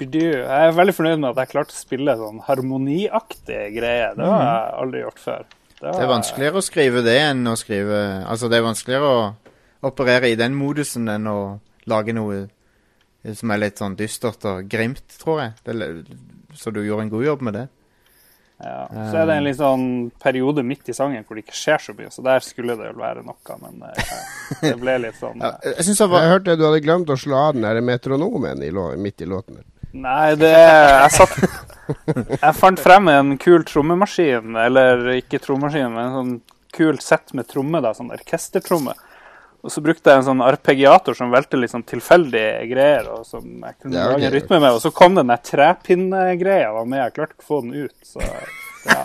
Jeg er veldig fornøyd med at jeg klarte å spille sånn harmoniaktige greier. Det har jeg aldri gjort før. Det er vanskeligere å skrive det enn å skrive Altså, det er vanskeligere å operere i den modusen enn å lage noe som er litt sånn dystert og grimt, tror jeg. Det, så du gjorde en god jobb med det. Ja. Så er det en litt sånn periode midt i sangen hvor det ikke skjer så mye, så der skulle det vel være noe, men eh, det ble litt sånn Ja, eh, jeg Jeg hørte du hadde glemt å slå av den der metronomen i midt i låten. Nei, det Jeg satt Jeg fant frem en kul trommemaskin, eller ikke trommemaskin, men en sånn kult sett med tromme, da, sånn orkestertromme. Og så brukte jeg en sånn arpeggiator som velte litt sånn tilfeldige greier, og som jeg kunne Ja, lage rytme med. Og så kom den der trepinnegreia med, jeg klarte ikke å få den ut, så ja.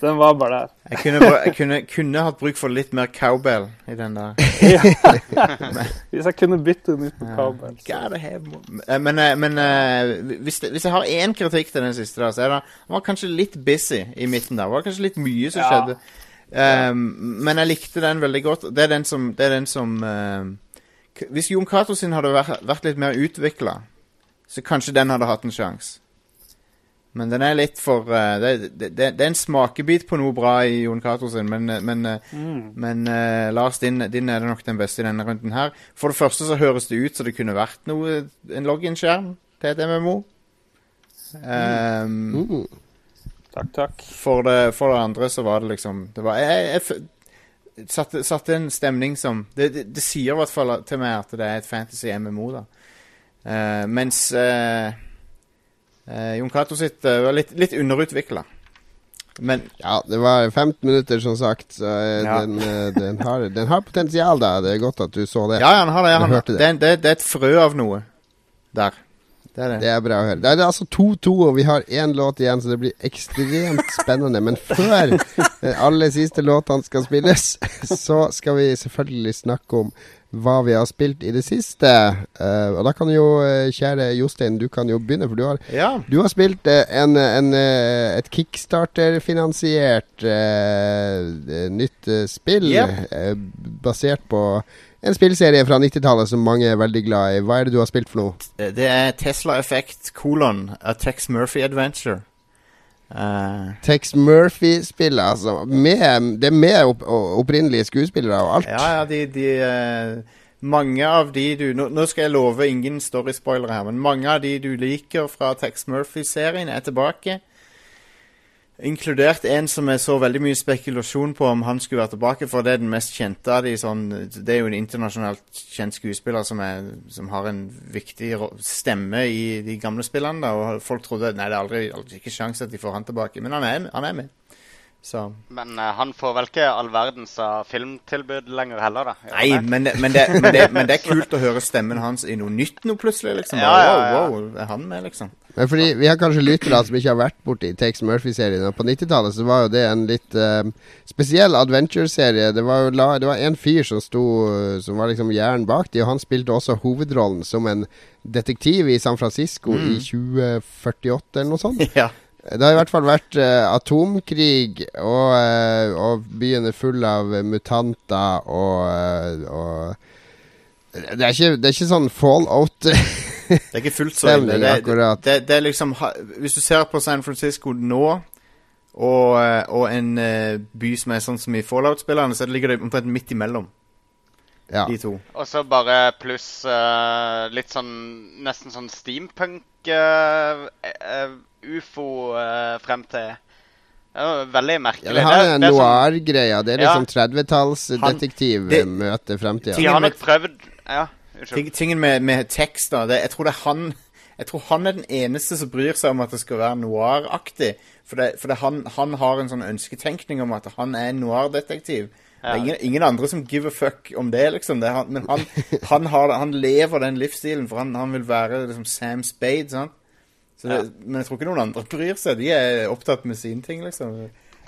Den var bare der. Jeg kunne, jeg kunne, kunne hatt bruk for litt mer cowbell i den der. Hvis jeg kunne bytte den ut på cowbell. så-. Eh, Men, eh, men eh, hvis, det, hvis jeg har én kritikk til den siste, da, så er det den var kanskje litt busy i midten der. Det var kanskje litt mye som Ja. skjedde. Um, men jeg likte den veldig godt. Det er den som, det er den som uh, Hvis Jon Cato sin hadde vært, vært litt mer utvikla, Så kanskje den hadde hatt en sjanse. Men den er litt for uh, det, det, det, det er en smakebit på noe bra i Jon Cato sin, men, eh, men, mm. men uh, Lars, din, din er det nok den beste i denne runden her. For det første så høres det ut som det kunne vært noe, en login-skjerm til et MMO. Um, Mm. Takk, takk. for, det, for det andre så var det liksom det var, Jeg, jeg, satte, satte en stemning som det, det, det sier i hvert fall til meg at det er et fantasy MMO, da. Eh, mens uh, Jon Cato sitt eh, var litt, litt underutvikla. Men Ja, det var 15 minutter, som sagt. Så eh, Ja. den, eh, den, har, den har potensial, da. Det er godt at du så det. ja, ja, han har det. Han, hørte det. det. er- det, det er et frø av noe der. Det er det. Det er bra å høre. Det er altså 2-2, og vi har én låt igjen, så det blir ekstremt spennende. Men før eh, alle siste låtene skal spilles, så skal vi selvfølgelig snakke om hva vi har spilt i det siste. Uh, og da kan jo, eh, kjære Jostein, du kan jo begynne, for du har, Ja. du har spilt eh, en, en, et kickstarter-finansiert nytt spill Yep. basert på en spillserie fra 90-tallet som mange er veldig glad i. Hva er det du har spilt for noe? Det er Tesla Effect kolon A Tex Murphy Adventure. Eh, Tex Murphy-spillet, altså. Med, det er med opp, opprinnelige skuespillere og alt. Ja, ja, de, de uh, Mange av de du nå, nå skal jeg love ingen story-spoilere her, men mange av de du liker fra Tex Murphy-serien, er tilbake. Inkludert en som jeg så veldig mye spekulasjon på om han skulle være tilbake, for det er den mest kjente av de. Sånn, det er jo en internasjonalt kjent skuespiller som, er, som har en viktig stemme i de gamle spillene. Da, og folk trodde nei, det er aldri, aldri ikke sjans at de får han tilbake, men han er, han er med. Så Men uh, han får vel ikke all verdens av filmtilbud lenger heller, da? Nei, det? men det, men, det, men, det, men det er kult å høre stemmen hans i noe nytt nå plutselig. liksom. Ja, ja, ja. Wow, wow, er han med, liksom? Men fordi Vi har kanskje lyttere som ikke har vært borti Takes Murphy-serien. På 90-tallet så var jo det en litt uh, spesiell adventure-serie. Det var jo la, det var en fyr som sto Som var liksom hjernen bak de, og han spilte også hovedrollen som en detektiv i San Francisco i 2048 eller noe sånt. Ja. Det har i hvert fall vært uh, atomkrig, og, uh, og byen er full av eh, mutanter og, uh, og det er, ikke, det er ikke sånn fallout. Det er ikke fullt så ille. Det, det, det, det er liksom Hvis du ser på San Francisco nå, og, og en by som er sånn som i Fallout-spillerne, så ligger det omtrent midt imellom ja. de to. Og så bare pluss litt sånn Nesten sånn steampunk uh, ufo uh, frem til Det var veldig Ja, merkelig. det har Det- er sånn- noir-greia. Det er Ja. liksom 30-tallsdetektiv det- møter fremtida. De har nok prøvd Ja, unnskyld. Tingen med, med tekst, da det, Jeg tror det er han Jeg tror han er den eneste som bryr seg om at det skal være noir-aktig. For, det, for det, han, han har en sånn ønsketenkning om at han er en noir-detektiv. Det er ingen, ingen andre som give a fuck om det, liksom. Det er han, men han, han, har, han lever den livsstilen, for han, han vil være liksom Sam Spade. sant? Det, Men jeg tror ikke noen andre bryr seg. De er opptatt med sine ting, liksom.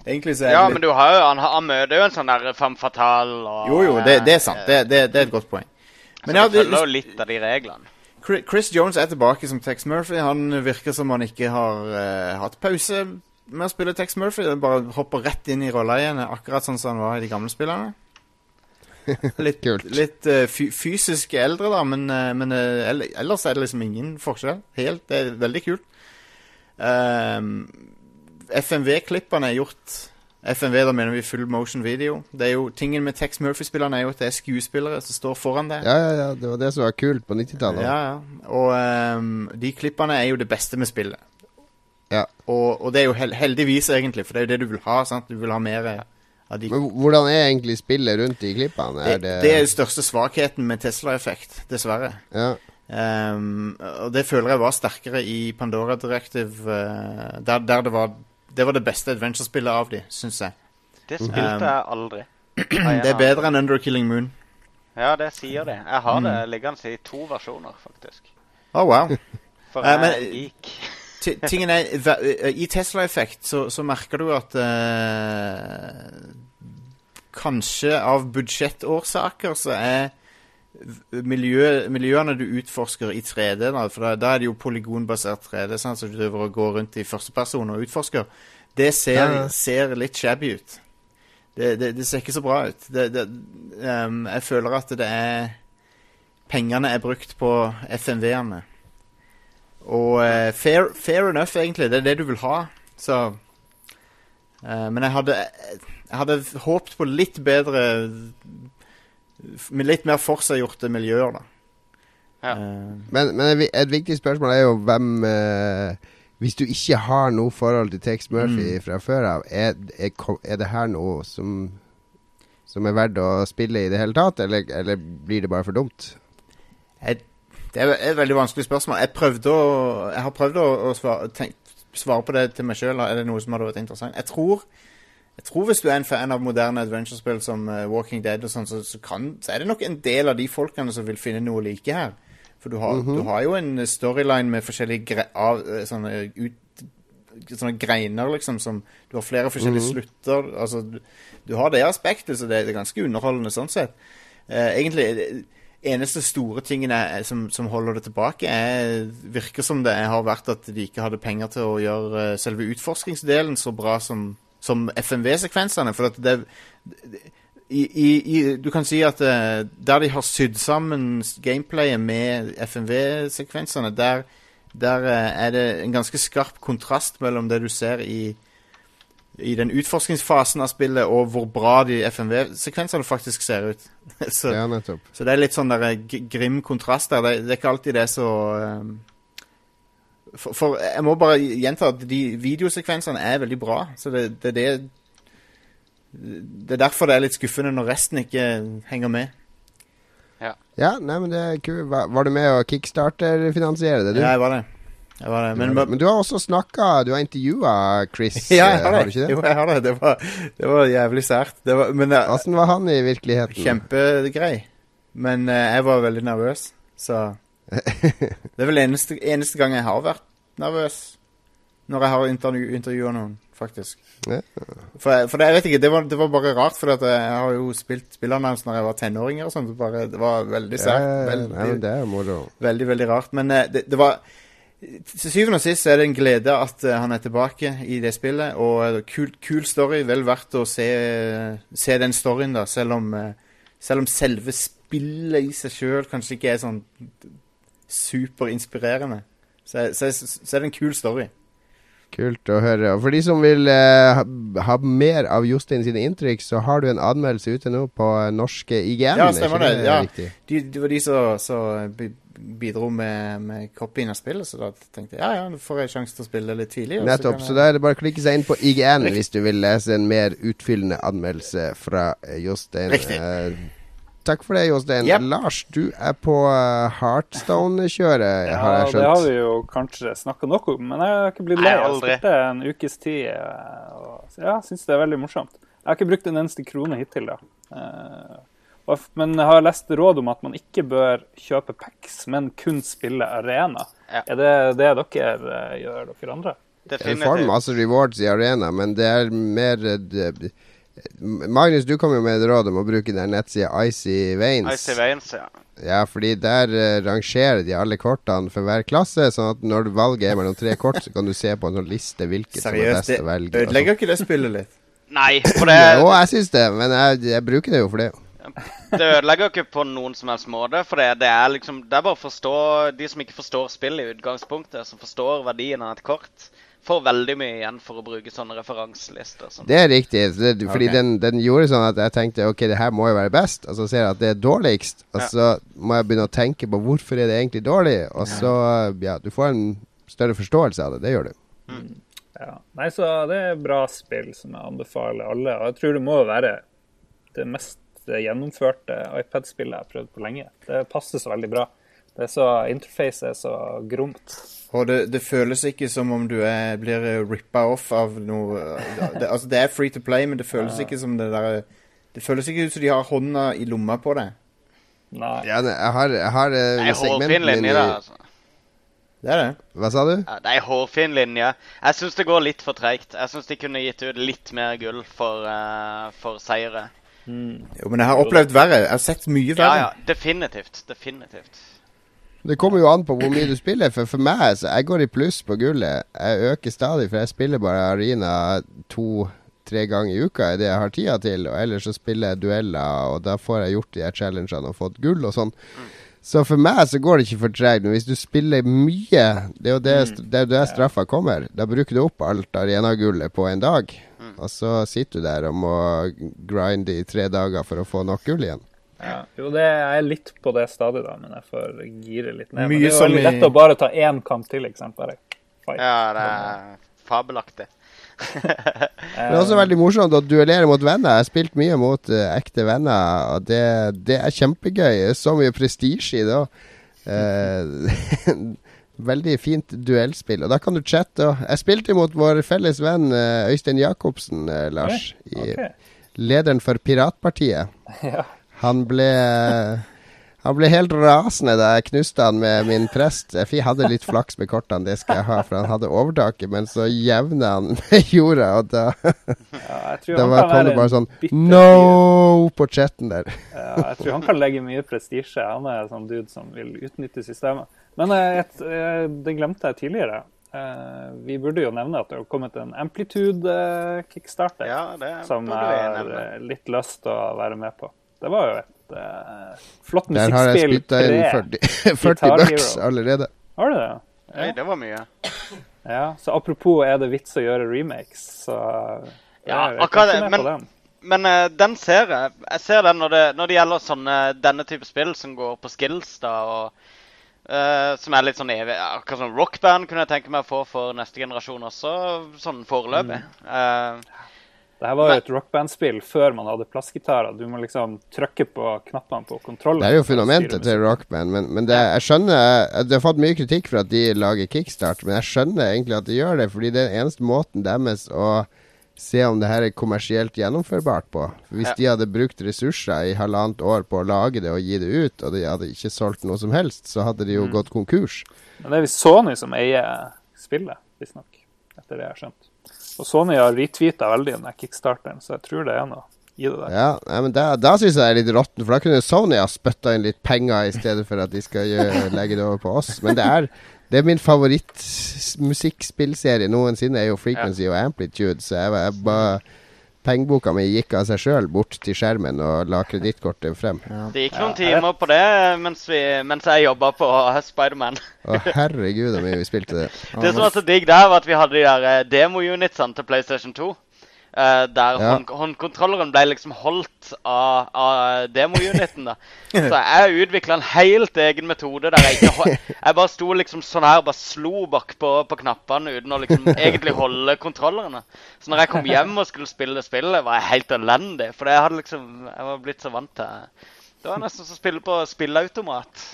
Egentlig så er Ja, litt... men du har jo Han, han møter jo en sånn der femme fatale og Jo, jo, det, det er sant. Det, det, det er et godt poeng. Men det, følger jo litt av de reglene. Chris Jones er tilbake som Tex Murphy. Han virker som han ikke har uh, hatt pause med å spille Tex Murphy. Han bare hopper rett inn i rolla igjen, akkurat sånn som han var i de gamle spillene. Litt, Kult. litt uh, fysisk eldre, da, men, uh, men uh, ellers er det liksom ingen forskjell. Helt, Det er veldig kult. Um, FMV-klippene er gjort FMV, da mener vi full motion video. Det er jo Tingen med Tex Murphy-spillerne er jo at det er skuespillere som står foran det. Ja, ja, ja. Det var det som var kult på 90-tallet. Ja, ja. Og um, de klippene er jo det beste med spillet. Ja. Og, og det er jo heldigvis, egentlig, for det er jo det du vil ha. sant? Du vil ha mer de Men hvordan er egentlig spillet rundt i klippene? Er det, det er jo største svakheten med Tesla-effekt, dessverre. ja. Um, og det føler jeg var sterkere i Pandora Directive, uh, der, der det var Det var det beste adventure-spillet av de, syns jeg. Det spilte Um, jeg aldri. Det er bedre enn Under Killing Moon. Ja, det sier det. Jeg har det Mm. liggende i to versjoner, faktisk. Oh, wow. For Eh, jeg men- er geek. Ti- Tingen er, eh, I Tesla-effekt så, så merker du at eh, Kanskje av budsjettårsaker så er miljø, miljøene du utforsker i 3D, da, for da, da er det jo polygonbasert 3D, sant, så du driver og går rundt i første person og utforsker, det ser, Ja, ser litt shabby ut. Det, det, det ser ikke så bra ut. Det, det, ehm, jeg føler at det er Pengene er brukt på FMV-ene. Og uh, fair, fair enough, egentlig. Det er det du vil ha. Så uh, Men jeg hadde Jeg hadde håpet på litt bedre Med litt mer forseggjorte miljøer, da. Ja. Uh, Men, men et, et viktig spørsmål er jo hvem eh, Hvis du ikke har noe forhold til Tex Murphy fra før av, er, er, er det her noe som som er verdt å spille i det hele tatt, eller, eller blir det bare for dumt? jeg, det er et veldig vanskelig spørsmål. Jeg prøvde å Jeg har prøvd å, å svare, tenkt, svare på det til meg sjøl. Er det noe som hadde vært interessant? Jeg tror jeg tror hvis du er en fan av moderne adventure-spill som eh, Walking Dead, og sånn, så, så, kan, så er det nok en del av de folkene som vil finne noe like her. For du har, du har jo en storyline med forskjellige gre av, eh, sånne, ut, sånne greiner, liksom, som Du har flere forskjellige slutter. Altså, du, du har det aspektet, så det, det er ganske underholdende sånn sett. Uh, egentlig eh, eneste store tingen er, som, som holder det tilbake, er, virker som det har vært at de ikke hadde penger til å gjøre eh, selve utforskingsdelen så bra som, som FMV-sekvensene. For at det, i, i, Du kan si at eh, der de har sydd sammen gameplayet med FMV-sekvensene, der, der eh, er det en ganske skarp kontrast mellom det du ser i i den utforskningsfasen av spillet, og hvor bra de FMV-sekvensene faktisk ser ut. så, Ja, nettopp. så det er litt sånn der eh, grim kontrast der. Det, det er ikke alltid det så um, for, for jeg må bare gjenta at de videosekvensene er veldig bra. Så det, det er det Det er derfor det er litt skuffende når resten ikke henger med. Ja, nei, men det er kult. Var, var du med å kickstarter-finansiere det, du? Ja, jeg var det. Var det. men, Men, men du har også snakka Du har intervjua Chris, ja, eh, har har du ikke det? Jo, jeg har det. Det var, det var jævlig sært. Det var- Men Hvordan var han i virkeligheten? Kjempegrei. Men eh, jeg var veldig nervøs, så Det er vel eneste, eneste gang jeg har vært nervøs. Når jeg har intervju, intervjua noen, faktisk. Ja. For, jeg- for det, jeg vet ikke, det var, det var bare rart, for jeg har jo spilt spillernavns når jeg var tenåring og sånn. så det var veldig sært. ja, ja. Veldig, det veldig, veldig rart. Men eh, det, det var Til syvende og sist er det en glede at eh, han er tilbake i det spillet. Og eh, kul, kul story. Vel verdt å se, se den storyen, da. Selv om, eh, selv om selve spillet i seg sjøl kanskje ikke er sånn superinspirerende. Så, så, så er det en kul story. Kult å høre. Og for de som vil eh, ha, mer av Jostein sine inntrykk, så har du en anmeldelse ute nå på norske IGN. Ja, er stemmer det, ja. det var de som bidro med, med copyen av spillet, så da tenkte jeg ja, ja, nå får jeg sjanse til å spille litt tidlig. Nettopp. så Nettopp. Så da er det bare å klikke seg inn på IGN hvis du vil lese en mer utfyllende anmeldelse fra eh, Jostein. Riktig. Uh, takk for det, Jostein. Yep. Lars, du er på eh, Heartstone-kjøret, Ja, har jeg skjønt. Ja, det har vi jo kanskje snakka nok om, men jeg har ikke blitt lei. av Jeg en ukes tid og ja, syns det er veldig morsomt. Jeg har ikke brukt en eneste krone hittil, da. Eh, f- Men jeg har lest råd om at man ikke bør kjøpe packs, men kun spille arena. Ja. Er det det dere eh, gjør, dere andre? Du får Definitivt. masse rewards i arena, men det er mer eh, det, Magnus, du kom jo med et råd om å bruke den nettsida Icy Veins. Icy Veins, ja. Ja, fordi der uh, rangerer de alle kortene for hver klasse, sånn at når valget er mellom tre kort, så kan du se på en sånn liste hvilket som er best å velge. Seriøst, sånn. ødelegger ikke det spillet litt? Nei, for det, Jo, jeg syns det, men jeg, jeg bruker det jo for det. Det ødelegger ikke på noen som helst måte. For det, det er liksom Det er bare å forstå De som ikke forstår spillet i utgangspunktet, som forstår verdien av et kort, får veldig mye igjen for å bruke sånne referanselister. Sånn. Det er riktig. Det, fordi okay. den, den gjorde sånn at jeg tenkte ok, det her må jo være best. Og så ser jeg at det er dårligst. Og Ja. så må jeg begynne å tenke på hvorfor er det egentlig dårlig. Og så, ja, du får en større forståelse av det. Det gjør du. Ja. Nei, så det er bra spill som jeg anbefaler alle. Og jeg tror det må være det mest gjennomførte iPad-spillet jeg har prøvd på lenge. Det passer så veldig bra. Det er så, Interface er så gromt. Og det, det føles ikke som om du er, blir rippa off av noe det, Altså, det er free to play, men det føles ikke som det der Det føles ikke ut som de har hånda i lomma på det. Nei. Ja, jeg har, jeg har eh, det er hårfin segmentene linje, da. Altså. Det er det. Hva sa du? Ja, det er hårfin linje. Jeg syns det går litt for treigt. Jeg syns de kunne gitt ut litt mer gull for, uh, for seire. Jo, men jeg har opplevd verre. Jeg har sett mye verre. ja. Definitivt. Definitivt. Det kommer jo an på hvor mye du spiller. For for meg, altså, jeg går i pluss på gullet. Jeg øker stadig, for jeg spiller bare Arena to-tre ganger i uka i det jeg har tida til. Og ellers så spiller jeg dueller, og da får jeg gjort de her challengene og fått gull og sånn. Så for meg så går det ikke for tregt. Men hvis du spiller mye, det er jo det, det, er straffa kommer. Da bruker du opp alt arenagullet på en dag. Og så sitter du der og må grinde i tre dager for å få nok gull igjen. Ja. Jo, det er litt på det stadiet, da, men jeg får gire litt ned. Men det er jo lett i- å bare ta én kamp til, ikke sant? Bare fight. Ja, det er fabelaktig. Det er også veldig morsomt å duellere mot venner. Jeg har spilt mye mot uh, ekte venner, og det, det er kjempegøy. Så mye prestisje i det òg. veldig fint duellspill. Og da kan du chatte. Jeg spilte mot vår felles venn uh, Øystein Jacobsen, eh, Lars. I, lederen for Piratpartiet. Ja. Han ble han ble helt rasende da jeg knuste han med min prest. Jeg hadde litt flaks med kortene, det skal jeg ha, for han hadde overtaket. Men så jevna han med jorda, og da, Ja, da var, kom det bare sånn. No på chatten der. Ja, jeg tror han kan legge mye prestisje. Han er en sånn dude som vil utnytte systemet. Men eh, et, eh, det glemte jeg tidligere. Eh, Vi burde jo nevne at det har kommet en Amplitude-kickstarter Ja, som jeg har eh, litt lyst til å være med på. Det var jo et eh, flott Der har jeg spilt deg inn 40, 40 bucks allerede. Har du det? Oi, det var mye. Ja, så apropos er det vits å gjøre remakes, så Ja, jeg akkurat det, men- den. Men uh, den ser jeg. Jeg ser den når det, når det gjelder sånne, denne type spill som går på skills, da, og uh, som er litt sånn evig Akkurat som rockband kunne jeg tenke meg å få for neste generasjon også, sånn foreløpig. Mm. Eh, Det her var jo et rockbandspill før man hadde plassgitarer. Du må liksom trykke på knappene på kontrollen. Det er jo fundamentet til Rockband, men, men det, jeg skjønner Det har fått mye kritikk for at de lager kickstart, men jeg skjønner egentlig at de gjør det, fordi det er den eneste måten deres å se om det her er kommersielt gjennomførbart på. Hvis Ja. de hadde brukt ressurser i halvannet år på å lage det og gi det ut, og de hadde ikke solgt noe som helst, så hadde de jo gått konkurs. Men det er visst Sony som eier spillet, visstnok. Etter det jeg har skjønt. Og Sony har retweeta veldig den kickstarteren, så jeg tror det er noe i det der. Ja, nei, men Da, da syns jeg det er litt råttent, for da kunne Sony ha spytta inn litt penger i stedet for at de skal gjøre, legge det over på oss. Men det er, det er min favorittmusikkspillserie noensinne, er jo Frequency og Amplitude, så jeg, jeg bare Pengeboka mi gikk av seg sjøl bort til skjermen og la kredittkortet frem. det gikk noen timer på det mens, vi, mens jeg jobba på Spiderman. Å, herregud, hvor mye vi spilte det. Det som var så digg der, var at vi hadde de der eh, demo-unitsene til PlayStation 2. eh, der Ja. hånd, håndkontrolleren ble liksom holdt av, av demo-uniten. da. Så jeg utvikla en helt egen metode der jeg ikke Jeg bare sto liksom sånn her, bare slo bak på, på knappene uten å liksom egentlig holde kontrollerne. Så når jeg kom hjem og skulle spille spillet, var jeg helt elendig. For jeg hadde liksom Jeg var blitt så vant til Det var nesten som å spille på spilleautomat.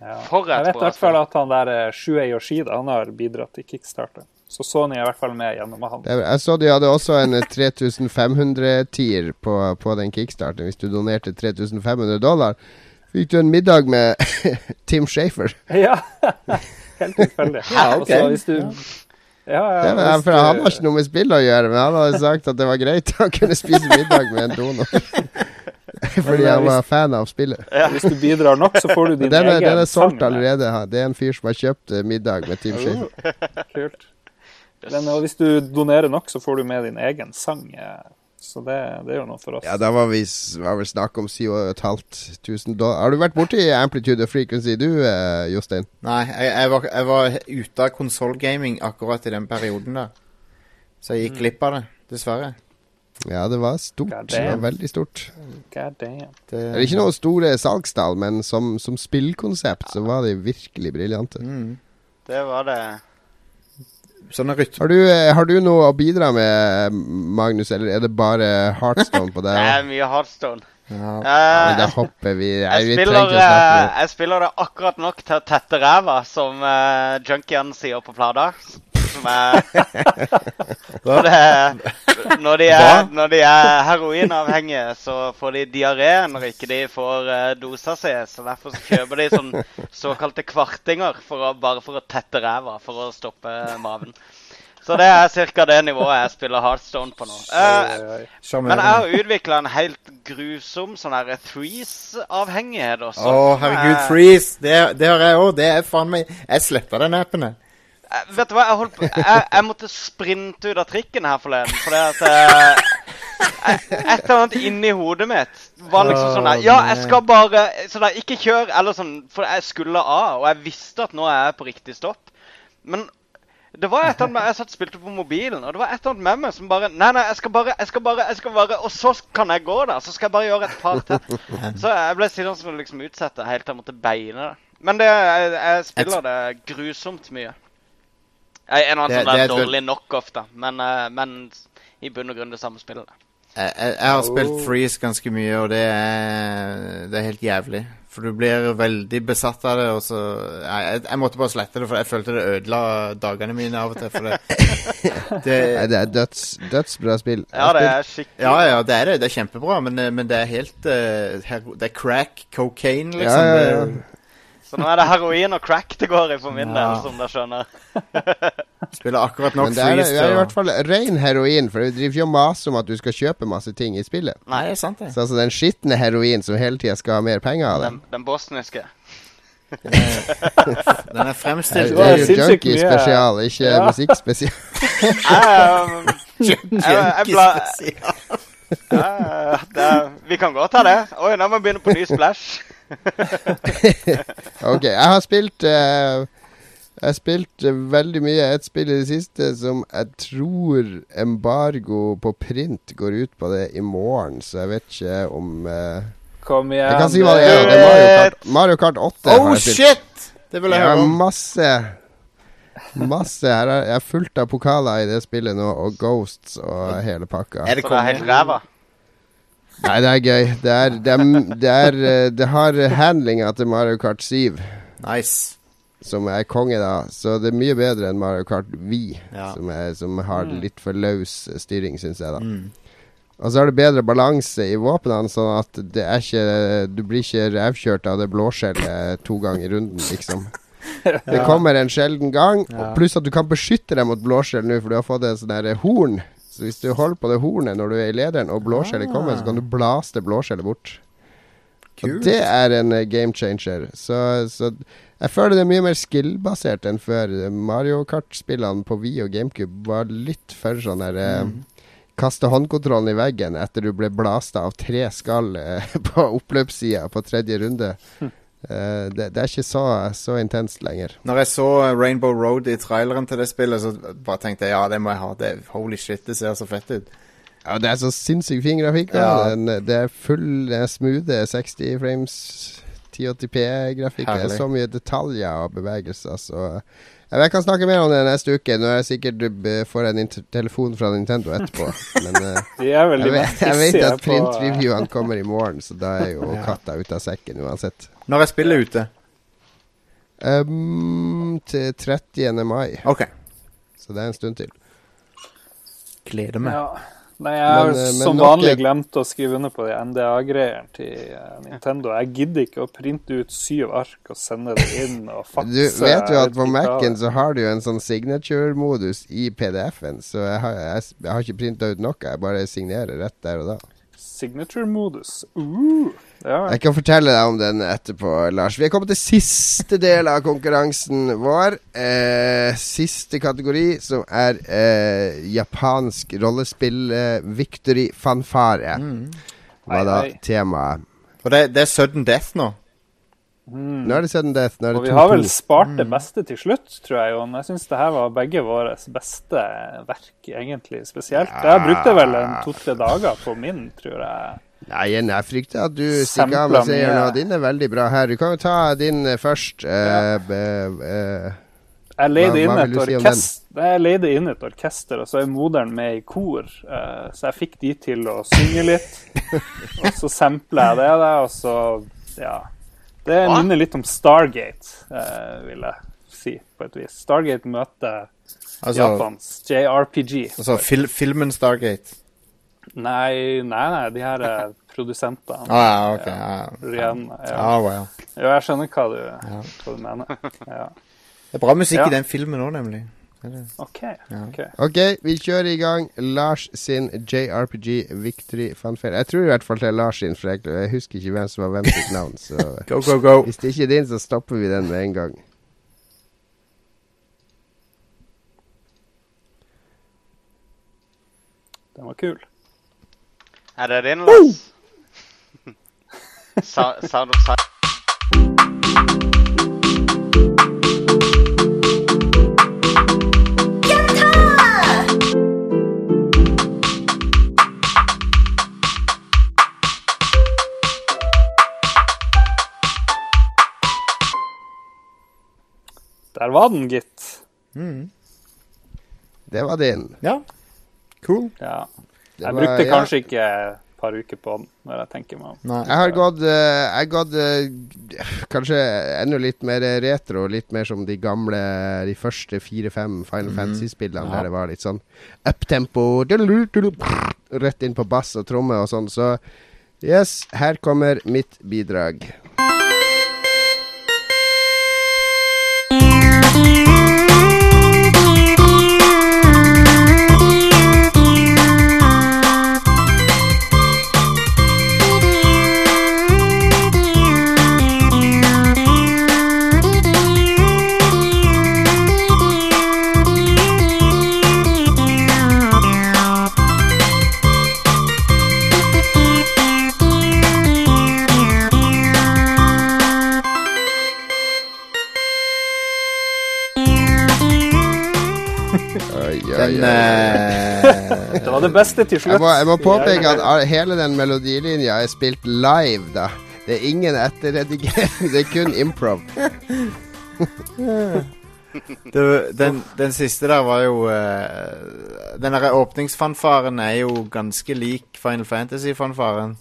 Ja. For et Jeg vet i hvert fall at han der eh, Shuei Yoshida han har bidratt til kickstarter. Så Sony er i hvert fall med gjennom han. jeg så de hadde også en 3500-tier på, på den kickstarten. Hvis du donerte 3500 dollar, fikk du en middag med Tim Shafer. Ja, helt tilfeldig. Ja, okay. Hvis du... Ja, ja, Det var, hvis for han du- har ikke noe med spill å gjøre, men han hadde sagt at det var greit å kunne spise middag med en donor. Fordi han var fan av spillet. Hvis du bidrar nok, så får du din Den er, egen den er solgt allerede. Det er en fyr som har kjøpt eh, middag med Tim Shafer. Kult. Den, og hvis du donerer nok, så får du med din egen sang. Så det, det er jo noe for oss. Ja, da var vi var vel snakk om 7500 dollar. Har du vært borti Amplitude og Frequency du, eh, Jostein? Nei, jeg, jeg, var, jeg var ute av konsollgaming akkurat i den perioden der. Så jeg gikk glipp av det, dessverre. Ja, det var stort. God Det var veldig stort. God damn. Det, Det er ikke noe store salgstall, men som, som spillkonsept så var de virkelig briljante. Mm. Det var det. Sånne rytmer Har, du, eh, har du noe å bidra med, Magnus, eller er det bare Heartstone på Det deg? er mye hardstone. ja. uh, da hopper vi Jeg, jeg, vi spiller, eh, det. jeg spiller det akkurat nok til å tette ræva, som uh, junkiene sier på plata. Som er For det, når, de er, når de er heroinavhengige, så får de diaré når ikke de får uh, dosa si. Så derfor så kjøper de sånn såkalte kvartinger for å, bare for å tette ræva, for å stoppe maven. Så det er ca. det nivået jeg spiller Heartstone på nå. Eh, men jeg har utvikla en helt grusom sånn her threes-avhengighet også. Å, herregud, Eh, freeze! Det, det har jeg òg. Det er faen meg Jeg sletta den appen. jeg. Eh, Vet du hva, jeg, holdt på, jeg, jeg måtte sprinte ut av trikken her forleden. Fordi at eh, et eller annet inni hodet mitt var liksom sånn der, Ja, jeg skal bare Sånn der, ikke kjør, eller sånn For jeg skulle av, og jeg visste at nå er jeg på riktig stopp. Men det var et eller annet med, Jeg satt og spilte på mobilen, og det var et eller annet med meg som bare Nei, nei, jeg skal bare, jeg skal bare, jeg skal bare Og så kan jeg gå der. Så skal jeg bare gjøre et par til. Så jeg ble sittende og liksom utsette helt til jeg måtte beine det. Men det, jeg, jeg spiller det grusomt mye. En annen Det- sånn er dårlig knockoff, da. Men, eh, men i bunn og grunn det samme spillet. Jeg, jeg, jeg har spilt Freeze ganske mye, og det er, det er helt jævlig. For du blir veldig besatt av det, og så jeg, jeg, jeg måtte bare slette det, for jeg følte det ødela dagene mine av og til. For det, det det er døds, dødsbra spill. Ja, det er skikkelig Ja, ja, det er det. Det er kjempebra, men, eh, men det er helt eh, her- Det er crack, cocaine, liksom. ja, ja. Det- Så nå er det heroin og crack det går i for min Ja. del, som dere skjønner. Spiller akkurat nok Men det er, Freeze det er i hvert fall ren heroin, for du driver ikke og maser om at du skal kjøpe masse ting i spillet. Nei, det er sant, det. Så altså den skitne heroin som hele tida skal ha mer penger av det. Den, den bosniske. Den er Det fremstilt er jo junkie spesial, ikke Ja. musikkspesial. Um, det er, vi kan godt ta det. Oi, nå må vi begynne på ny splash. Ok, jeg har spilt uh, Jeg har spilt eh, veldig mye et spill i det siste som jeg tror embargo på print går ut på det i morgen, så jeg vet ikke om uh, Kom igjen. Jeg kan si hva det er. Det er Mario Kart, Mario Kart 8. har Oh jeg spilt. shit! Det vil jeg Jeg høre om. masse Masse her er, Jeg er fullt av pokaler i det spillet nå, og Ghosts og hele pakka. Er det er helt ræva. Nei, det er gøy. Det er Det, er, det, er, det har handlinga til Mario Kart 7, Nice. som er konge, da. Så det er mye bedre enn Mario Kart Wii, Ja. som, er, som har litt for løs styring, syns jeg, da. Mm. Og så har det bedre balanse i våpnene, sånn at det er ikke Du blir ikke revkjørt av det blåskjellet to ganger i runden, liksom. Det kommer en sjelden gang, Ja. og pluss at du kan beskytte deg mot blåskjell nå, for du har fått et der horn. Så hvis du holder på det hornet når du er i lederen, og blåskjellet kommer, så kan du blaste blåskjellet bort. Og det er en eh, game changer. Så, så jeg føler det er mye mer skill-basert enn før. Mario Kart-spillene på Wii og GameCube var litt for sånn der mm. Kaste håndkontrollen i veggen etter du ble blasta av tre skall eh, på oppløpssida på tredje runde. Eh, det, det er ikke så, så intenst lenger. Når jeg så eh, Rainbow Road i traileren til det spillet, så bare tenkte jeg ja, det må jeg ha. Det, holy shit, det ser så fett ut. Ja, det er så sinnssykt fin grafikk. Ja. Det er full smooth smoothe 60 frames 1080p-grafikk. Det er så mye detaljer og bevegelser. Så jeg, kan snakke mer om det neste uke. Nå er jeg sikkert eh, får en telefon fra Nintendo etterpå. Men eh, jeg, vet, jeg vet at print-reviewene kommer i morgen, så da er jo katta ute av sekken uansett. Når er spillet ute? Um, til 30. mai, OK. så det er en stund til. Gleder meg. Ja. Nei, jeg har Men, eh, men som vanlig glemt å skrive under på de NDA-greiene til eh, Nintendo. Jeg gidder ikke å printe ut syv ark og sende det inn og fakse. Du vet jo at på Mac-en så har du jo en sånn signature-modus i PDF-en, så jeg har, jeg, jeg har ikke printa ut noe, jeg bare signerer rett der og da. Signature-modus. Uh, ja. Jeg kan fortelle deg om den etterpå, Lars. Vi er kommet til siste del av konkurransen vår. Eh, siste kategori, som er eh, japansk rollespill eh, victory fanfare. Var da temaet. Og det, det er sudden death nå. Nå er det sudden death. Nå er Mm. Og det vi har vel 2-2. spart Mm. det beste til slutt, tror jeg. Jon. Jeg syns det her var begge våre beste verk, egentlig. Spesielt. Jeg brukte vel en to-tre dager på min, tror jeg. Nei, jeg frykter at du stikker av med seieren, og din er veldig bra her. Du kan jo ta din eh, først. Eh, eh, Jeg leide Hva- inn et si orkester, jeg leide inn et orkester, og så er moderen med i kor. Uh, så jeg fikk de til å synge litt. og så sampler jeg det, og så Ja. Det Hva? minner litt om Stargate, eh, vil jeg si, på et vis. Stargate møter Altså, Japans JRPG. altså fil filmen Stargate. Nei, nei, nei, de her er produsentene. Ah, ja, ok. Ja, ja. Ja. Ah, wow. Jo, jeg skjønner hva du, hva du mener. Ja. Det er bra musikk Ja. i den filmen òg, nemlig. OK. okay. Ok, vi kjører i gang Lars sin JRPG Victory Fanfare. Jeg tror i hvert fall det er Lars sin, for jeg, jeg husker ikke hvem som var hvem sitt navn. Så Go, go, go. hvis det ikke er din, så stopper vi den med en gang. Den var kul. Er det din, Lars? Sound of Silence. Var den, gitt. Det var din. Ja. Cool. Ja. Jeg var- brukte ja. kanskje ikke et par uker på den, når jeg tenker meg om. Nei. Jeg har gått, eh, jeg har gått eh, kanskje enda litt mer retro, litt mer som de gamle, de første fire-fem Final Fantasy-spillene, Ja. der det var litt sånn uptempo, rett inn på bass og tromme og sånn. Så yes, her kommer mitt bidrag. Det beste til slutt. Jeg må, jeg må påpeke at hele den melodilinja er spilt live, da. Det er ingen etterredigering, det er kun improv. det, den, den siste der var jo uh, Den derre åpningsfanfaren er jo ganske lik Final Fantasy-fanfaren.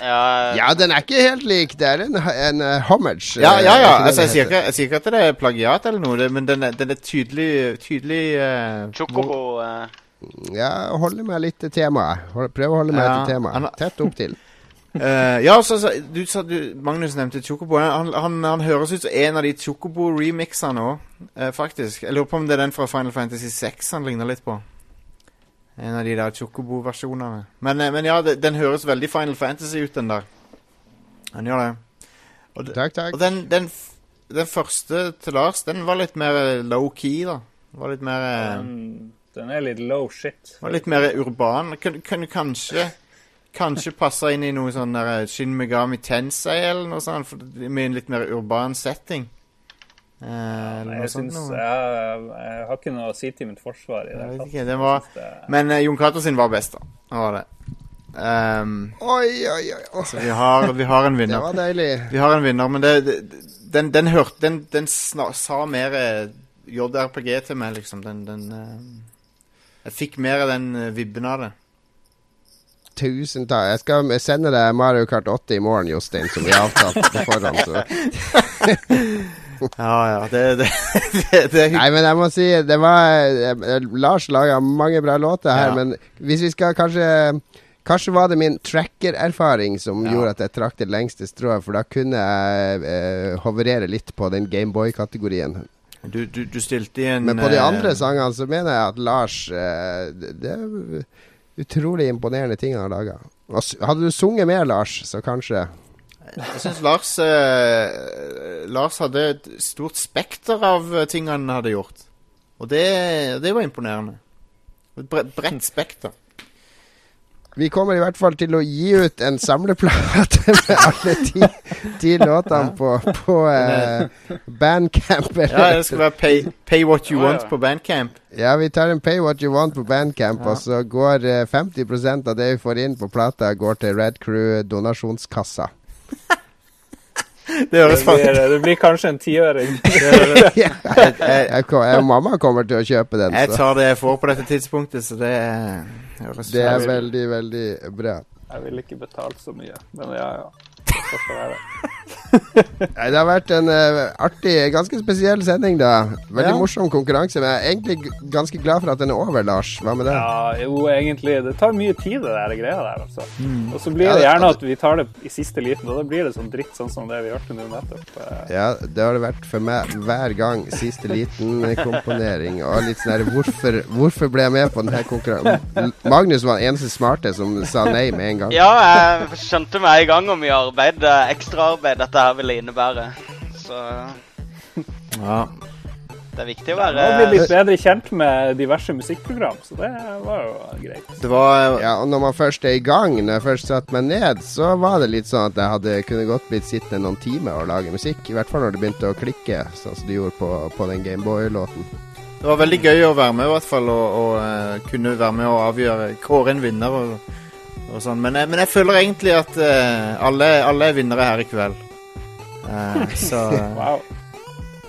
Ja, Ja, den er ikke helt lik. Det er en, en uh, homage. Ja, eh, ja, ja. Altså, jeg, sier ikke, jeg sier ikke at det er plagiat eller noe, det, men den er, den er tydelig, tydelig uh, Chocobo eh, Ja, holde meg litt til temaet. Hold- Prøv å holde meg Ja, til temaet. Tett opp til. Eh, ja, så, så du, så du, Magnus nevnte Chocobo. Han, han, han høres ut som en av de Chocobo-remixene òg, faktisk. Jeg lurer på om det er den fra Final Fantasy 6 han ligner litt på. En av de der Chocobo-versjonene. Men, uh, men ja, det, den høres veldig Final Fantasy ut, den der. Han gjør det. Og, Takk, takk. og den, den, f- den første til Lars, den var litt mer eh, low-key, da. Var litt mer eh, Den, er litt low shit. Og litt mer urban. Kunne kanskje Kanskje passe inn i noe sånn der Shin Megami Tensei eller noe sånt, for, med en litt mer urban setting. Eh, Nei, noe jeg, sånt syns, jeg, jeg har ikke noe å si til mitt forsvar i det. Hele tatt. Det var- det- Men uh, Jon Cato sin var best, da. Det var det. Um, Oi, oi, oi. oi. så vi har, vi har en Det vinner. var deilig. Vi har en vinner, men det, det, den, den hørte Den, den sna, sa mer eh, JRPG til meg, liksom. Den, den eh, Jeg fikk mer av den eh, vibben av det. Tusen takk. Jeg skal sende deg Mario Kart 8 i morgen, Jostein, som vi har avtalt på forhånd. Ja, ja. Det, det, det, det Nei, men jeg må si det var eh, Lars laga mange bra låter her, Ja. men hvis vi skal kanskje Kanskje var det min tracker-erfaring som Ja. gjorde at jeg trakk det lengste strået, for da kunne jeg eh, hoverere litt på den Gameboy-kategorien. Du, du, du stilte i en Men på de eh, andre sangene så mener jeg at Lars eh, det, er utrolig imponerende ting han har laga. Hadde du sunget mer, Lars, så kanskje Jeg syns Lars eh, Lars hadde et stort spekter av ting han hadde gjort. Og det, det var imponerende. Et bre bredt spekter. Vi kommer i hvert fall til å gi ut en samleplate med alle ti, ti låtene på, på uh, Bandcamp. Ja, det skal være pay, pay what you ja. want på Bandcamp. Ja, vi tar en Pay What You Want på Bandcamp, Ja. og så går uh, 50% av det vi får inn på plata, går til Red Crew donasjonskassa. Det høres faktisk det blir kanskje en tiøring. jeg, jeg, jeg, mamma kommer til å kjøpe den, Jeg tar det jeg får på dette tidspunktet, så det høres det er veldig, veldig bra. Jeg ville ikke betalt så mye, men ja, ja. Det har vært en uh, artig, ganske spesiell sending, da. Veldig Ja. morsom konkurranse, men jeg er egentlig ganske glad for at den er over, Lars. Hva med det? Ja, jo, egentlig. Det tar mye tid, det der greia der, altså. Mm. Og så blir Ja, det det- gjerne at vi tar det i siste liten, og da blir det sånn dritt sånn som det vi hørte nå nettopp. Eh, Ja, det har det vært for meg hver gang. Siste liten komponering. Og litt sånn her hvorfor, hvorfor ble jeg med på denne konkurransen? Magnus var den eneste smarte som sa nei med en gang. Ja, jeg skjønte meg i gang om mye arbeid, eh, ekstraarbeid dette her ville innebære. Så Ja. Det er viktig å være Nå blir vi være bedre kjent med diverse musikkprogram, så det var jo greit. Det var Ja, og når man først er i gang, når jeg først satte meg ned, så var det litt sånn at jeg hadde kunne godt blitt sittende noen timer og lage musikk. I hvert fall når det begynte å klikke, sånn som det gjorde på, på den Gameboy-låten. Det var veldig gøy å være med, i hvert fall, og, og eh, kunne være med og avgjøre Kåre en vinner og, og sånn. Men, jeg- men jeg føler egentlig at uh, alle, alle er vinnere her i kveld. Eh, så Wow.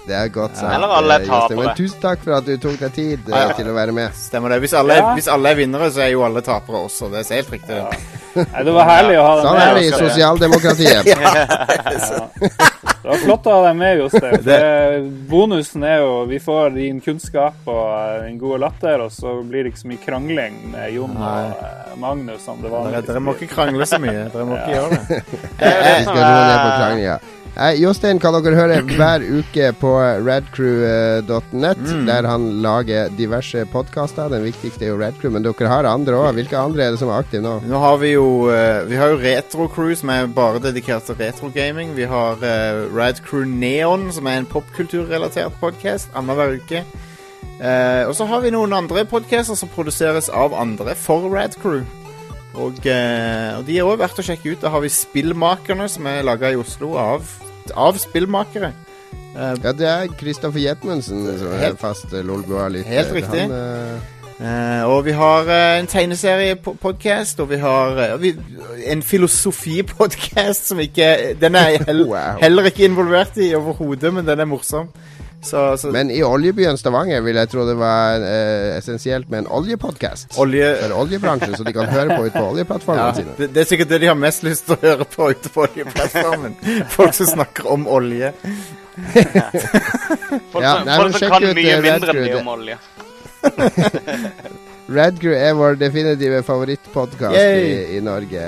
Det er godt sagt. Eller alle er tapere. Men tusen takk for at du tok deg tid eh, Ja, ja. til å være med. stemmer det. Hvis alle, Ja. hvis alle er vinnere, så er jo alle tapere også. Det er helt riktig. det. Nei, det var herlig å ha deg Sånn med. er det i sosialdemokratiet. Det var flott å ha deg med, Jostein. Bonusen er jo vi får din kunnskap og eh, din gode latter, og så blir det ikke så mye krangling med Jon og eh, Magnus som det Dere, vanligvis dere må ikke krangle så mye. Dere må ikke gjøre det. Det det Vi skal roe ned på kranglinga. Jostein kan dere høre hver uke på radcrew.net, Mm. der han lager diverse podkaster. Den viktigste er jo Radcrew, men dere har andre òg. Hvilke andre er det som er aktive nå? Nå har vi jo eh, Vi har jo Retrocrew, som er bare dedikert til retrogaming. Vi har uh, Rad Neon, som er en popkulturrelatert podkast annenhver uke. Eh, og så har vi noen andre podcaster som produseres av andre for Radcrew. Og, eh, og de er òg verdt å sjekke ut. Da har vi Spillmakerne, som er laga i Oslo av, av spillmakere. Uh, Ja, det er Kristoffer Jetmundsen som er Helt- fast eh, Lolbua-lytter. Helt riktig. Han, uh, Eh, og vi har eh, en tegneseriepodkast, og vi har eh, vi, en filosofipodkast som ikke Den er heller, heller ikke involvert i overhodet, men den er morsom. Så, så men i oljebyen Stavanger vil jeg tro det var eh, essensielt med en oljepodkast. olje For oljebransjen, så de kan høre på ut på oljeplattformene ja, sine. det, det er sikkert det de har mest lyst til å høre på ute på oljeplattformen. Folk som snakker om olje. folk Ja, som, nei, folk som kan mye eh, mindre enn mye om olje. Radcrew er vår definitive favorittpodkast i, i Norge.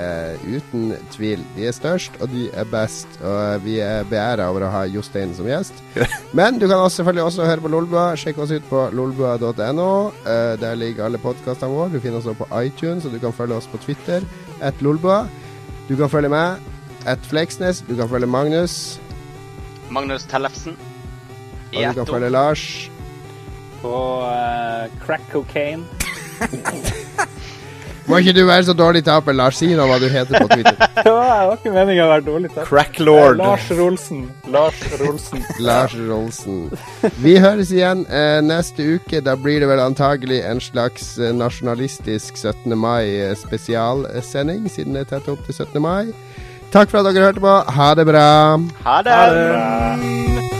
Uten tvil. De er størst, og de er best. Og vi er beæra over å ha Jostein som gjest. Men du kan også, selvfølgelig også høre på Lolbua. Sjekk oss ut på lolbua.no. Uh, der ligger alle podkastene våre. Du finner oss også på iTunes, og du kan følge oss på Twitter. At Lolbua. Du kan følge meg. At Fleksnes. Du kan følge Magnus. Magnus Tellefsen. Og du kan følge Lars. På uh, crack cocaine. Må ikke du være så dårlig taper, Lars. Si nå hva du heter på Twitter. Det var ikke meningen å være dårlig taper. Cracklord. Lars Rolsen. Lars Rolsen. Lars Rolsen. Vi høres igjen eh, neste uke. Da blir det vel antagelig en slags eh, nasjonalistisk 17. mai-spesialsending, siden det er tett opp til 17. mai. Takk for at dere hørte på. Ha det bra. Ha det!